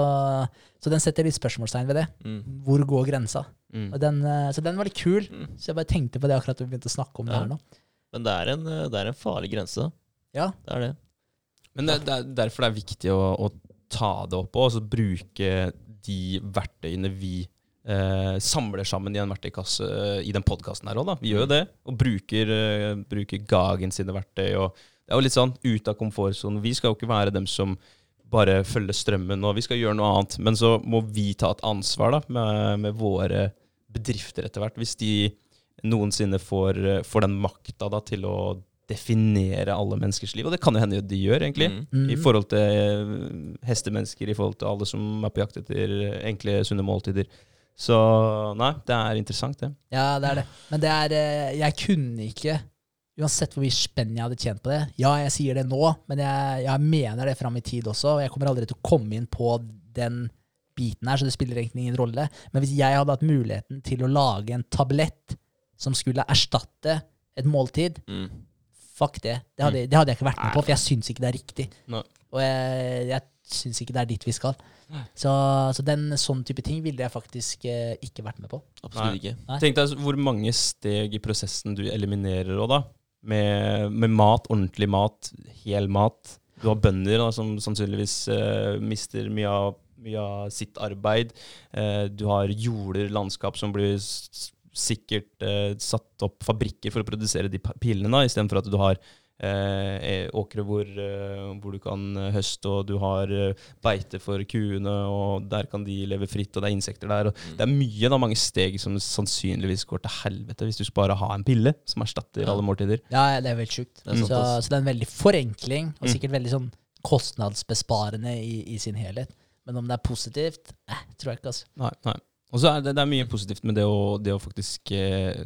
så den setter litt spørsmålstegn ved det. Mm. Hvor går grensa? Mm. Den, eh, så den var litt kul. Mm. Så jeg bare tenkte på det akkurat da vi begynte å snakke om det her nå. Men det er, en, eh, det er en farlig grense. Ja. Det er det. Men det, det er derfor det er viktig å, å ta det opp og bruke de verktøyene vi eh, samler sammen i en verktøykasse eh, i den podkasten her òg, da. Vi gjør jo det. Og bruker, uh, bruker Gagen sine verktøy. Og det er jo litt sånn ut av komfortsonen. Vi skal jo ikke være dem som bare følge strømmen og vi skal gjøre noe annet. Men så må vi ta et ansvar da, med, med våre bedrifter etter hvert. Hvis de noensinne får, eh, får den makta da, til å definere alle menneskers liv. Og det kan jo hende de gjør, egentlig. Mm. Mm. I forhold til eh, hestemennesker, i forhold til alle som er på jakt etter enkle, sunne måltider. Så nei, det er interessant, det. Ja, det er det. Men det er eh, Jeg kunne ikke Uansett hvor mye spenn jeg hadde tjent på det. Ja, jeg sier det nå, men jeg, jeg mener det fram i tid også. Og jeg kommer aldri til å komme inn på den biten her, så det spiller egentlig ingen rolle. Men hvis jeg hadde hatt muligheten til å lage en tablett som skulle erstatte et måltid, Mm. fuck det. Det hadde, det hadde jeg ikke vært med på, for jeg syns ikke det er riktig. No. Og jeg, jeg syns ikke det er dit vi skal. Så, så den sånn type ting ville jeg faktisk eh, ikke vært med på. Absolutt Nei. ikke. Nei. Tenk deg hvor mange steg i prosessen du eliminerer òg, da. Med, med mat, ordentlig mat, hel mat. Du har bønder da, som sannsynligvis eh, mister mye av, mye av sitt arbeid. Eh, du har jorder, landskap som blir sikkert eh, satt opp fabrikker for å produsere de pillene, istedenfor at du har eh, eh, åkre hvor, eh, hvor du kan høste, og du har eh, beite for kuene, og der kan de leve fritt, og det er insekter der. Og det er mye, da, mange steg som sannsynligvis går til helvete hvis du skal bare ha en pille som erstatter Ja. alle måltider. Ja, det er veldig sjukt. Er så, så det er en veldig forenkling, og Mm. sikkert veldig sånn kostnadsbesparende i, i sin helhet. Men om det er positivt, eh, tror jeg ikke, altså. Nei, nei. Og så er det, det er mye positivt med det å, det å faktisk eh,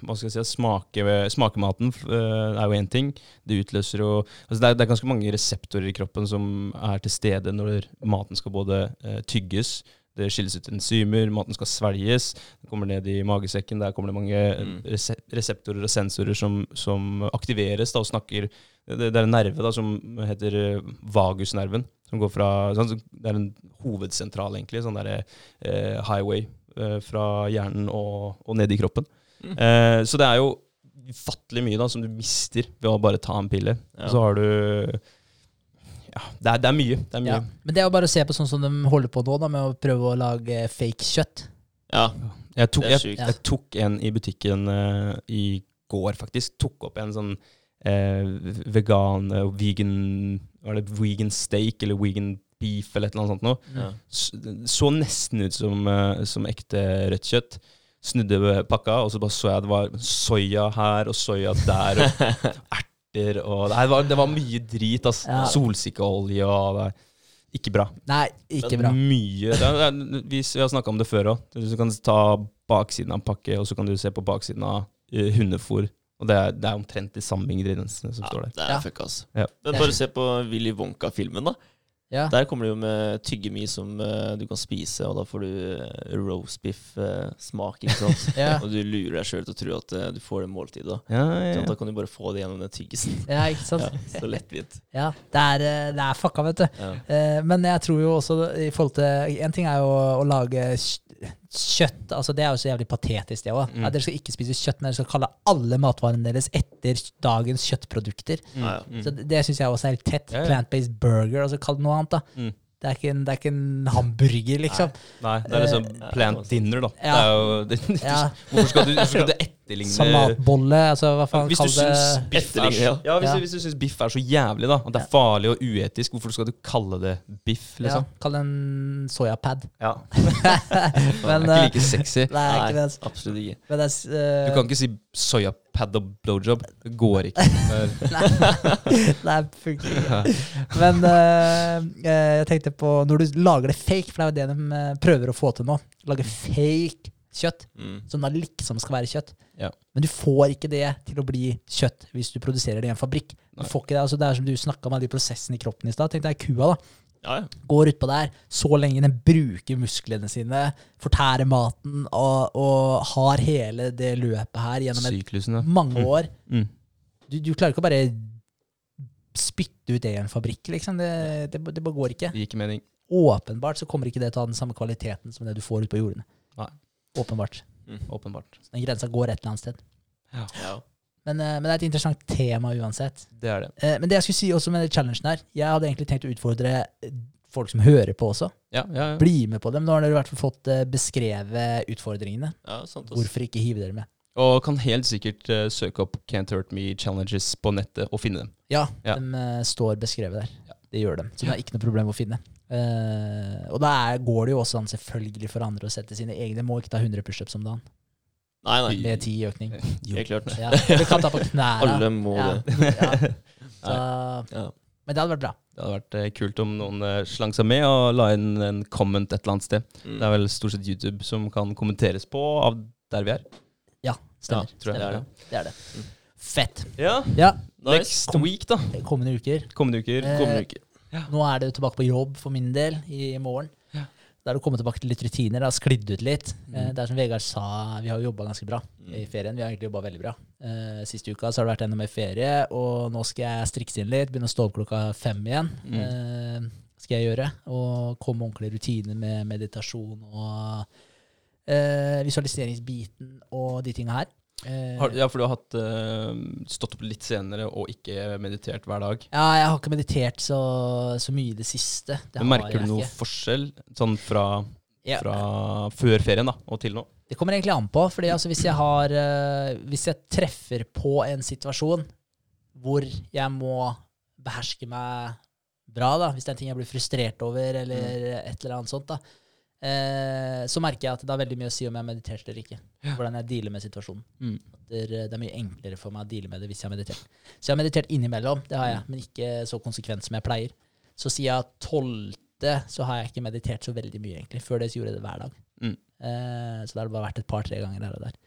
hva skal jeg si, smake, smake maten eh, er jo én ting. Det utløser jo altså det, er, det er ganske mange reseptorer i kroppen som er til stede når maten skal både eh, tygges, det skilles ut enzymer, maten skal svelges, det kommer ned i magesekken. Der kommer det mange Mm. rese reseptorer og sensorer som, som aktiveres da, og snakker det, det er en nerve da, som heter eh, vagusnerven. Som går fra, sånn, det er en hovedsentral, egentlig. Sånn der, eh, highway eh, fra hjernen og, og ned i kroppen. Mm. Eh, så det er jo ufattelig mye da, som du mister ved å bare ta en pille. Ja. Så har du Ja, det er, det er mye. Det er mye. Ja. Men det er jo bare å se på sånn som de holder på nå, da, med å prøve å lage fake kjøtt. Ja, Jeg, tok, det er jeg, jeg tok en i butikken eh, i går, faktisk. Tok opp en sånn eh, vegan eh, vegan Var det vegan steak eller vegan beef eller et eller annet sånt noe? Ja. Så nesten ut som, eh, som ekte rødt kjøtt. Snudde pakka, og så bare så jeg det var soya her og soya der. Og [laughs] erter og det var, det var mye drit. Altså. Ja. Solsikkeolje og det Ikke bra. Nei, ikke bra. Mye. Det er, det er, vi, vi har snakka om det før òg. Du kan ta baksiden av en pakke, og så kan du se på baksiden av uh, hundefôr. Og det er, det er omtrent de samme ingrediensene som Ja, står der. det er Ja. fuck, ass. Ja. Men bare se på Willy Wonka-filmen, da. Ja. Der kommer det jo med tyggemi som uh, du kan spise, og da får du uh, roast beef-smak, ikke sant. [laughs] Ja. Og du lurer deg sjøl til å tro at eh, du får det måltidet. Da. Ja, ja, ja. da kan du bare få det gjennom den tyggisen. ja, ikke sant? [laughs] Ja, så lettvint. Ja, det er, eh, det er fucka, vet du. Ja. Eh, Men jeg tror jo også i forhold til En ting er jo å, lage kjøtt. altså Det er jo så jævlig patetisk, det òg. Mm. Dere skal ikke spise kjøtt, men dere skal kalle alle matvarene deres etter dagens kjøttprodukter. Mm. Så det, det syns jeg også er helt tett. Plant-based burger, altså kall det noe annet. da Mm. Det, er ikke en, det er ikke en hamburger, liksom. Nei, det er liksom Eh, plant dinner, da. Ja. Det er jo, [laughs] det, Ja, hvorfor, skal du, hvorfor skal du etterligne Salatbolle, altså hva faen Hvis du kall det er, ja. ja, hvis, Ja. Du, hvis du syns biff er så jævlig, da, at det er farlig og uetisk, hvorfor skal du kalle det biff, liksom? ja? Kall det en soyapad. Ja. [laughs] Men det er eh, ikke like sexy. [laughs] Nei, ikke det. altså. absolutt ikke. Men det er, eh, Du kan ikke si soyapad og blowjob. Det går ikke. [laughs] Nei, det funker ikke. Men eh, jeg tenkte på Når du lager det fake, for det er jo det de eh, prøver å få til nå. Lage fake kjøtt Mm. som da liksom skal være kjøtt. Ja. Men du får ikke det til å bli kjøtt hvis du produserer det i en fabrikk. Du Nei. får ikke det, altså det er som du snakka om de prosessene i kroppen i stad. Tenk deg kua, da. Ja, ja. Går utpå der så lenge den bruker musklene sine, fortærer maten og, og har hele det løpet her gjennom Syklusene. Mange Mm. år. Mm. Du, du klarer ikke å bare spytte ut det i en fabrikk, liksom. Det, det, det bare går ikke. Det gir ikke mening. Åpenbart så kommer ikke det til å ha den samme kvaliteten som det du får ute på jordene. Nei. Åpenbart. Åpenbart. Så den grensa går et eller annet sted. ja. Men, eh, men det er et interessant tema uansett. Det er det. Eh, Men det jeg skulle si også med challengen her Jeg hadde egentlig tenkt å utfordre folk som hører på også. Ja, ja, ja. Bli med på dem. Nå har dere i hvert fall fått eh, beskrevet utfordringene. ja sant. også. Hvorfor ikke hive dere med? Og kan helt sikkert uh, søke opp Can't Hurt Me Challenges på nettet og finne dem. Ja, de uh, står beskrevet der. det gjør de. Så det er ikke noe problem å finne. Uh, og da går det jo også an selvfølgelig for andre å sette sine egne. Må ikke ta 100 pushups om dagen. Nei, nei. Med ti i økning. [laughs] Helt klart. Ja, du kan ta på knærne. [laughs] Alle må Ja, det. ja. [laughs] Så, Ja. men det hadde vært bra. Det hadde vært eh, kult om noen eh, slang seg med og la inn en comment et eller annet sted. Mm. Det er vel stort sett YouTube som kan kommenteres på av der vi er. Ja, stemmer. Ja, tror jeg. Det er stemmer. det. Det er det. Fett. Ja, Ja, Next Kom- week, da. kommende uker. Kommende uker. Eh, Kommende uker. Ja. Nå er det tilbake på jobb for min del i morgen. Da er det å komme tilbake til litt rutiner. Det har sklidd ut litt. Mm. Eh, Det er som Vegard sa, vi har jo jobba ganske bra i ferien. Vi har egentlig jobba veldig bra. Uh, Siste uka så har det vært enda mer ferie, og nå skal jeg strikse inn litt. Begynne å stå opp klokka fem igjen. Mm. Uh, skal jeg gjøre. Og komme ordentlig ordentlige rutiner med meditasjon og uh, visualiseringsbiten og de tinga her. Eh, Har, ja, for du har hatt, uh, stått opp litt senere og ikke meditert hver dag. ja, jeg har ikke meditert så, så mye i det siste. Det Men merker du noe ikke. forskjell sånn fra, Ja. fra før ferien da, og til nå? Det kommer egentlig an på. fordi altså, hvis, jeg har, uh, hvis jeg treffer på en situasjon hvor jeg må beherske meg bra, da, hvis det er en ting jeg blir frustrert over, eller et eller annet sånt, da, eh, så merker jeg at det har veldig mye å si om jeg har meditert eller ikke. Hvordan jeg dealer med situasjonen. Mm. Det er, det er mye enklere for meg å deale med det hvis jeg har meditert. Så jeg har meditert innimellom, det har jeg, men ikke så konsekvent som jeg pleier. Så siden tolvte så har jeg ikke meditert så veldig mye, egentlig. Før det så gjorde jeg det hver dag. Mm. Eh, så det har det bare vært et par-tre ganger her og der.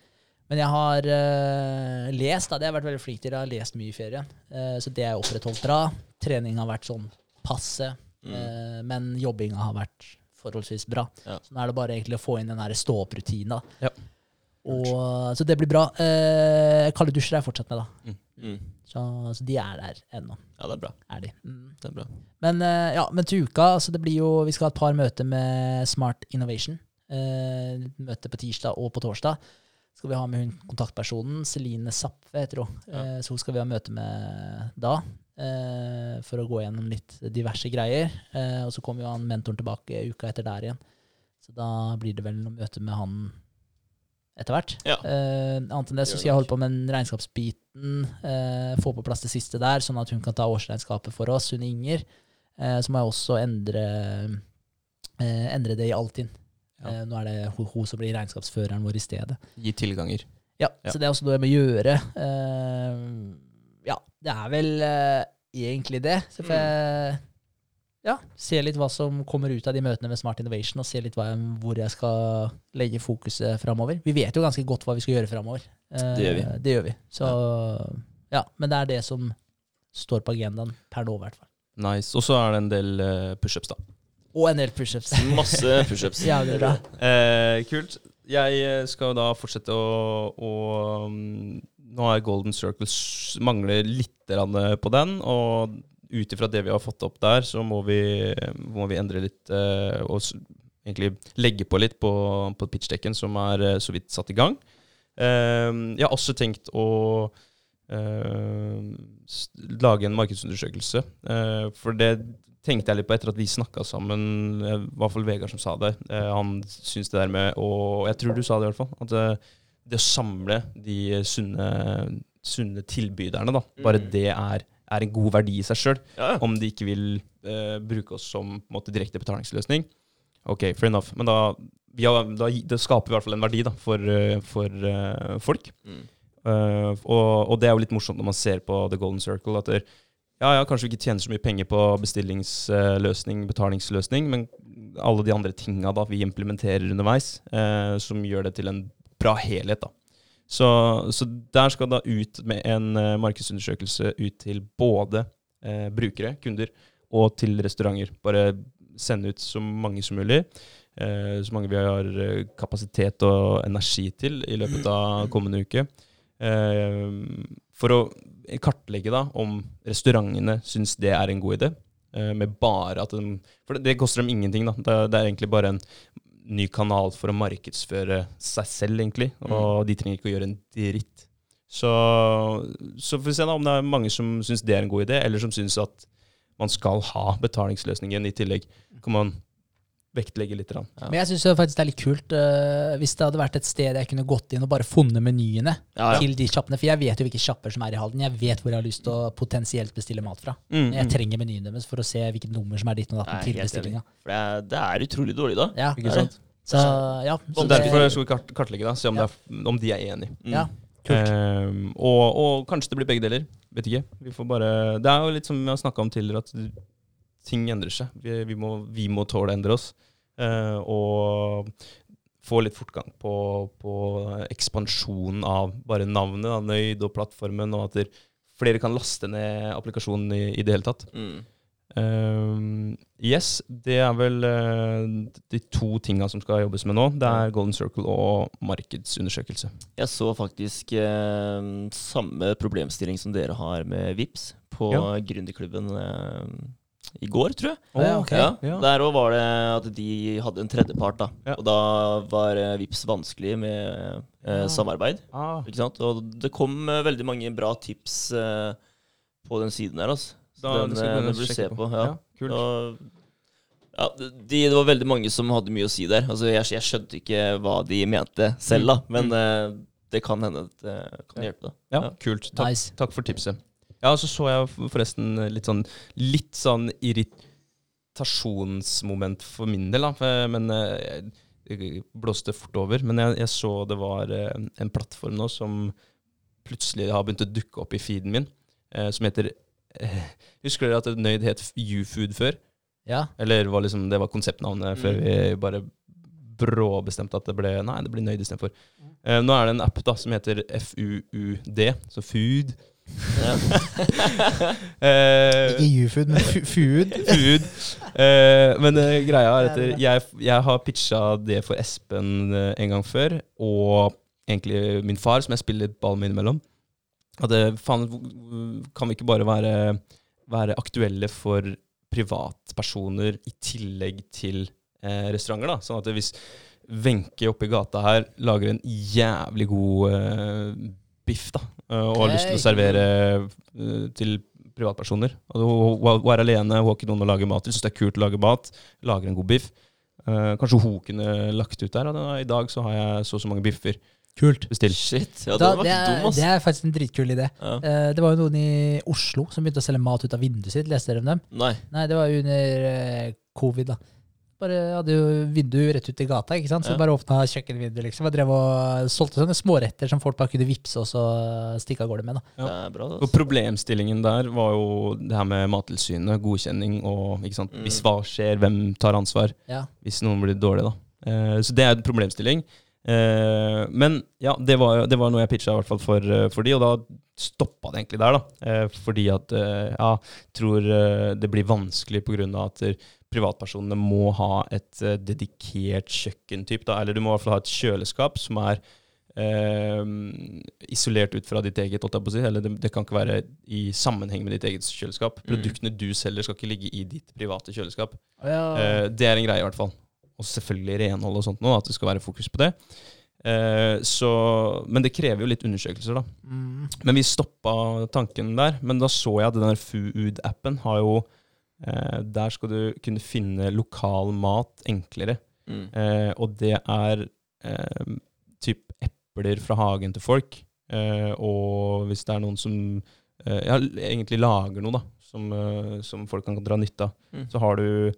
Men jeg har uh, lest, da. Det har jeg vært veldig flink til. Jeg har lest mye i ferien. Uh, så det er opprettholdt bra. Trening har vært sånn passe. Eh, men jobbinga har vært forholdsvis bra. Ja. Så nå er det bare egentlig å få inn den stå-opp-rutinen. Ja. Så det blir bra. Eh, kalde dusjer er jeg fortsatt med, da. Mm. Så, så de er der ennå. Ja, det er bra. Er de. Mm. Det er bra. Men, eh, ja, men til uka, så det blir jo Vi skal ha et par møter med Smart Innovation. Eh, møte på tirsdag og på torsdag. Skal vi ha med hun kontaktpersonen, Celine Zapfe, heter hun. Eh, så hun skal vi ha møte med da. Eh, for å gå gjennom litt diverse greier. Eh, og så kommer jo han mentoren tilbake uka etter der igjen. Så da blir det vel noe møte med han etter hvert. Ja. Eh, annet enn det så skal jeg holde på med den regnskapsbiten. Eh, få på plass det siste der, sånn at hun kan ta årsregnskapet for oss, hun Inger. Eh, så må jeg også endre, eh, endre det i Altinn. Ja. Eh, nå er det hun, hun som blir regnskapsføreren vår i stedet. Gi tilganger. Ja, Ja. Så det er også noe jeg må gjøre. Eh, ja, det er vel eh, egentlig det. Så får jeg ja, se litt hva som kommer ut av de møtene med Smart Innovation, og se litt hva jeg, hvor jeg skal legge fokuset framover. Vi vet jo ganske godt hva vi skal gjøre framover. Det gjør vi. Det gjør vi. Så ja, men det er det som står på agendaen per nå, i hvert fall. Nice. Og så er det en del eh, pushups, da. Og en del pushups. [laughs] Masse pushups. [laughs] Jævlig bra. Eh, kult. Jeg eh, skal da fortsette å, å um, Nå er Golden Circle mangler litt på den, og ut ifra det vi har fått opp der, så må vi, må vi endre litt eh, og egentlig legge på litt på, på pitchdekken, som er eh, så vidt satt i gang. Eh, jeg har også tenkt å eh, lage en markedsundersøkelse, eh, for det tenkte jeg litt på etter at vi snakka sammen, eh, i hvert fall Vegard som sa det. Eh, han syns det der med å Jeg tror du sa det i hvert fall. At eh, det å samle de sunne, sunne tilbyderne, da, bare Mm. det er, er en god verdi i seg sjøl. Ja. Om de ikke vil eh, bruke oss som måte, direkte betalingsløsning. Ok, fair enough. Men da, vi har, da, det skaper vi i hvert fall en verdi da, for, eh, for uh, folk. Mm. Uh, og, og det er jo litt morsomt når man ser på The Golden Circle. At det, ja, ja, kanskje vi ikke tjener så mye penger på bestillingsløsning, betalingsløsning, men alle de andre tinga da vi implementerer underveis, eh, som gjør det til en bra helhet. da. Så, så der skal da ut med en uh, markedsundersøkelse ut til både uh, brukere, kunder, og til restauranter. Bare sende ut så mange som mulig. Uh, så mange vi har kapasitet og energi til i løpet av kommende uke. For å kartlegge da om restaurantene syns det er en god idé. med bare at de, For det, det koster dem ingenting. da. Det, det er egentlig bare en ny kanal for å markedsføre seg selv, egentlig. Og de trenger ikke å gjøre en dritt. Så, så får vi se da om det er mange som syns det er en god idé, eller som syns at man skal ha betalingsløsningen i tillegg. Kan man vektlegge litt. Ja. Men jeg syns faktisk det er litt kult uh, hvis det hadde vært et sted jeg kunne gått inn og bare funnet menyene Ja, ja. til de sjappene. For jeg vet jo hvilke sjapper som er i Halden. Jeg vet hvor jeg har lyst til å potensielt bestille mat fra. Mm, Jeg mm. trenger menyen deres for å se hvilket nummer som er ditt og datt til bestillinga. Det er, det er utrolig dårlig, da. Ja, Ikke sant? så ja. Så Derfor skal vi kart kartlegge, da, se om, er, om de er enige. Mm. ja. Kult. Ehm, og, og kanskje det blir begge deler. Vet ikke. Vi får bare Det er jo litt som vi har snakka om tidligere, at ting endrer seg. Vi, vi, må, vi må tåle å endre oss. Eh, og få litt fortgang på, på ekspansjonen av bare navnet, da, Nøyd og plattformen, og at der, flere kan laste ned applikasjonen i, i det hele tatt. Mm. Ehm, yes, det er vel uh, de to tinga som skal jobbes med nå. Det er Golden Circle og markedsundersøkelse. Jeg så faktisk uh, samme problemstilling som dere har med VIPS på Ja. gründerklubben eh, i går, tror jeg. Oh, okay. Ja, Ja. Der òg var det at de hadde en tredjepart, da. Ja. Og da var eh, VIPS vanskelig med eh, Ja. samarbeid. Ah, Ikke sant? Og det kom eh, veldig mange bra tips eh, på den siden her, altså. Da, den, eh, den bør du se på. Ja. kult. Og, ja, de, det var veldig mange som hadde mye å si der. Altså, jeg, jeg skjønte ikke hva de mente selv, da. Men eh, det kan hende at det kan hjelpe. da. Ja, Ja. kult. Takk, Nice. takk for tipset. Ja, så så jeg forresten litt sånn Litt sånn irritasjonsmoment for min del, da. Men eh, det blåste fort over. Men jeg, jeg så det var eh, en plattform nå som plutselig har begynt å dukke opp i feeden min, eh, som heter eh, Husker dere at Nøyd het YouFood før? Ja. Eller var liksom, det var konseptnavnet før Mm. vi bare bråbestemte at det ble Nei, det blir Nøyd istedenfor. Eh, nå er det en app da som heter FUUD, så Food. Ja. [laughs] Eh, Ikke U-food, men food. food. Uh, men uh, greia er at jeg, jeg har pitcha det for Espen eh, en gang før, og egentlig min far, som jeg spiller ball med innimellom. At det, faen, kan vi ikke bare være, være aktuelle for privatpersoner i tillegg til eh, restauranter? da? Sånn at hvis Wenche oppe i gata her lager en jævlig god biff, da, og har lyst til å servere eh, til privatpersoner. Og hun, er alene, hun har ikke noen å lage mat til, syns det er kult å lage mat. Lager en god biff. Eh, kanskje hun kunne lagt ut der. Og I dag så har jeg så og så mange biffer Kult. Bestill. Shit. Ja, Da, det, er, dum, det er faktisk en dritkul idé. Ja. Uh, det var jo noen i Oslo som begynte å selge mat ut av vinduet sitt. Leste dere om dem? Nei. Nei, det var under uh, covid, da. Bare hadde jo vindu rett ut i gata, ikke sant? så Ja. bare åpna kjøkkenvinduet, liksom. Og drev og solgte sånne småretter som folk bare kunne vippse og så stikke av gårde med. da. Ja. Det er bra, da. Og. Problemstillingen der var jo det her med Mattilsynet, godkjenning og ikke sant? Mm. Hvis hva skjer, hvem tar ansvar Ja. hvis noen blir dårlig, da. Eh, så det er en problemstilling. Eh, men ja, det var, det var noe jeg pitcha i hvert fall for, eh, for de, og da stoppa det egentlig der, da. Eh, fordi at eh, ja, tror eh, det blir vanskelig pga. at privatpersonene må ha et eh, dedikert kjøkkentyp, da. Eller du må i hvert fall ha et kjøleskap som er eh, isolert ut fra ditt eget. Eller det, det kan ikke være i sammenheng med ditt eget kjøleskap. Mm. Produktene du selger, skal ikke ligge i ditt private kjøleskap. Ja. Eh, det er en greie, i hvert fall. Og selvfølgelig renhold og sånt nå, at det skal være fokus på det. Eh, så, men det krever jo litt undersøkelser, da. Mm. Men vi stoppa tanken der. Men da så jeg at den der Food-appen har jo eh, Der skal du kunne finne lokal mat enklere. Mm. Eh, og det er eh, typ epler fra hagen til folk. Eh, og hvis det er noen som eh, ja, egentlig lager noe, da, som, eh, som folk kan dra nytte av, Mm. så har du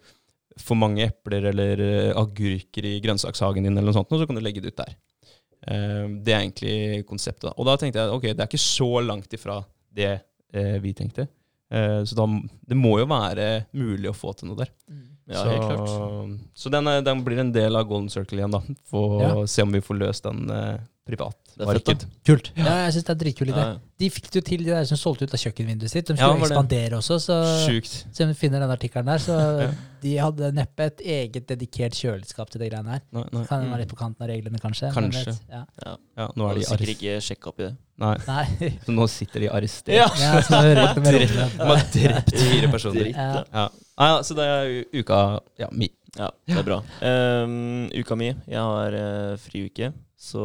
for mange epler eller agurker i grønnsakshagen din, eller noe sånt, og så kan du legge det ut der. Eh, det er egentlig konseptet. da. Og da tenkte jeg ok, det er ikke så langt ifra det vi tenkte. Eh, så da, det må jo være mulig å få til noe der. Ja, så, helt klart. Så den, er- den blir en del av Golden Circle igjen, da. For Ja. å se om vi får løst den eh, privat Det er fett, da. marked. Kult. Ja, jeg syns det er dritkul idé. Ja, ja. De fikk det jo til, de der som solgte ut av kjøkkenvinduet sitt. De skulle ekspandere også, så Sjukt. se om du finner den artikkelen der. Så Ja. de hadde neppe et eget dedikert kjøleskap til de greiene her. Nei, nei. Kan være litt på kanten av reglene, kanskje. Kanskje. vet- Ja. Ja. Ja, nå er de sikkert ikke sjekka opp i det. Nei, Nei. så nå sitter de arrestert. Ja. Ja, så om det. De har drept fire personer. Ja. ja. Ja. Ja, så det er uka ja, mi. Ja, det er bra. Um, uka mi, jeg har uh, friuke. Så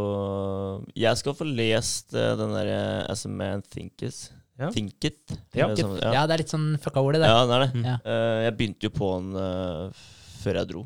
jeg skal få lest eh, den derre As a Man Thinkes. Ja. Think It. Ja. Det sånn, ja. Ja, det er litt sånn fucka ord, det der. ja, det er det. Mm. Eh, jeg begynte jo på den uh, før jeg dro.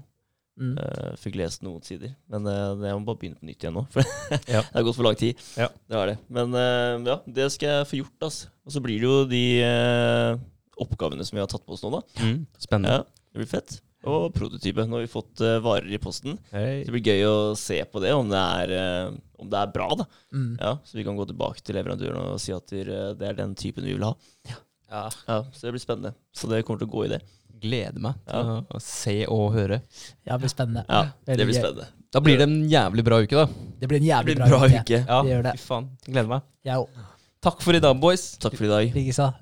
Mm. Eh, fikk lest noen sider. Men eh, jeg må bare begynne på nytt igjen nå. [laughs] For Ja. det har gått for lang tid. Ja. Det har det. Men eh, ja, det skal jeg få gjort. ass. Og så blir det jo de eh, oppgavene som vi har tatt på oss nå, da. Mm. Spennende. Ja, det blir fett. Og prototype. Nå har vi fått eh, varer i posten. Så Det blir gøy å se på det, om det er, eh, om det er bra. da. Mm. Ja, Så vi kan gå tilbake til leverandøren og si at eh, det er den typen vi vil ha. Ja. Ja, Så det blir spennende. Så det kommer til å gå i det. Gleder meg til Ja. å se og høre. Ja, det blir spennende. Ja, Det blir spennende. Da blir det en jævlig bra uke, da. Det blir en jævlig blir bra, bra uke. uke. Ja, Det gjør det. Fy faen. Gleder meg. Jeg òg. Takk for i dag, boys. Takk for i dag. Likeså.